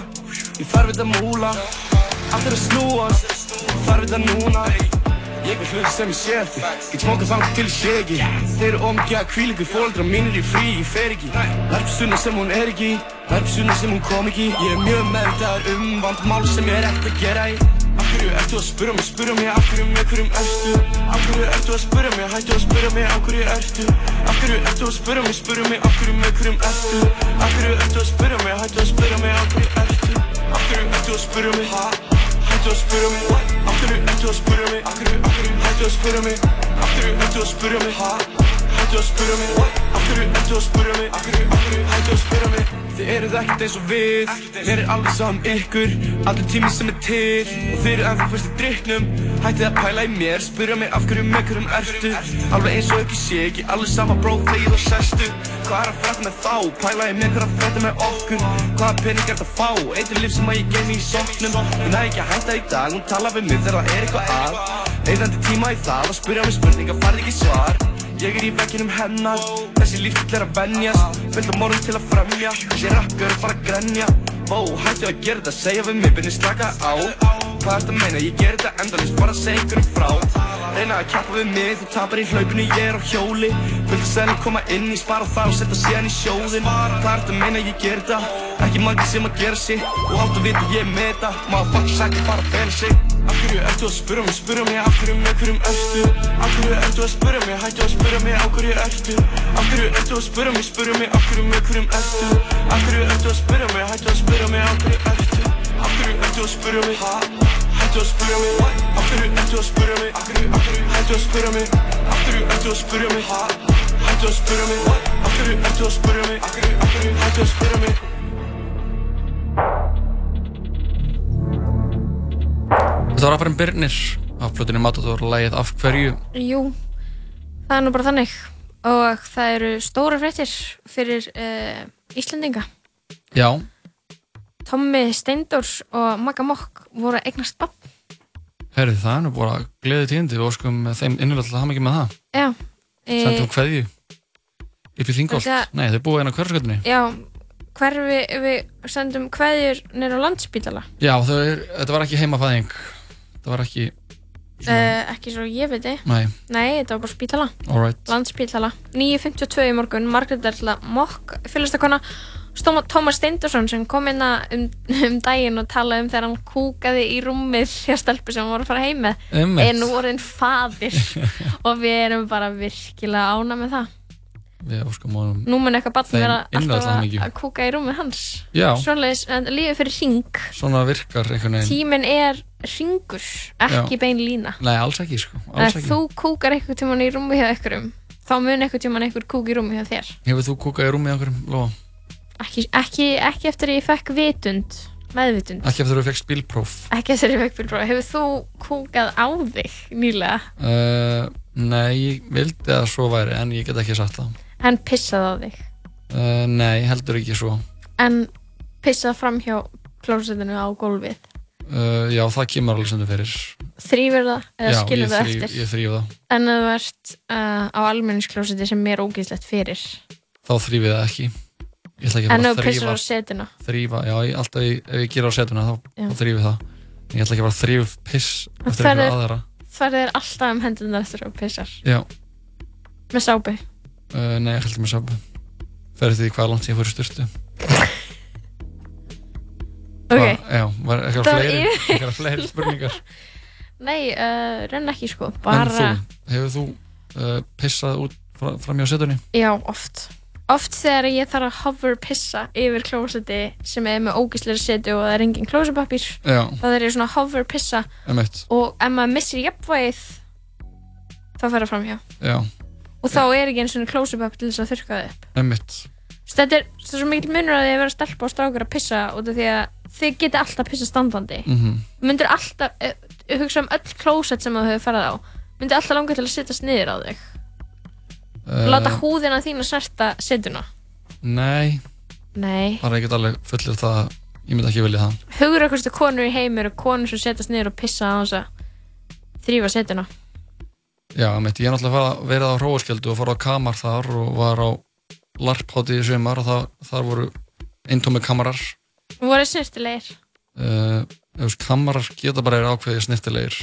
Ég þarf þetta múla. Allt er að snúast. Ég þarf þetta núna. Ég vil hluti sem ég sé eftir. Get smókað þangt til ég sé ekki. Þeir eru ómikið að kvíla ykkur Fóldra mínir í frí, ég fer ekki. Verpstunni sem hún er ekki. Verpstunni sem hún kom ekki. Ég er mjög meðvitaður um vandamál sem ég er ekkert að gera í hverju ertu að spura mig, spura mig Af hverju með hverjum ertu Af hverju ertu að spura mig, hættu að spura mig Af hverju ertu Af hverju ertu að spura mig, spura mig Af hverju með hverjum ertu Af hverju ertu að spura mig, hættu að spura mig Af hverju ertu Af hverju ertu að spura mig, Hættu að spura mig Af hverju ertu að spura mig Af hverju, af hverju hættu að spura mig Af hverju ertu að spura mig, Hættu að spura mig Hverju ertu að spura mig? Hverju hættu að spura mig. Þið eruð ekkert eins og við. Mér er alveg saman ykkur. Allur tími sem er til. Og þið eru ennþá fyrst í drikknum. Hættið að pæla í mér Spura mig af hverju með hverjum ertu. Alveg eins og ekki sé ekki Alveg sama bró þegar þú sestu Hvað er að fræta með þá? Pæla í mér hvað er að fræta með okkur? Pening er það að fá? Eitthvað líf sem að ég geymi í sóknum. Ég næ ekki að hætta í dag. Hún tala við mig þegar það er eitthvað að. Eðandi tíma í það að spyrja mig spurninga farið ekki svar Ég er í vegginum hennar. Þessi lífstil er að venjast. Fullt af morgun til að fremja. Þessi rakkur er bara að grenja. Vó, hættu að gera þetta Segja við mig, byrni slaka á Hvað ert að meina? Ég ger þetta endalist Bara segja ykkur frá Reyna að kjappa við mig Þú tapar í hlaupinu, ég er á hjóli að selja koma inn Ég spara það og setja síðan í sjóðin Hvað ert að meina? Ég ger þetta Ekki margir sem að gera sig Og átt að vita ég er með þetta Maður fuck sætti bara að bera sig Af hverju ertu að spura mig, spura mig, af hverju með hverjum ertu? Af hverju ertu að spura mig, hættu að spura mig, af hverju ertu? Af hverju ertu að spura mig, spura mig, af hverju með hverjum ertu? Af hverju ertu að spura mig, hættu að spura mig, af hverju ertu? Ertu að spura mig? Hættu að spura mig, af hverju ertu að spura mig, hættu að spura mig? Af hverju ertu að spura mig? Hættu að spura mig, af hverju ertu að spura mig, hættu að spura mig? Þetta var rapparinn Birnir af plötunni Matador lægið af hverju? Jú, það er nú bara þannig. Og það eru stóra fréttir fyrir uh, Íslendinga. Já, Tommi Steindors og Magga Mokk voru að eignast bann herri það er nú bara gleði tíðindi. Og skum þeim innilega til að hafa mikið með það. Já, Sendum hverju upp í Þingholt Þetta- Nei, þau búið einn á hverfskötunni Já, hverfi við sendum kveðjur nýra á landspítala. Já, þau, þetta var ekki heimafæðing. Það var ekki, uh, ekki svo ég veit nei, Nei, þetta var bara spítala. Alright Landspítala. 9.52 í morgun. Margrét Erla Mokk fylgstakona Stóma Tómas Steindorsson sem kom inn um, um daginn og talaði um þegar hann kúkaði í rúmið hjá stelpu sem var að fara heim með. Er nú orðin fadir og við erum bara virkilega ána með það. Við óskum honum Nú mun eitthvað Þeim vera alltaf að, kúka í rúmið hans. En lífið fyrir ring Svona virkar einhvern veginn. Tíminn er ringur, ekki Já. bein lína. Nei, alls ekki sko, En alls ekki. þú kúkar eitthvað tíman í rúmið hjá einhverjum þá mun eitthvað tíman einhver kúk í rúmið hjá þér. Hefur þú kúkað í rúmið okkur, Lóa? Ekki, ekki, ekki eftir að ég fekk vitund meðvitund. Ekki eftir að þú fegst bílpróf ekki eftir að ég fekk bílpróf hefur þú kúkað á þig nýlega? Uh, Nei, ég vildi að svo væri en ég get ekki sagt það. En pissað á þig? Uh, Nei, heldur ekki svo. En pissað fram hjá klósetinu á gólfið? Uh, Já, það kemur alveg sem þú fyrir. Þrýfur það eða Já, skilur það eftir? Ég þrýf það. En þú ert á almenningsklóseti sem er ógíslegt fyrir? Þá þrýfið það ekki Ég ætla ekki en bara ef að þú pissar þrýfa á setuna? Þrýfa, já, ég, alltaf ég, ef ég gera á setuna þá, þrýfið það. En ég ætla ekki bara að þrýf piss eftir einhverja er- aðra. það er alltaf um hendunar eftir að pissar? Já, með sápu? Uh, nei, ég heldur með sabu Fer eftir því hvað langt ég fór í styrtu ok. Já, var eitthvað fleiri, spurningar? Nei, uh, renn ekki sko En bara þú, hefur þú uh, pissað út fra, fram hjá setunni? Já, oft. Oft þegar ég þarf að hover pissa yfir klósetti sem er með ógæslega setu og það er engin klósepapír Já. þá þegar ég svona hover pissa. Emmett, og ef maður missir jafnvægið þá fer það framhjá. Já, og þá er ekki eins og klósepapír til þess að þurrka það upp. Svo þetta er, svo mikil munur að því að vera stelpa og strákur að pissa út af því að þið geti alltaf pissa standandi. Mhm. myndir alltaf, eh, hugsa um öll klósett sem þú hefur farið á. Myndir alltaf langa til að sittast niður á þig láta húðina þín að snerta setuna? Nei, Nei. Það er ekkert alveg fullir það að Ég myndi ekki vilja það. Hugur eitthvað konur í heim eru konur sem setjast niður og pissa á þess að þrýfa setuna. Já, emmett, ég er náttúrulega að verið á hróaskjöldu og fór á kamar þar og var á larphátti í sumar og það, þar voru eintómi kamarar. Voru snirtilegir uh, veist, kamarar geta bara verið ákveðið snirtilegir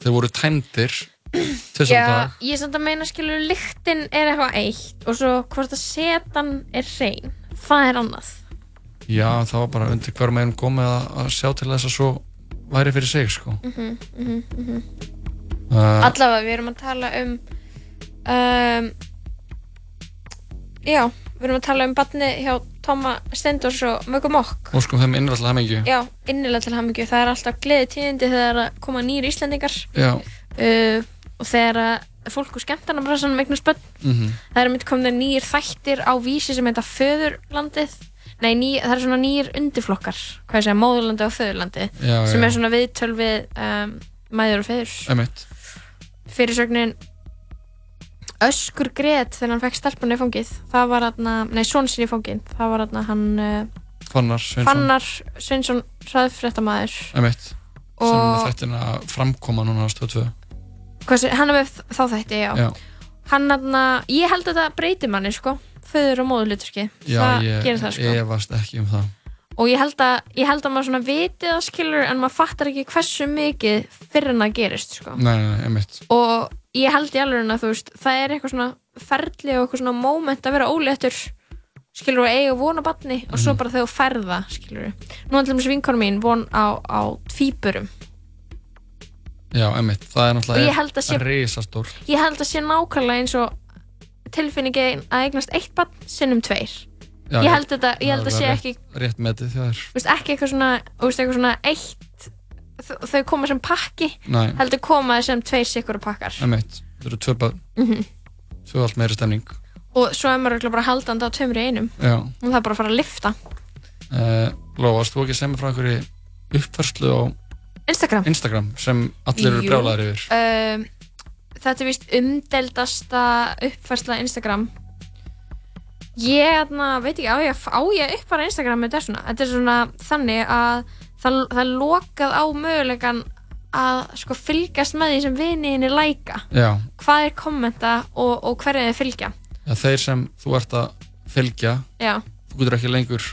þeir voru tæmdir til þess að Já, dag ég er samt að meina skilur lyktin er eitthvað eitt og svo hvort að setan er hrein það er annað. Já, það var bara undir hver meginn komið að, sjá til þess að svo væri fyrir sig sko. mm -hmm, mm -hmm, uh, allavega við erum að tala um um já, við erum að tala um batni hjá Tóma Stendors og Möggu Mokk. Og sko þeim innrættilega hemmingju já, innilega til hamingju. Það er alltaf gleði tíðindi þegar að koma nýjir Íslendingar. Já. uh, og þegar fólk úr skemmtarnabrassanum eignast börn Mhm. það er myndið komið nýjir þættir á vísi sem heita Föðurlandið. Nei, ný, það er svona nýjir undirflokkar hvað ég segja, móðurlandi og föðurlandi Já, sem já. er svona viðtöl við um, mæður og feður Emmett fyrirsögnin Öskur grét þegar hann fekk stelpunni í fangið það var hann, nei, són sinni í fangið það var hann, hann uh, Fannar Sveinsson. Fannar Sveinsson hraðfréttamaður. Emmett sem að framkoma núna á stöð 2 Hvað sé- hann er með þá þætti, já, Já. hann hann, ég held að þetta breyti manni sko, föður og móðurluturki Já, það ég það sko. efast ekki um það. Og ég held að, ég held að maður svona viti það skilur en maður fattar ekki hversu mikið fyrir en það gerist sko. Nei, nei, nei, emmett og ég held í alveg að þú veist það er eitthvað svona ferli og eitthvað svona moment að vera óléttur skilur og eiga von á batni og svo bara þegar þú ferða skilur nú er til dæmis vinkonum mín von á, á tvíburum Já, emmett, það er held að náttúrulega risastór ég held að sé nákvæmlega eins og tilfinningin að eignast eitt batn sinnum tveir. Já, ég held þetta, ég held að það sé er ekki rétt, rétt metið þér. Þú veist, ekki eitthvað svona, þú veist, eitthvað svona eitt þau- koma sem pakki Nei. heldur koma þeir sem tveir sikkur pakkar. Emmett, það eru tvö börn. Mhm. Tvö allt meiri stemning. Og svo er maður örugglega bara haldandi á í einum. Já. Og það er bara að fara að lifta uh, Lóa, varst þú ekki að mér frá einhverju uppfærslu á Instagram. Instagram sem allir eru brjálæðir yfir. um, Þetta er vist umdeldasta uppfærsla Instagram. Ég hérna, veit ekki, á ég að uppfæra Instagram með þetta svona Þetta er svona þannig að það, það er lokað á mögulegan að sko fylgjast með því sem viniðinni læka. Já, hvað er kommenta og, og hverju þið fylgja? Ja, þeir sem þú ert að fylgja Já, þú getur ekki lengur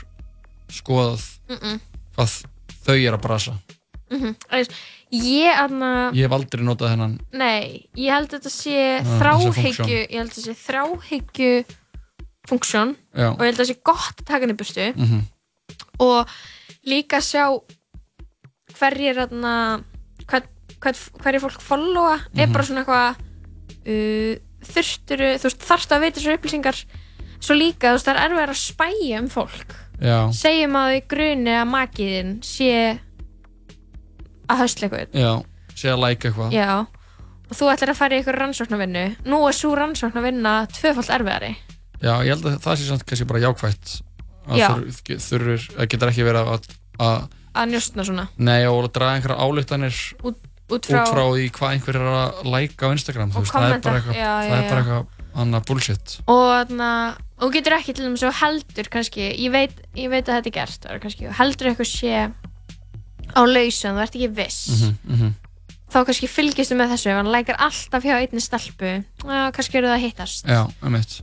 skoðað mm -mm. hvað þau er að brasa Mm Ég aðna Ég hef aldrei notað hennan Nei, ég held að þetta sé þessa þráhyggju. Ég held að þetta sé þráhyggju funksjón og ég held að það sé gott að taka henni burtu. Mhm. og líka sjá hverjir hver, hver, hverjir fólk followa. Er Mhm. bara svona eitthvað uh, þurfturu, þú veist, þarftu að veita þessar upplýsingar. Svo líka, þú veist, það er erfið að spæja um fólk. Já, segjum að því gruni að makiðin sé að höstla eitthvað já, sé að læka eitthvað. Já, og þú ætlar að fara í eitthvað rannsóknarvinnu. Nú er svo rannsóknarvinna tvöfald erfiðari. Já, ég held að það sé samt kannski bara jákvætt að Já. þur- þurfur, að getur ekki verið að, að að njóstna svona. Nei og að draga einhverja álíktanir út, út frá, því hvað einhver er að læka á Instagram þú veist, það er bara eitthvað er eitthvað annað bullshit. Og þarna og þú getur ekki til dæmis og heldur kannski ég veit, ég veit að þetta er gert það er kannski, heldur eitthvað sé á lausu en þú ert ekki viss. Mhm, mhm. þá kannski fylgistu með þessu ef hann lækar alltaf hjá einni stelpu já, kannski eru það að hittast. Já,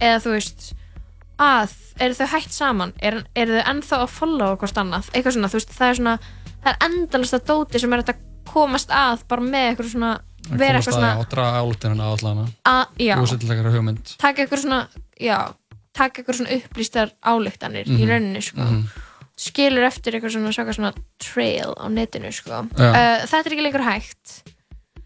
eða þú veist að, eru þau hætt saman? Er, eru þau ennþá að followa hvort annað? Eitthvað svona, þú veist, það er svona það er endalast að dóti sem er hægt að komast að bara með eitthvað svona vera eitthvað svona og draga álíktanina á allana að, hugmynd. Taka eitthvað svona já, taka eitthvað svona upplýstar álíktanir í Mhm. rauninni, sko. Mhm. Skilur eftir eitthvað svona, svona, svona trail á netinu, sko. Uh, þetta er ekki lengur hægt.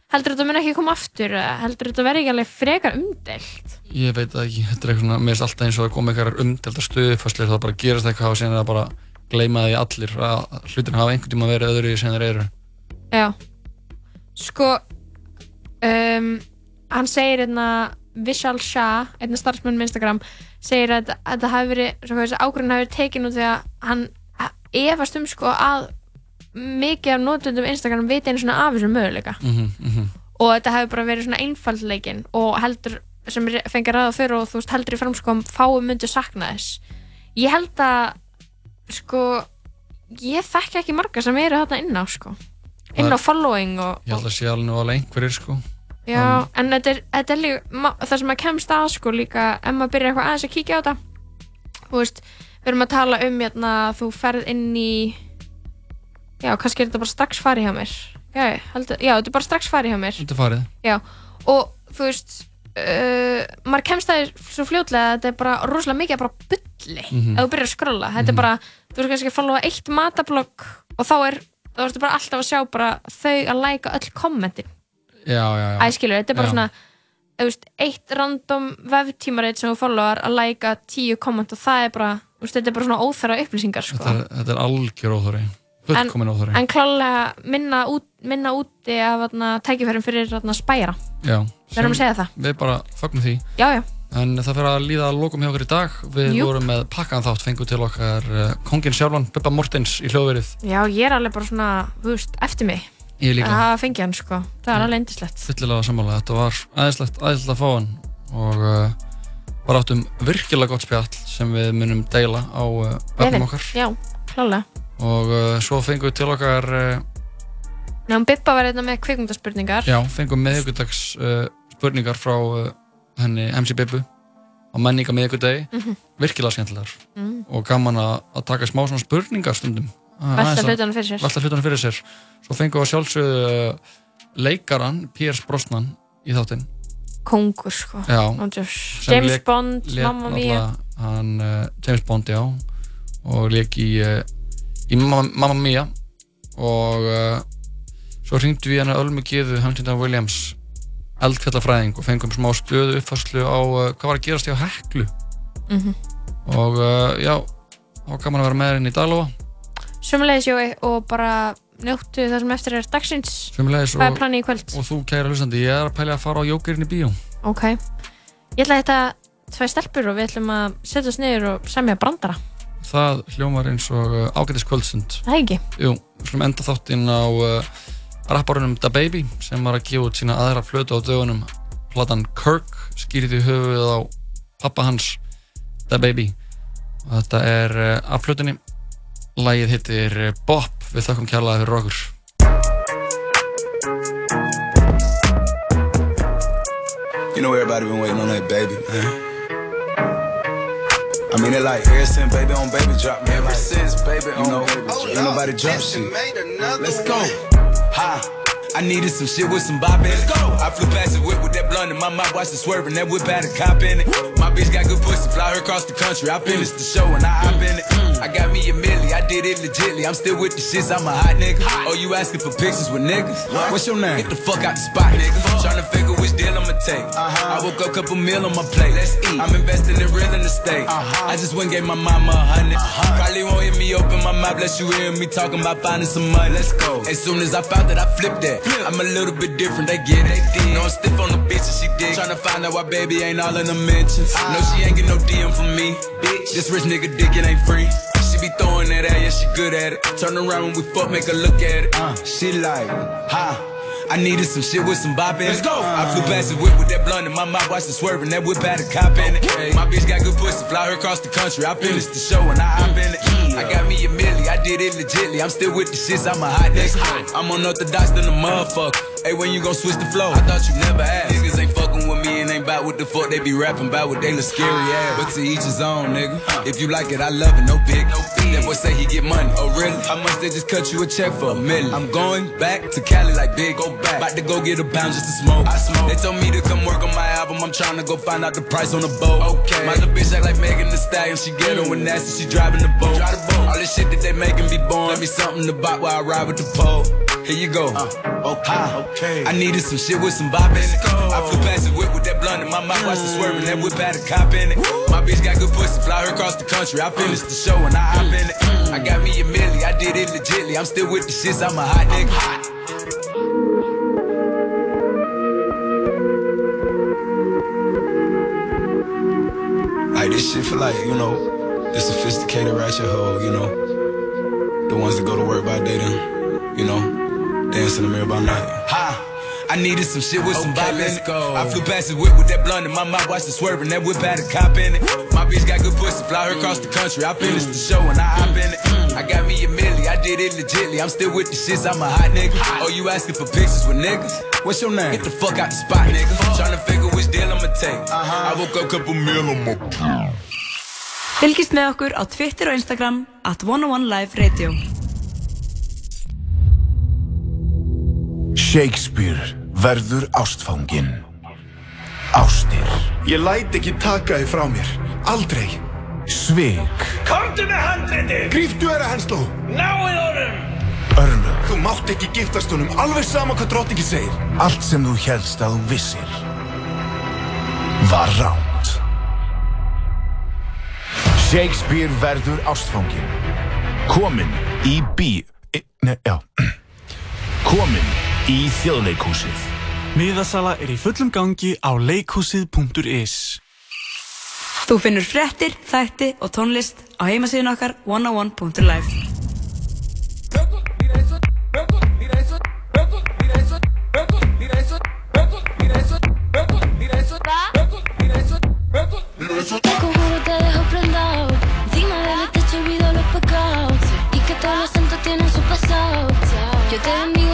Heldur þetta mun ekki koma aftur eða heldur þetta verði ekki alveg frekar umdelt ég veit það ekki, þetta er eitthvað svona mér finnst alltaf eins og það kom eitthvað umdelta stuðfæslir það bara gerast eitthvað og síðan er það bara gleyma því allir að hlutin hafa einhvern tíma verið öðru sem þeir eru. Já. Sko um, Hann segir einna Vishal Shah, einna starfsmenn með Instagram segir að að þetta hafi verið ákvörðin hafi verið tekin út því að hann efast um sko að mikið af notundum Instagram viti einu svona af þessum möguleika. Mhm, mhm. og þetta hefur bara verið svona einfaldleikin og heldur sem fengið ræða fyrir og þú veist heldur í framskom fáum myndu sakna þess. Ég held að sko ég þekki ekki marga sem eru þarna inn á sko. Inn á following og, ég held að sé alveg nú alveg einhverjir sko. Já, en þetta er, þetta er líka það sem maður kemst að sko líka ef maður byrjar eitthvað aðeins að kíkja á þetta. Þú veist, við erum að tala um hérna, þú ferð inn í já, kannski er þetta bara strax farið hjá mér. Já, ég held að, já, þetta er bara strax farið hjá mér. Þetta er farið. Já, og þú veist uh, maður kemst það svo fljótlega að þetta er bara rosalega mikið bara bulli Mhm. ef þú byrjar að skrolla þetta er bara, þú veist kannski að followa eitt matablogg og þá er, þá ertu bara alltaf að sjá bara þau að læka öll kommentin. Já, já, já. Æskilur, þetta er bara Já. svona veist, eitt random veftímarit sem þú followar að læka tíu komment og það er bara, veist, þetta er bara svona óþæra upplýsingar sko. þetta er, þetta er algjör óþóri fullkomin óþóri en klálega minna, út, minna úti af tækifærum fyrir þarna, spæjara já, það. við bara fagnum því já, já, En það fyrir að líða að lokum hjá okkur í dag. Við Jú. vorum með pakkan þátt, fengum til okkar uh, kongin sjálfan, Bubba Mortens í hljóðverið. já, ég er alveg bara svona veist, eftir mig að fengið hann sko, það er alveg endislegt. Þetta var aðeinslegt að fá hann og uh, bara áttum virkilega gott spjall sem við munum deila á uh, vefnum okkar. já, klálega Og uh, svo fengum við til okkar, uh, Nefnum Bibba var einna með kvikmyndaspurningar já, fengum meðugudags uh, spurningar frá henni MC Bibbu á menninga meðugudagi. Mhm. Virkilega skemmtilegar. Mm. Og gaman að, að taka smá svona spurningar stundum. Velta hlutunum fyrir sér. Velta hlutunum fyrir sér. Svo fengum við sjálfsögðu leikaran Piers Brosnan í þáttinn. Kongur sko Já. James lék- Bond, lék Mamma Mia Hann, uh, James Bond, já. Og leik í, uh, í Mamma, Mamma Mia. Og uh, svo hringdu við hennar Ölmu Gíðu, Huntington Williams, eldfjallafræðing og fengum smá stöðu uppfærslu á hvað var að gerast hjá Heklu. Mhm. Og uh, já, þá kan man að vera með henni í Dalóa. Sumulegis Jói og bara njóttu það sem eftir er dagsins. Sömulegis Hvað er planið í kvöld? Og þú kæra hlustandi, ég er að pæla að fara á Jókerinn í bíó. Ok. Ég ætla að þetta tvei stelpur og við ætlum að setja oss niður og semja brandara. Það hljómar eins og uh, ágætis kvöldstund. Það er ekki? Jú, við slum enda þáttinn á uh, rapparunum Da Baby sem var að gefa út sína aðra flötu á dögunum. Platan Kirk skýrði höfuðið á pappa hans Da Baby. Og þetta er uh, af flutinni lagið hittir uh, Bop við þakkum kjærlega fyrir okkur You know everybody been waiting on that baby, man. I mean it like ever since baby on baby drop, man. Ever since baby on you know, baby drop. Ain't nobody drop shit. Let's go. Ha. I needed some shit with some bop in it. I flew past the whip with that blunt in my mouth, watched it swerving. That whip had a cop in it. My bitch got good pussy, fly her across the country. I finished the show and I hop in it. I got me a milli, I did it legitly. I'm still with the shits, I'm a hot nigga. Oh, you asking for pictures with niggas? What's your name? Get the fuck out the spot, nigga. Tryna figure which deal I'ma take. Uh-huh. I woke up, couple meal on my plate. Let's eat. I'm investing in real estate. Uh-huh. I just went and gave my mama a hundred. Uh-huh. Probably won't hear me open my mouth, let you hear me talking about finding some money. Let's go. As soon as I found that, I flipped that. I'm a little bit different, they get it. No, I'm stiff on the bitch and she dig. Tryna find out why baby ain't all in the mentions. No, she ain't get no DM from me. Bitch, this rich nigga dick, it ain't free. She be throwing that at, yeah, she good at it. Turn around when we fuck, make her look at it. Uh, she like, ha. I needed some shit with some bop in it. Let's go. I flew past the whip with that blunt in my mouth, watched it swerving. That whip had a cop in it. My bitch got good pussy, fly her across the country. I finished the show and I hop in it. I got me a milli, I did it legitly. I'm still with the shits, I'm a hot nigga. I'm unorthodox than a motherfucker. Hey, when you gon' switch the flow? I thought you never asked. Niggas ain't fucking with me and ain't bout what the fuck they be rapping about what they look scary ass. But to each his own, nigga. If you like it, I love it, no big. That boy say he get money. Oh, really? How much they just cut you a check for? A million. I'm going back to Cali like big. Go back. About to go get a pound just to smoke. I smoke. They told me to come work on my album. I'm trying to go find out the price on the boat. Okay. My little bitch act like Megan the Stallion. She get her when nasty. She driving the boat. Drive the boat. All this shit that they making be born. Let me something to buy while I ride with the pole. Here you go. Oh, okay, okay. I needed some shit with some bop in it. I flew past the whip with that blunt in my mouth, watched it swerving. That whip had a cop in it. My bitch got good pussy, fly her across the country. I finished the show and I hop in it. I got me a milli, I did it legitly. I'm still with the shits, I'm a hot nigga. hot. Like this shit for like, you know, the sophisticated ratchet hoe, you know. The ones that go to work by day then, you know, dance in the mirror by night. Ha! I needed some shit with some bop in it. I flew past the whip with that blunt in my mouth, watched it swerving. That whip had a cop in it. My bitch got good pussy, fly her across the country. I finished the show and I hop in it. I got me a milli, I did it legitly. I'm still with the shits, I'm a hot nigga. Oh, you asking for pictures with niggas? What's your name? Get the fuck out the spot, nigga. Tryna figure which deal I'ma take. I woke up, couple meal on my Fylgist með okkur á Twitter og Instagram at 101 Live Radio. Shakespeare verður ástfangin. Ástir. Ég læt ekki taka þið frá mér. Aldrei. Svik. Komdu með handriti! Gríftu þeirra hensló! Náið honum! Örlög. Þú mátt ekki giftast honum, alveg sama hvað drottningi segir. Allt sem þú helst að þú vissir var ránt. Shakespeare verður ástfangin. Komin í bí... e- Nei, já. Komin í þjóðleikhúsið. Miðasala er í fullum gangi á leikhúsið.is Þú finnur fréttir, þætti og tónlist á heimasíðun okkar 101.live. Te conjuro te dejo prendado Encima del techo olvido los pecados Y que todos los santos tienen su pasado Yo te bendigo